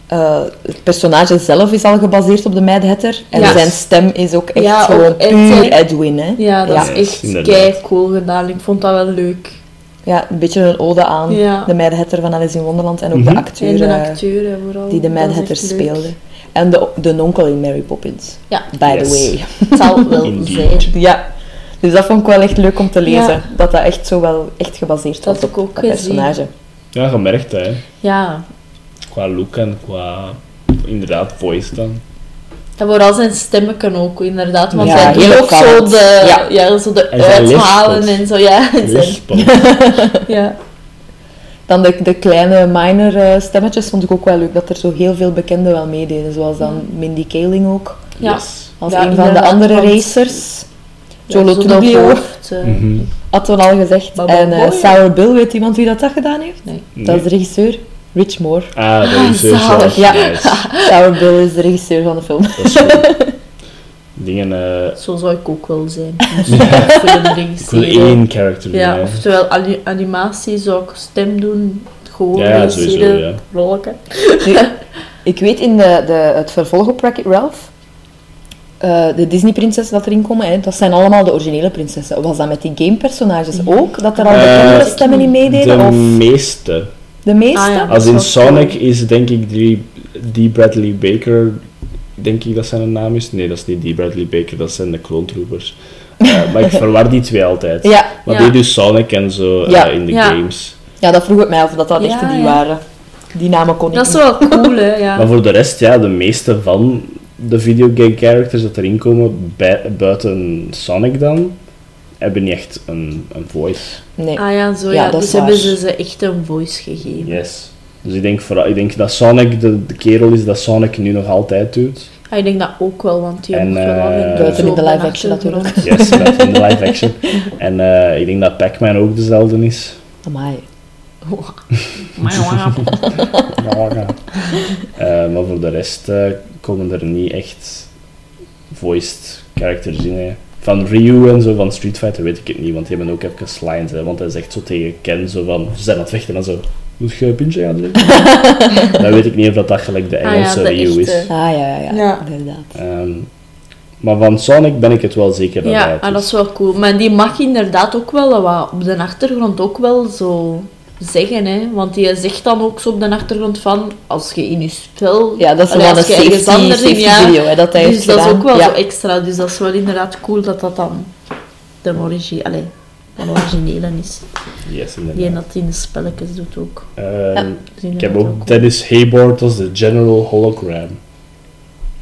eh, het personage zelf is al gebaseerd op de Mad Hatter. En zijn stem is ook echt Ja, gewoon puur hè. Edwin. Hè? Ja, dat Ja. is echt kei cool gedaan. Ik vond dat wel leuk. Ja, een beetje een ode aan Ja. de Mad Hatter van Alice in Wonderland. En ook Mhm. de acteur, de vooral. die de leuk. speelde. En de, de onkel in Mary Poppins. Ja, By Yes. the way. *laughs* het zal wel Indeed. zijn. Ja, dus dat vond ik wel echt leuk om te lezen. Ja. Dat dat echt zo wel echt gebaseerd Dat was op ook dat personage. Ja, gemerkt hè. Ja, Qua look en qua inderdaad voice dan. En vooral zijn stemmen ook, inderdaad. Want Ja, hij doet ook zo de, Ja. ja. zo de En uithalen en zo. Ja, *laughs* *laughs* ja. Dan de, de kleine minor eh, stemmetjes vond ik ook wel leuk. Dat er zo heel veel bekenden wel meededen. Zoals dan Mindy Kaling ook. Ja. Yes. Als Ja, een van de andere racers. Jolo hoofd, eh, Mhm. had toen al gezegd. Baba en eh, Boy. Sour Bill, weet iemand wie dat, dat gedaan heeft? Nee. Dat is de regisseur. Rich Moore. Ah, dat is zo zalig. zelf. Ja. Nice. *laughs* Sour Bill is de regisseur van de film. Dat is goed. Dingen, eh Zo zou ik ook wel zijn. *laughs* Ik wil één character doen. Ja, oftewel ani- animatie zou ik stem doen. Gewoon Ja, sowieso, ja. Nu, *laughs* ik weet in de, de, het vervolg op Wreck-It Ralph, eh, de Disney-prinsessen dat erin komen, hè, dat zijn allemaal de originele prinsessen. Was dat met die game-personages ook? Dat er al Eh, bekende stemmen in meededen? De of meeste. De meeste? Ah, ja. Als in Sonic cool. is denk ik die, die Bradley Baker, denk ik dat zijn naam is. Nee, dat is niet die Bradley Baker, dat zijn de Clone Troopers. *laughs* Eh, maar ik verwar die twee altijd. Ja, Maar Ja. die dus Sonic en zo eh, Ja. in de Ja. games. ja, dat vroeg ik mij af dat dat Ja, echt die ja. waren. Die namen kon ik Dat is niet. wel *laughs* cool, hè? Ja. Maar voor de rest, ja, de meeste van de videogame characters dat erin komen, buiten Sonic dan, hebben niet echt een, een voice. Nee. Ah ja, zo Ja, ja. dat Dus hebben ze ze echt een voice gegeven. Yes. Dus ik denk, vooral, ik denk dat Sonic de, de kerel is dat Sonic nu nog altijd doet. Ah, ik denk dat ook wel, want die En, mocht wel eh, Buiten in de live action natuurlijk. Yes, *laughs* met in de live action. En eh, ik denk dat Pac-Man ook dezelfde is. Amai. Maar ja, Eh, maar voor de rest eh, komen er niet echt voiced characters in. Hè. Van Ryu en zo, van Street Fighter weet ik het niet, want die hebben ook even lines. Hè, want hij zegt zo tegen Ken, zo van, ze zijn aan het vechten en zo. Moet je een pintje gaan drinken? *laughs* Dan weet ik niet of dat, dat gelijk de Ah ja, Engelse Ryu is. Ah ja, ja, ja, Ja. inderdaad. Ehm, maar van Sonic ben ik het wel zeker dat hij Ja, ah, dat is wel cool. Maar die mag inderdaad ook wel wat op de achtergrond ook wel zo zeggen, hè. Want die zegt dan ook zo op de achtergrond van, als je in je spel... Ja, dat is wel een safety, anders in- safety ja. video hè, dat hij dus heeft dat is ook wel ja. zo extra. Dus dat is wel inderdaad cool dat dat dan de, origi allee, de originele is. Yes, Die inderdaad. dat in de spelletjes doet ook. Ehm, Dus Ik heb ook cool. Dennis Hayward als de General Hologram.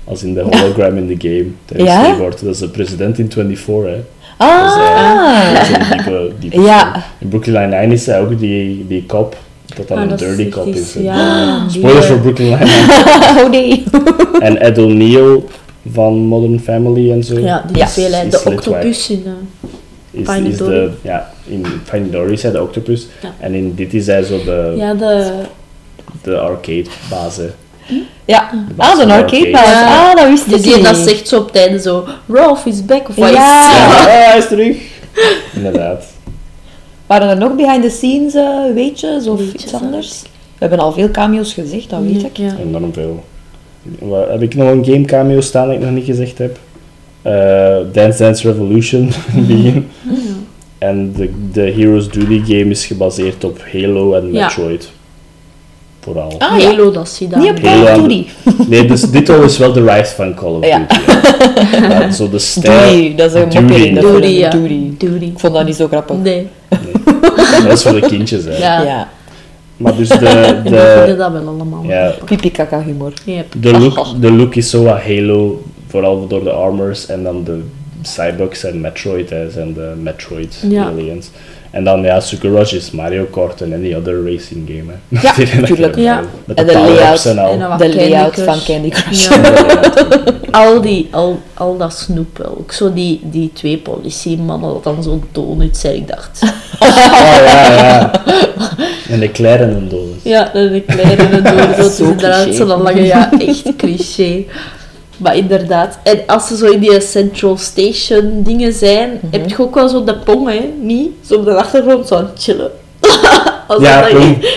Als in de *laughs* hologram in de game. Dennis Ja? Hayward, dat is de president in 24, hè. Is, Ah! dat is een diepe, diepe Ja. In Brooklyn Nine-Nine is hij ook die, die cop, dat dan Ah, een dat is dirty cop is. hè. Ja, die, Spoilers eh, voor Brooklyn Nine-Nine. *laughs* oh nee. en Ed O'Neill van Modern Family en zo. Ja, die is veel. Is De octopus in... eh, is, Finding is Dory. de, ja, in Finding Dory is hij de octopus. Ja. En in dit is hij zo de, ja, de... de arcade Ja. Ah, de arcade. Ja. Ah, dat wist Die ik zie je dat niet. zegt zo op het einde zo... Ralph is back, of wat is Ja. *laughs* Ja, hij is terug. Inderdaad. Waren er nog behind the scenes eh, weetjes of Weetjes, iets anders? We hebben al veel cameo's gezegd, dat weet ik. Ja. Enorm veel. Wat- Heb ik nog een game cameo staan dat ik nog niet gezegd heb? Eh, Dance Dance Revolution *laughs* in begin. En de, de Heroes Duty game is gebaseerd op Halo en Ja. Vooral. Ah ja, Halo, dat zie je niet op Call of Duty. *laughs* Nee, dus dit is wel de rise van Call of Ja. Duty. hè. *laughs* Ja, zo de stijl. Duty, dat is een Duty. mopje in de Duty, ja. Duty. Duty. Ik vond dat niet zo grappig. Nee. Nee. Dat is voor de kindjes, hè. Ja. Ja, Maar dus de, *laughs* de, dat wel allemaal. ja, pipi kaka humor. Yep. de, look, de look is zo wat Halo, vooral door de armors. En dan de cyborgs en Metroid, hè, zijn de Metroid Ja. aliens. En dan, ja, Sugar Rush is Mario Kart en any other racing game, hè. Ja, Die *laughs* dat tuurlijk. je- Ja. Met En de de layout en al. En dan wat De Candy layout Crush. van Candy Crush. Ja. *laughs* al, die, al, al dat snoep wel. Ook zo die, die twee politiemannen dat dan zo donuts zijn. Ik dacht, Oh, ja, ja. *laughs* En de kleine en doos. ja, en een kleine donut. Dat is Zo zo dan lange, ja, echt cliché. Maar inderdaad. En als ze zo in die Central Station dingen zijn, Mhm. heb je ook wel zo de pong, hè? Niet? Zo op de achtergrond zo aan het chillen. *laughs* Als Ja,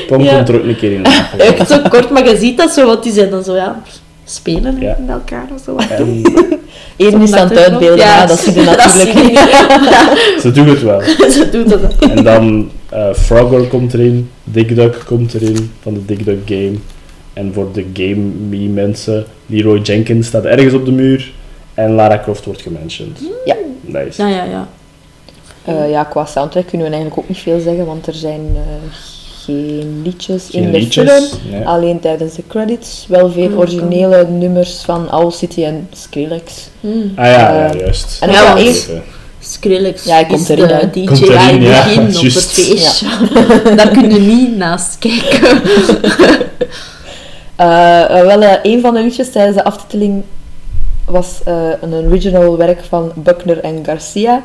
Pong, Ja. komt er ook een keer in. *laughs* Echt zo kort, maar je ziet dat zo, want die zijn dan zo, ja, spelen Ja. met elkaar of zo. wat doen. *laughs* Eén is aan het uitbeelden, Ja, ja, dat zie je dat natuurlijk niet. ze doen het wel. dat. En dan eh Frogger komt erin, Dick Duck komt erin, van de Dick Duck game. En voor de Game Me mensen, Leroy Jenkins staat ergens op de muur. En Lara Croft wordt gementiond. Ja. Nice. Ja, ja, ja. Eh, ja, qua soundtrack kunnen we eigenlijk ook niet veel zeggen, want er zijn eh, geen liedjes Geen in de liedjes. film. nee. Alleen tijdens de credits wel veel Oh, originele nummers van Owl City en Skrillex. Hmm. Ah ja, ja, Eh, juist. en Ja, ja, eerst, Skrillex Ja, hij komt is erin, de. DJ Komt erin, ja, begin op het feestje. *laughs* Daar kun je niet naast kijken. *laughs* eh, eh, wel, een van de liedjes tijdens de aftiteling was eh, een original werk van Buckner en Garcia.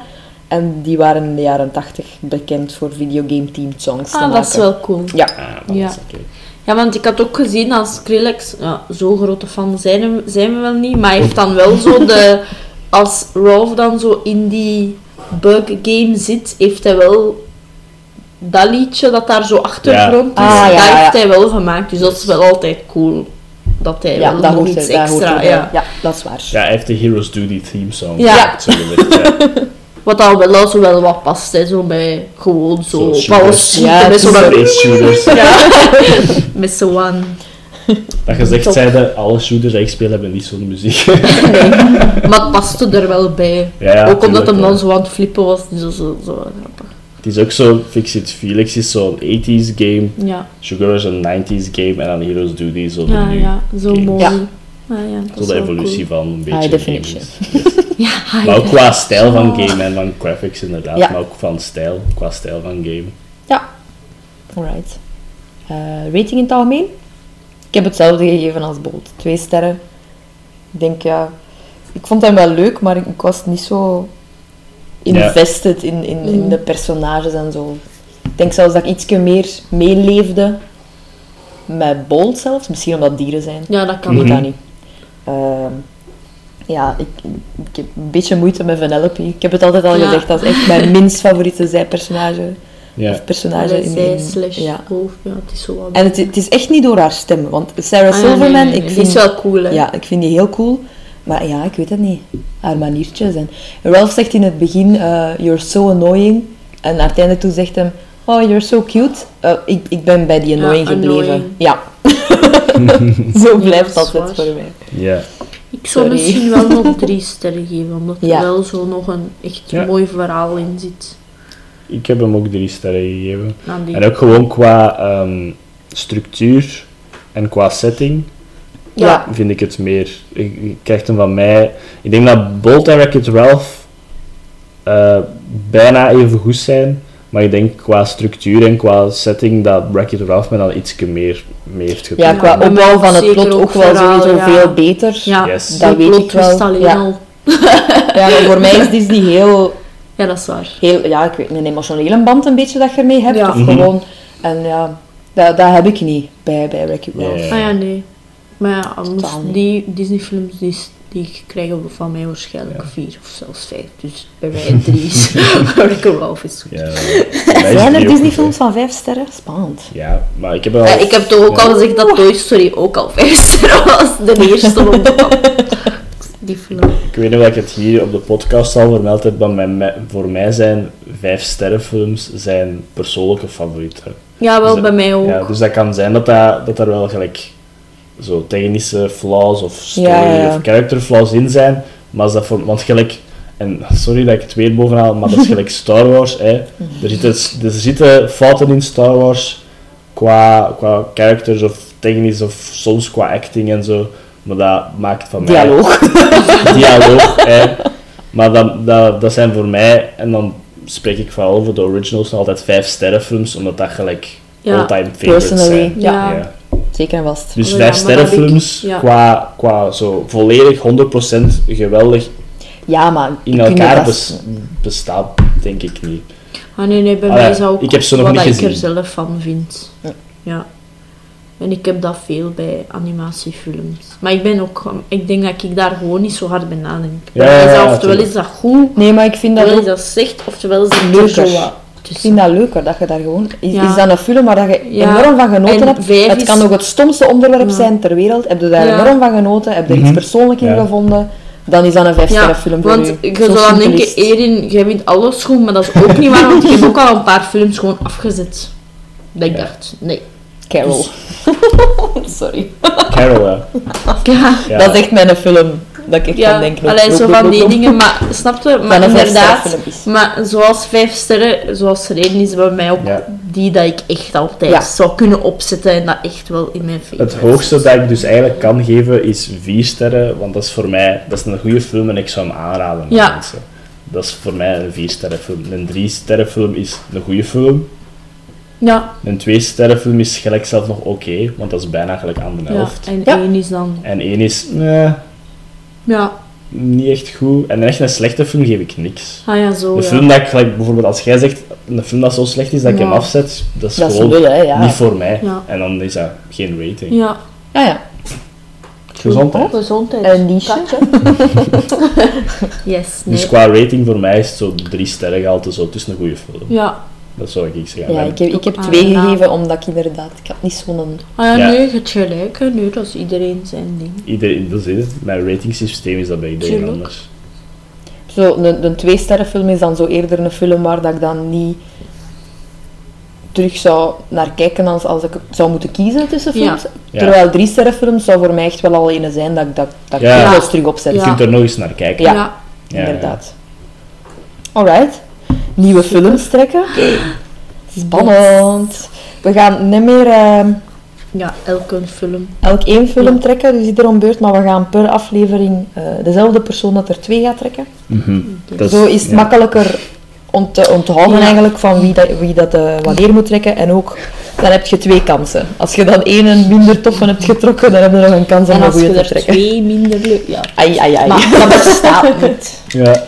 En die waren in de jaren 80 bekend voor videogame team songs te Ah, maken. dat is wel cool. Ja, Ah, dat Ja. is oké. Ja, want ik had ook gezien als Skrillex, ja, zo grote fan zijn we, zijn we wel niet, maar hij heeft dan wel zo de, *laughs* als Rolf dan zo in die bug game zit, heeft hij wel dat liedje dat daar zo achtergrond Ja. is, Ah, ja, dat ja. heeft hij wel gemaakt, dus dat is wel altijd cool. Dat hij ja wel dat nog hoort iets er, dat hoort extra, ja. ja, dat is waar. Ja, hij heeft de Heroes Duty theme song. Ja. *laughs* Wat dan wel al zo wel wat past, hè, zo bij gewoon zo, Zo Ja, *laughs* met zo'n... Shooters. Ja, met zo'n... Dat gezegd Top. zeiden, alle shooters die ik speel hebben niet zo'n muziek. Nee, *laughs* maar het paste er wel bij. Ja, ja, ook omdat hem dan zo aan het flippen was. Zo, zo, zo grappig. Het is ook zo, Fixit Felix is zo'n 80s game, Ja, Sugar is een 90s game en dan Heroes Duty zo de, ja, ja, zo mooi. Ja. Ja, ja, dat zo is de evolutie van een beetje High definition. games. *laughs* Ja, high Maar ook qua stijl van Oh. game en van graphics inderdaad, Ja. maar ook van stijl, qua stijl van game. Ja. Alright. Eh, rating in het algemeen? Ik heb hetzelfde gegeven als Bolt. Twee sterren. Ik denk, ja... Ik vond hem wel leuk, maar ik, ik was niet zo invested in, in, in Mm. de personages en zo. Ik denk zelfs dat ik ietsje meer meeleefde met Bolt zelfs. Misschien omdat het dieren zijn. Ja, dat kan Mhm. dat niet. Ehm, ja, ik, ik heb een beetje moeite met Vanellope. Ik heb het altijd al Ja. gezegd, dat is echt mijn *laughs* minst favoriete zijpersonage. Ja. Of personage Allee, in, zij in- slash ja. Ja, het is zo wat... En het, het is echt niet door haar stem, want Sarah Ah, ja, nee, Silverman, nee, nee, ik Die vind, is wel cool, hè. ja, ik vind die heel cool. Maar ja, ik weet het niet. Haar maniertjes. En Ralph zegt in het begin, eh, you're so annoying. En naar het einde toe zegt hem, oh, you're so cute. Eh, ik, ik ben bij die annoying gebleven. annoying. Ja. *laughs* Zo blijft dat altijd voor mij. Ja. Ik zou Sorry. misschien wel *laughs* nog drie sterren geven, omdat Ja. er wel zo nog een echt Ja. mooi verhaal in zit. Ik heb hem ook drie sterren gegeven. Aan die... En ook gewoon qua ehm, structuur en qua setting Ja. vind ik het meer. Ik, ik krijg hem van mij. Ik denk dat Bolt en Wreck-It Ralph eh, bijna even goed zijn. Maar ik denk qua structuur en qua setting dat Wreck-It Ralph me dan iets meer, meer heeft Ja, getrokken. qua opbouw van het zeker plot ook ook wel verhaal, sowieso ja. veel beter. Ja, Yes. Dat weet ik wel, alleen ja. al. Ja, *laughs* voor mij is Disney heel, Ja, dat is waar. heel, ja, ik weet niet, een emotionele band een beetje dat je ermee hebt. Ja. Of Mhm. gewoon, en ja, dat, dat heb ik niet bij, bij Wreck-It Ja, Ralph. ja. Ah ja, nee. Maar ja, anders, die Disney-films die, die krijgen van mij waarschijnlijk vier of zelfs vijf. Dus bij mij *laughs* drie *laughs* is Wreck-It Ralph is goed. Ja, *laughs* Zijn er Disney-films van vijf sterren? Spannend. Ja, maar ik heb wel. Ja, ik heb toch ook Ja. al gezegd dat Toy Story ook al vijf sterren was. De eerste op de. Die film. Ik weet niet of ik het hier op de podcast al vermeld heb, maar mijn- voor mij zijn vijf sterrenfilms zijn persoonlijke favorieten. Ja, wel Dus, bij mij ook. Ja, dus dat kan zijn dat, dat, dat er wel gelijk zo technische flaws of story Ja, ja, ja. of character flaws in zijn, maar als dat voor, want gelijk En sorry dat ik het weer bovenhaal, maar dat is *laughs* gelijk Star Wars. Hè. Er, zitten, er zitten fouten in Star Wars qua, qua characters of technisch of soms qua acting en zo. Maar dat maakt van mij... Dialoog. *laughs* Dialoog, hè. *laughs* Maar dat, dat, dat zijn voor mij, en dan spreek ik vooral over de originals, nog altijd vijf sterrenfilms, omdat dat gelijk Ja, all-time favorites personally. zijn. Ja. Ja. Zeker en vast. Dus Oh vijf ja, qua, qua zo volledig 100% geweldig Ja, maar in elkaar dat- bes- bestaat, denk ik niet. Ah nee, nee, bij Ah, mij is dat ook ik heb ze nog wat niet dat ik er gezien. zelf van vind. Ja. Ja. En ik heb dat veel bij animatiefilms. Maar ik ben ook, ik denk dat ik daar gewoon niet zo hard bij nadenk. Ja, is ja, dat ja, oftewel tuurlijk. is dat goed, Nee, maar ik vind dat oftewel is ook... dat slecht, oftewel is dat Leuker. er zo wat Ik tussen. vind dat leuker, dat je daar gewoon... Is, Ja. is dat een film waar dat je Ja. enorm van genoten En hebt? vijf Het is- kan nog het stomste onderwerp Ja. zijn ter wereld. Heb je daar Ja. enorm van genoten? Heb je er iets Mhm. persoonlijk in Ja. gevonden? Dan is dat een vijfsterren film voor want u. je Zo zou dan denken. Erin, jij vindt alles goed, maar dat is ook niet waar, want ik heb ook al een paar films gewoon afgezet. Dat ik Ja. dacht, nee. Carol. *laughs* Sorry. Carol, Ja. Dat is echt mijn film. Dat ik echt ja. aan denk. Allee, zo van die dingen, maar snap je? Maar inderdaad. Maar zoals vijf sterren, zoals reden is bij mij ook Ja. die dat ik echt altijd Ja. zou kunnen opzetten en dat echt wel in mijn Het favorites hoogste is. dat ik dus eigenlijk kan geven is 4 sterren, want dat is voor mij dat is een goede film en ik zou hem aanraden aan Ja. mensen. Dat is voor mij een 4 sterren film. Een 3 sterren film is een goede film. Ja, Een 2 sterren film is gelijk zelf nog oké, want dat is bijna gelijk aan de ja. helft. en Ja. één is dan... En 1 is nee, Ja, niet echt goed. En echt een slechte film geef ik niks. ah ja, zo Een ja. film dat ik gelijk, bijvoorbeeld als jij zegt, een film dat zo slecht is dat ik hem afzet, dat is Dat is gewoon lul, hè, ja. niet voor mij. Ja. En dan is dat geen rating. Ja, Ja, ja. Gezondheid. Oh, gezondheid. Een niche. *laughs* Yes, nee. Dus qua rating voor mij is het zo drie sterren gehalte, zo tussen een goede film. Ja. Dat zou ik zeggen. Ja, ik heb, ik heb twee gegeven, omdat ik inderdaad... Ik had niet zo'n... Ah ja, Ja. nee, je hebt gelijk. hè. Nee, dat is iedereen zijn ding. Iedereen, dat is het. Mijn ratingsysteem is dat bij iedereen Tuurlijk. anders. Zo, een, een twee-sterrenfilm is dan zo eerder een film waar dat ik dan niet terug zou naar kijken als, als ik zou moeten kiezen tussen films. Ja. Terwijl drie-sterrenfilms zou voor mij echt wel al een zijn dat ik dat, dat ik Ja. eens terug opzet. Je kunt er nog eens naar kijken. Ja. ja. Ja, Inderdaad. Alright. Nieuwe films trekken. Spannend. We gaan niet meer eh, Ja, elke film. elk één film Ja. trekken, dus ieder om beurt, maar we gaan per aflevering eh, dezelfde persoon dat er twee gaat trekken. Mhm. Dat Zo is het ja. makkelijker om te onthouden Ja. eigenlijk van wie dat, wie dat eh, wanneer moet trekken. En ook, dan heb je twee kansen. Als je dan één een minder toffe hebt getrokken, dan heb je nog een kans om En een als je goede te er trekken. twee minder leuk... Ja. Ai, ai, ai. Maar dat bestaat niet. Ja,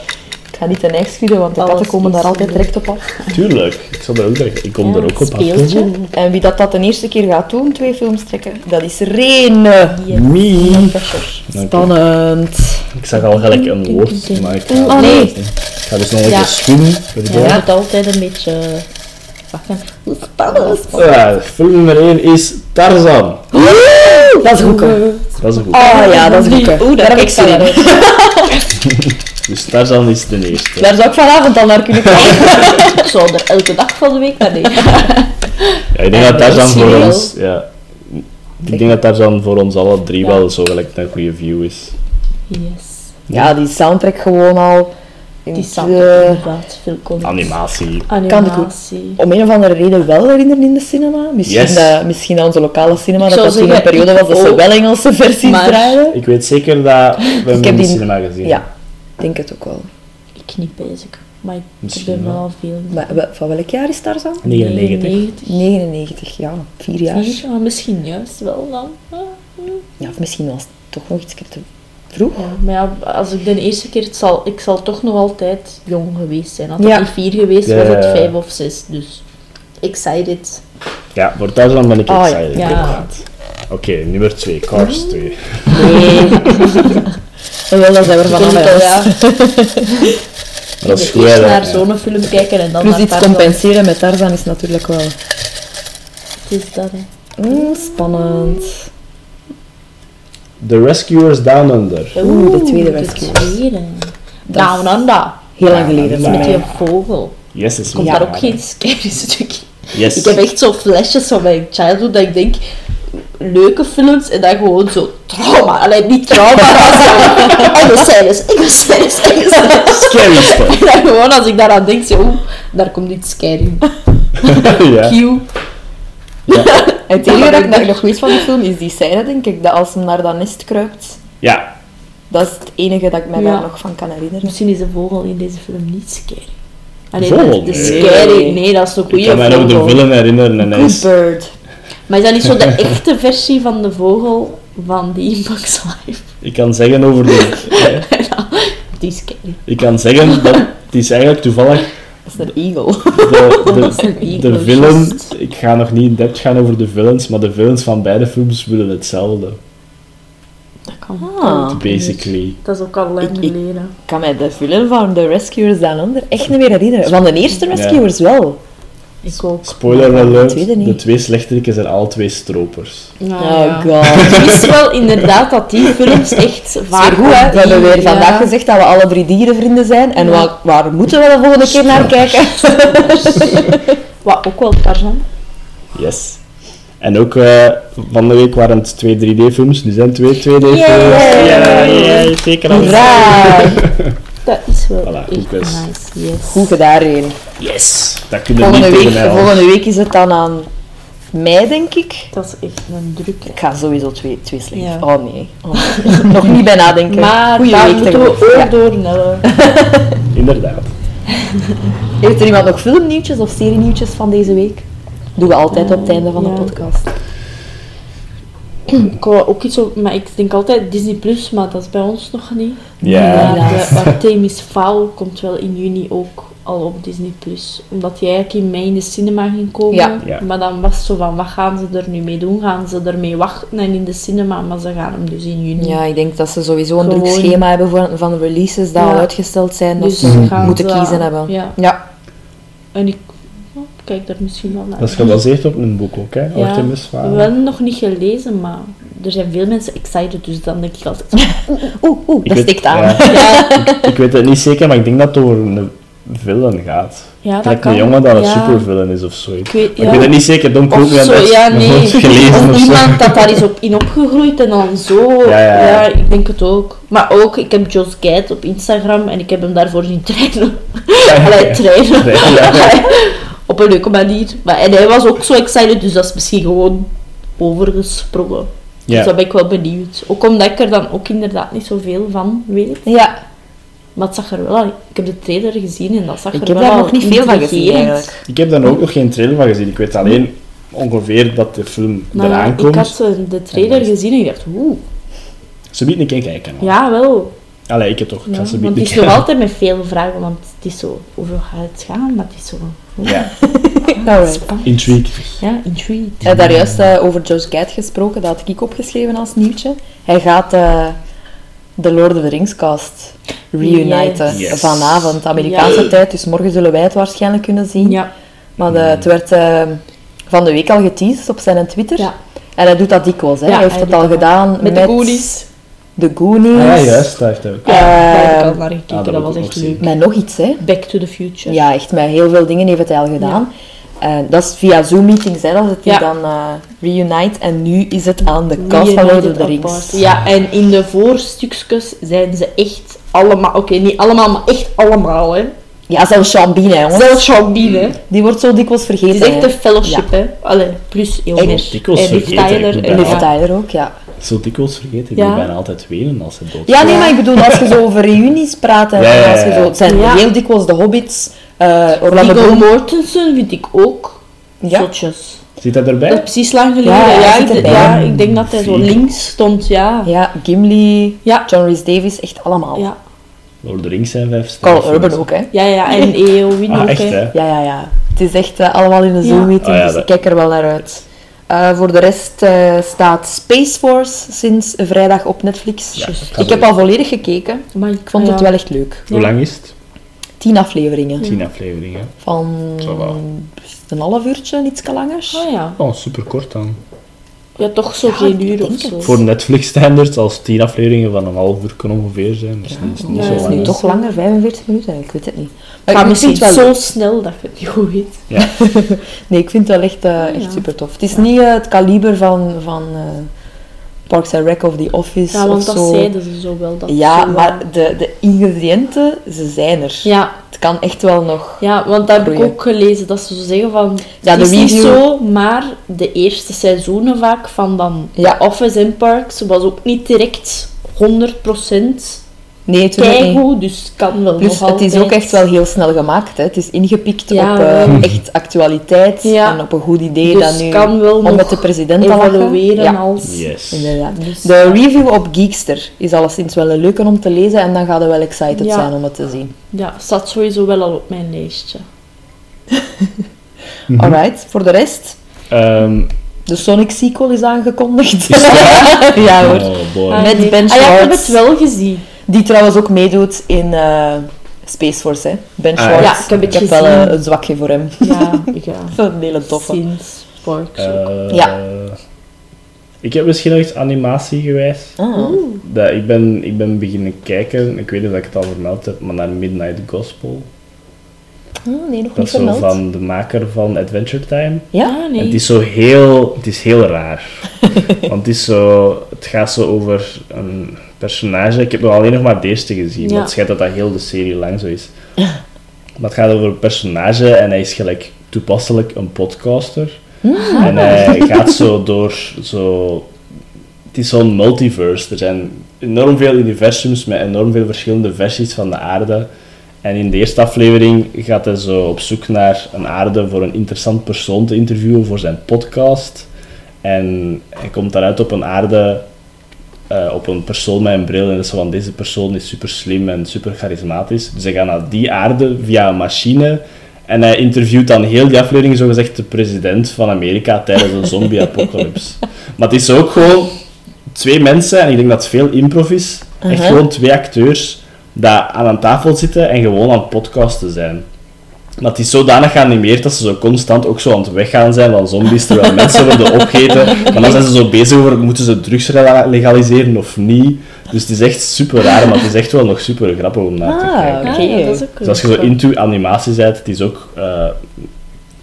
ga niet ten eigen schudden, want de Alles katten komen daar altijd direct op af. tuurlijk. Ik, zal er ook, ik kom Ja, er ook op af. speeltje. En wie dat, dat de eerste keer gaat doen, twee films trekken, dat is Rene. Yes. Me. Oké. Spannend. Ik zag al gelijk een woord, maar ik ga, Oh, nee. ik ga dus nog een Ja. schudden. Je moet altijd een beetje... Hoe spannend. Ja, film nummer 1 is Tarzan. Dat is goed. Dat is een goed. Oh ja, dat is goed. Oeh, Daar heb ik zin in. *laughs* Dus Tarzan is de eerste. Daar zou ik vanavond al naar kunnen *laughs* kijken. Ik zou er elke dag van de week naar denken. Ja, ik denk dat Tarzan voor ons... Ja, ik denk dat Tarzan voor ons alle drie Ja. wel zo gelijk een goede view is. Yes. Ja, die soundtrack gewoon al. in Die inderdaad veel content. Animatie. Animatie. om een of andere reden wel herinneren in de cinema. Misschien, Yes. dat, misschien dat onze lokale cinema, Ik dat dat toen een periode was dat ze wel Engelse versies Maar- draaiden. Ik weet zeker dat we hem heb in de die- cinema gezien Ja, ik denk het ook wel. Ik niet bezig. Maar ik Misschien heb er wel. wel veel. Maar van welk jaar is Tarzan? 99. 99, ja. Vier jaar. Vier? Ah, misschien juist wel dan. Ja, of misschien was het toch nog iets te vroeg. Ja, maar ja, als ik de eerste keer, het zal, ik zal toch nog altijd jong geweest zijn. Had het Ja. niet vier geweest, Ja, was het vijf of zes. Dus excited. Ja, voor Tarzan ben ik Ah, excited. ja. Oké, nummer 2, Cars 2. Nee. *laughs* *laughs* wel, dat zijn we Ik vanaf denk dat, ja, Maar dat is eerst goed, hè, naar ja. zo'n film kijken en dan Plus naar iets Tarzan. compenseren met Tarzan is natuurlijk wel Het is dat, hè. mm, spannend. The Rescuers Down Under. Oeh, de tweede de Rescuers. tweede. Down Under. Heel lang Ja, geleden. dat is voor Met die vogel. Yes, is Komt daar ook geen scary stukje? Yes. Ik heb echt zo flesjes van mijn childhood dat ik denk... leuke films en dan gewoon zo trauma. Alleen niet trauma, maar zo enge scènes, enge scènes, enge scènes. Scary stuff. En dan gewoon als ik daaraan denk, zo, oeh, daar komt iets scary. *laughs* ja. Cue. Het enige dat ik daar nog weet van die film is die scène, denk ik, dat als hem naar dat nest kruipt. ja, Dat is het enige dat ik me Ja. daar nog van kan herinneren. Misschien is de vogel in deze film niet scary. Alleen Vogel? de, de Nee. scary, nee, dat is een ik goede kan mij nog de villain herinneren en hij is... bird. Maar is dat niet zo de *laughs* echte versie van de vogel van die in Bugs Life? Ik kan zeggen over de... *laughs* Die is scary. Ik kan zeggen dat... Het is eigenlijk toevallig Dat is een eagle. de, *laughs* Dat is een de, eagle, de villain... juist. Ik ga nog niet in depth gaan over de villains, maar de villains van beide films willen hetzelfde. Dat kan. Ah. Basically. Dat is ook al lang geleden. Ik kan mij de film van The Rescuers Down Under echt niet meer herinneren. Van de eerste Rescuers wel. Ik ook. Spoiler Maar de alert, de twee slechteriken zijn al twee stropers. Nou, Oh ja. god. *laughs* Ik wist wel inderdaad dat die films echt vaak goed, hè? We hebben weer vandaag ja. gezegd dat we alle drie dierenvrienden zijn. En Ja. waar, waar moeten we de volgende keer naar kijken? *laughs* Wat ook wel Tarzan. Yes. En ook eh, van de week waren het twee 3D-films, nu zijn het twee 2D-films. Yay! Ja, ja, zeker als... Hoera! *laughs* Dat is wel Voilà, echt best. nice. Yes. Goed gedaan, Reen. Yes! Dat kunnen we Volgende niet week, volgende week is het dan aan mei, denk ik. Dat is echt een drukke. Ik ga sowieso twee, twee slecht. Ja. Oh nee. Oh, nee. *laughs* Nog niet bij nadenken. Maar Goeie daar week moeten we ook Ja. door. *laughs* *laughs* Inderdaad. Heeft er iemand nog filmnieuwtjes of serienieuwtjes van deze week? Doen we altijd op het einde van de podcast. *clears throat* Ik wou ook iets op, maar ik denk altijd Disney Plus, maar dat is bij ons nog niet. Ja. Maar de Artemis Fowl komt wel in juni ook al op Disney Plus. Omdat die eigenlijk in mei in de cinema ging komen. Ja. Ja. Maar dan was het zo van, wat gaan ze er nu mee doen? Gaan ze ermee wachten en in de cinema? Maar ze gaan hem dus in juni. Ja, ik denk dat ze sowieso een druk schema hebben voor, van releases dat Ja. al uitgesteld zijn. Dus ze gaan moeten ze- kiezen hebben. Ja. Ja. En ik kijk daar misschien wel naar. Dat is gebaseerd op een boek ook, hè? Ja, Artemis Fowl. Wel nog niet gelezen, maar er zijn veel mensen excited, dus dan denk ik altijd... Oeh, oeh, dat weet- stikt aan. ja. *laughs* Ja, Ik weet het niet zeker, maar ik denk dat het over een villain gaat. ja dat kan. een jongen dat een ja. supervillain is of zoiets. Ik weet, Maar ja. Ik weet het niet zeker, don't quote Of me on zo, that. ja, *laughs* nee. gelezen Of of zo. iemand dat daar is op in opgegroeid en dan zo. Ja, ja, ja. ik denk het ook. Maar ook, ik heb Jos Geit op Instagram en ik heb hem daarvoor zien trainen. Allee, trainen. Ja. *laughs* op een leuke manier. Maar, en hij was ook zo excited, dus dat is misschien gewoon overgesprongen. Dus Ja. dat ben ik wel benieuwd. Ook omdat ik er dan ook inderdaad niet zoveel van weet. Ja, Maar het zag er wel al... Ik heb de trailer gezien en dat zag ik er heb wel daar al nog niet veel van gezien eigenlijk. Ik heb daar ook nog geen trailer van gezien. Ik weet alleen ongeveer dat de film Maar eraan ik komt. had eh, de trailer En- gezien en ik dacht, oeh, Ze biedt een keer kijken. ja wel. Allee, ik heb toch. Ik Ja, ga ze want het is *laughs* nog altijd met veel vragen, want het is zo, hoeveel gaat het gaan? Maar het is zo, Ja, *laughs* Alright. Ja, intrigued. Heb daar juist eh, over Josh Gad gesproken, dat had ik opgeschreven als nieuwtje. Hij gaat eh, de Lord of the Rings cast reuniten Yes. vanavond, Amerikaanse Ja. tijd. Dus morgen zullen wij het waarschijnlijk kunnen zien. Ja, Maar de- het werd eh, van de week al geteased op zijn Twitter. ja. En hij doet dat dikwijls. Hè. Ja, hij heeft hij het doet al dat gedaan Met de Goonies. De Goonies. Ah, ja, juist. Dat heeft hij ook. Ja, daar heb ik Eh, al naar gekeken, ah, dat was echt leuk. Met nog iets, hè. Back to the Future. Ja, echt met heel veel dingen heeft hij al gedaan. En dat is via Zoom-meetings, hè, dat het hier Ja. dan eh reunite. En nu is het aan de cast van Lord of the Reunited Rings. apart. Ja, en in de voorstukjes zijn ze echt allemaal, oké, niet allemaal, maar echt allemaal, hè. Ja, zelfs Sean Bean, hè, jongens. Zelfs Sean Bean, hè. Die wordt zo dikwijls Het vergeten. is echt hè. een fellowship, hè. Allee, plus dikwijls En Liv Tyler. en Liv Ja. Tyler ook, ja. Zo dikwijls vergeten. Ik Ja. moet bijna altijd wenen als ze dood Ja, nee, Ja. maar ik bedoel, als je zo over reunies praat, en Ja, ja, als je zo, het zijn Ja. heel dikwijls de Hobbits, eh Orlando Viggo. Mortensen vind ik ook Ja. zotjes. Zit hij Dat is erbij? precies lang geleden. Ja, ik, erbij. ja, ik denk dat hij zo links stond, ja. Ja, Gimli, Ja, John Rhys Davies, echt allemaal. ja. Lord of the Rings zijn vijf sterren. Carl Urban ook, hè. Ja, ja, en Eowyn Ah, ook, echt, hè. Ja, ja, ja. Het is echt eh, allemaal in een Ja. Zoom-meeting, Ah, ja, dus dat- ik kijk er wel naar uit. Eh, voor de rest eh, staat Space Force sinds vrijdag op Netflix. Ja, gaat ik heb al volledig gekeken. Maar Ik vond het ja. wel echt leuk. Hoe lang is het? Tien afleveringen. Tien afleveringen. Van een half uurtje, iets langer. Oh ja. Oh, super kort dan. Ja, toch zo Ja, geen uur of zo. Voor Netflix-standards als 10 afleveringen van een half uur kunnen ongeveer zijn. Dus niet, is niet Ja, zo Het is lang. nu niet toch zo. langer, 45 minuten, ik weet het niet. Het Maar ik misschien het wel zo snel dat je het niet goed weet. Ja. *laughs* Nee, ik vind het wel echt, eh, echt Ja. super tof. Het is niet eh, het kaliber van, van eh, Parks and Rec of The Office Ja, of want dat zo. zeiden ze zo wel. Dat ja, zo, maar de, de ingrediënten, ze zijn er. Ja, kan echt wel nog... ja, want dat heb ik ook gelezen. Dat ze zo zeggen van... Ja, de is niet zo, maar de eerste seizoenen vaak van dan Ja. The Office en Parks was ook niet direct 100% Nee, keigoed. Dus het kan wel Plus, nog het is ook echt wel heel snel gemaakt. Hè. Het is ingepikt Ja, op eh, echt actualiteit Ja. en op een goed idee Dus dat nu kan wel om nog met de president evalueren Ja, als... Yes. inderdaad. Dus, De review op Geekster is alleszins wel een leuke om te lezen en dan ga je wel excited Ja. zijn om het te zien. Ja, staat sowieso wel al op mijn lijstje. *laughs* Alright, voor de rest, Ehm, de Sonic sequel is aangekondigd. *laughs* Ja hoor. Oh boy. Ah, Met. Ben Ah, ja, ik heb Schwartz. het wel gezien. Die trouwens ook meedoet in eh, Space Force, hè. Ben Ah, Schwartz. ja, ik heb het wel eh, een zwakje voor hem. Ja, *laughs* ja. een hele toffe. Sinds Parks ook. Eh, Ja. Ik heb misschien nog iets animatiegewijs. Ah. Oeh. Dat, ik, ben, ik ben beginnen kijken, ik weet niet of ik het al vermeld heb, maar naar Midnight Gospel. Nee, nog Dat niet is zo vermeld. van de maker van Adventure Time. Ja? Ah, En nee. het is zo heel, het is heel raar. *laughs* Want het, is zo, het gaat zo over een personage. Ik heb nog alleen nog maar de eerste gezien, Ja. maar het schijnt dat dat heel de serie lang zo is. Maar het gaat over een personage en hij is gelijk toepasselijk een podcaster. Hmm. En hij gaat zo door zo... Het is zo'n multiverse. Er zijn enorm veel universums met enorm veel verschillende versies van de aarde. En in de eerste aflevering gaat hij zo op zoek naar een aarde voor een interessant persoon te interviewen voor zijn podcast. En hij komt daaruit op een aarde, eh, op een persoon met een bril. En dat is zo van, deze persoon is super slim en super charismatisch. Dus hij gaat naar die aarde via een machine. En hij interviewt dan heel die aflevering zogezegd de president van Amerika tijdens een zombie-apocalypse. *laughs* maar het is ook gewoon twee mensen, en ik denk dat het veel improv is, echt gewoon twee acteurs, die aan een tafel zitten en gewoon aan het podcasten zijn. Maar het is zodanig geanimeerd dat ze zo constant ook zo aan het weggaan zijn van zombies, terwijl *laughs* mensen worden opgegeten. Maar dan zijn ze zo bezig over, moeten ze drugs legaliseren of niet? Dus het is echt super raar, maar het is echt wel nog super grappig om naar te Ah, kijken. Ah, ja, dat is ook Dus als je zo into animatie bent, het is ook... eh,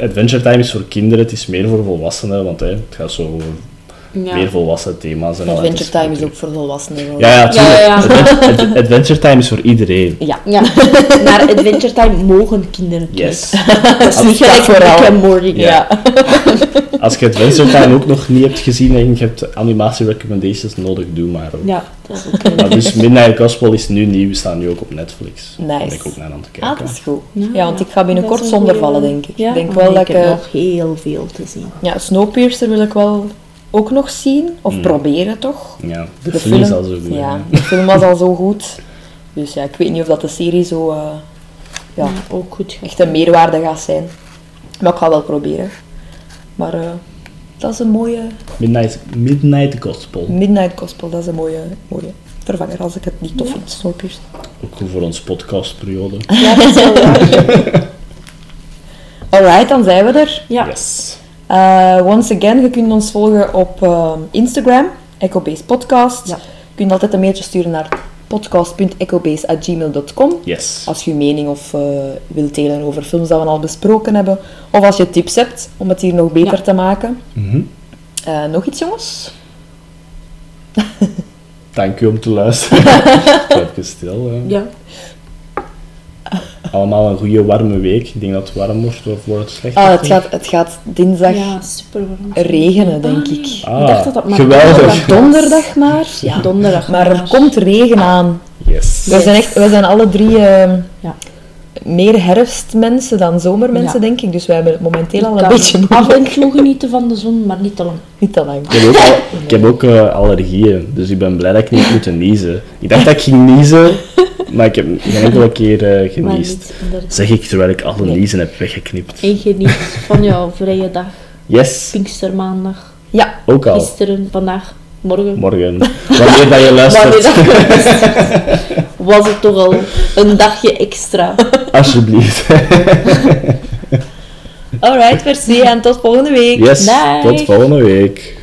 Adventure Time is voor kinderen, het is meer voor volwassenen, want hè, het gaat zo Ja. meer volwassen thema's. En Adventure Time is ook voor volwassenen. hoor. Ja, ja, tuurlijk. Ja, ja, ja. Adven- *laughs* Ad- Adventure Time is voor iedereen. Ja. Ja, *laughs* naar Adventure Time mogen kinderen Yes. *laughs* Dat is niet gelijk and Morty. Ja. Als je Adventure Time ook nog niet hebt gezien en je hebt animatie recommendations nodig, doe maar. Ook. Ja, dat is ook Maar dus Midnight Gospel is nu nieuw, staan nu ook op Netflix. Nice. Daar ben ik ook naar aan te kijken. Ah, dat is goed. Ja, Ja, want ik ga binnenkort zonder vallen, denk ik. Ja, ik denk wel dat ik... eh, nog heel veel te zien. ja, Snowpiercer wil ik wel ook nog zien. Of Mm. proberen, toch? Ja, de, De film is film- al zo goed. Ja, de film was al zo goed. Dus ja, ik weet niet of dat de serie zo... eh, ja, Ja, ook goed. echt een meerwaarde gaat zijn. Maar ik ga wel proberen. Maar eh, dat is een mooie... Midnight, Midnight Gospel. Midnight Gospel, dat is een mooie, mooie vervanger als ik het niet tof vind. Snowpiercer. Ook goed voor ons podcastperiode. Ja, dat is wel waar. *laughs* Alright, dan zijn we er. Ja. Yes. Uh, once again, je kunt ons volgen op uh, Instagram, EchoBase Podcast. Ja. Je kunt altijd een mailtje sturen naar podcast.echobase.gmail.com Yes. als je je mening of uh, wilt delen over films dat we al besproken hebben. Of als je tips hebt om het hier nog beter Ja. te maken. Mhm. Uh, nog iets, jongens? Dank u om te luisteren. *laughs* Even stil. Hè. Ja. Allemaal een goede warme week. Ik denk dat het warm wordt of wordt het slecht. Ah, het, gaat, het gaat dinsdag ja, super warm. regenen, denk ik. Ah, ik dacht dat dat maar geweldig. donderdag maar. Ja. Donderdag Maar er komt regen aan. Yes. We zijn, echt, we zijn alle drie eh, Ja. meer herfstmensen dan zomermensen, Ja. denk ik. Dus wij hebben het momenteel al een beetje af en moeilijk. toe genieten van de zon, maar niet te lang. Niet te lang. Ik heb ook, al, ik heb ook eh, allergieën, dus ik ben blij dat ik niet moet niezen. Ik dacht dat ik ging niezen, maar ik heb geen enkele keer geniest. inderdaad. Zeg ik terwijl ik alle Nee. niezen heb weggeknipt. En geniet van jouw vrije dag. Yes, Pinkstermaandag. Ja, ook al. Gisteren, vandaag, morgen. Morgen. Wanneer dat je Wanneer luistert, dat geweest was het toch al een dagje extra. alsjeblieft. *laughs* alright, merci en tot volgende week. Yes, tot volgende week.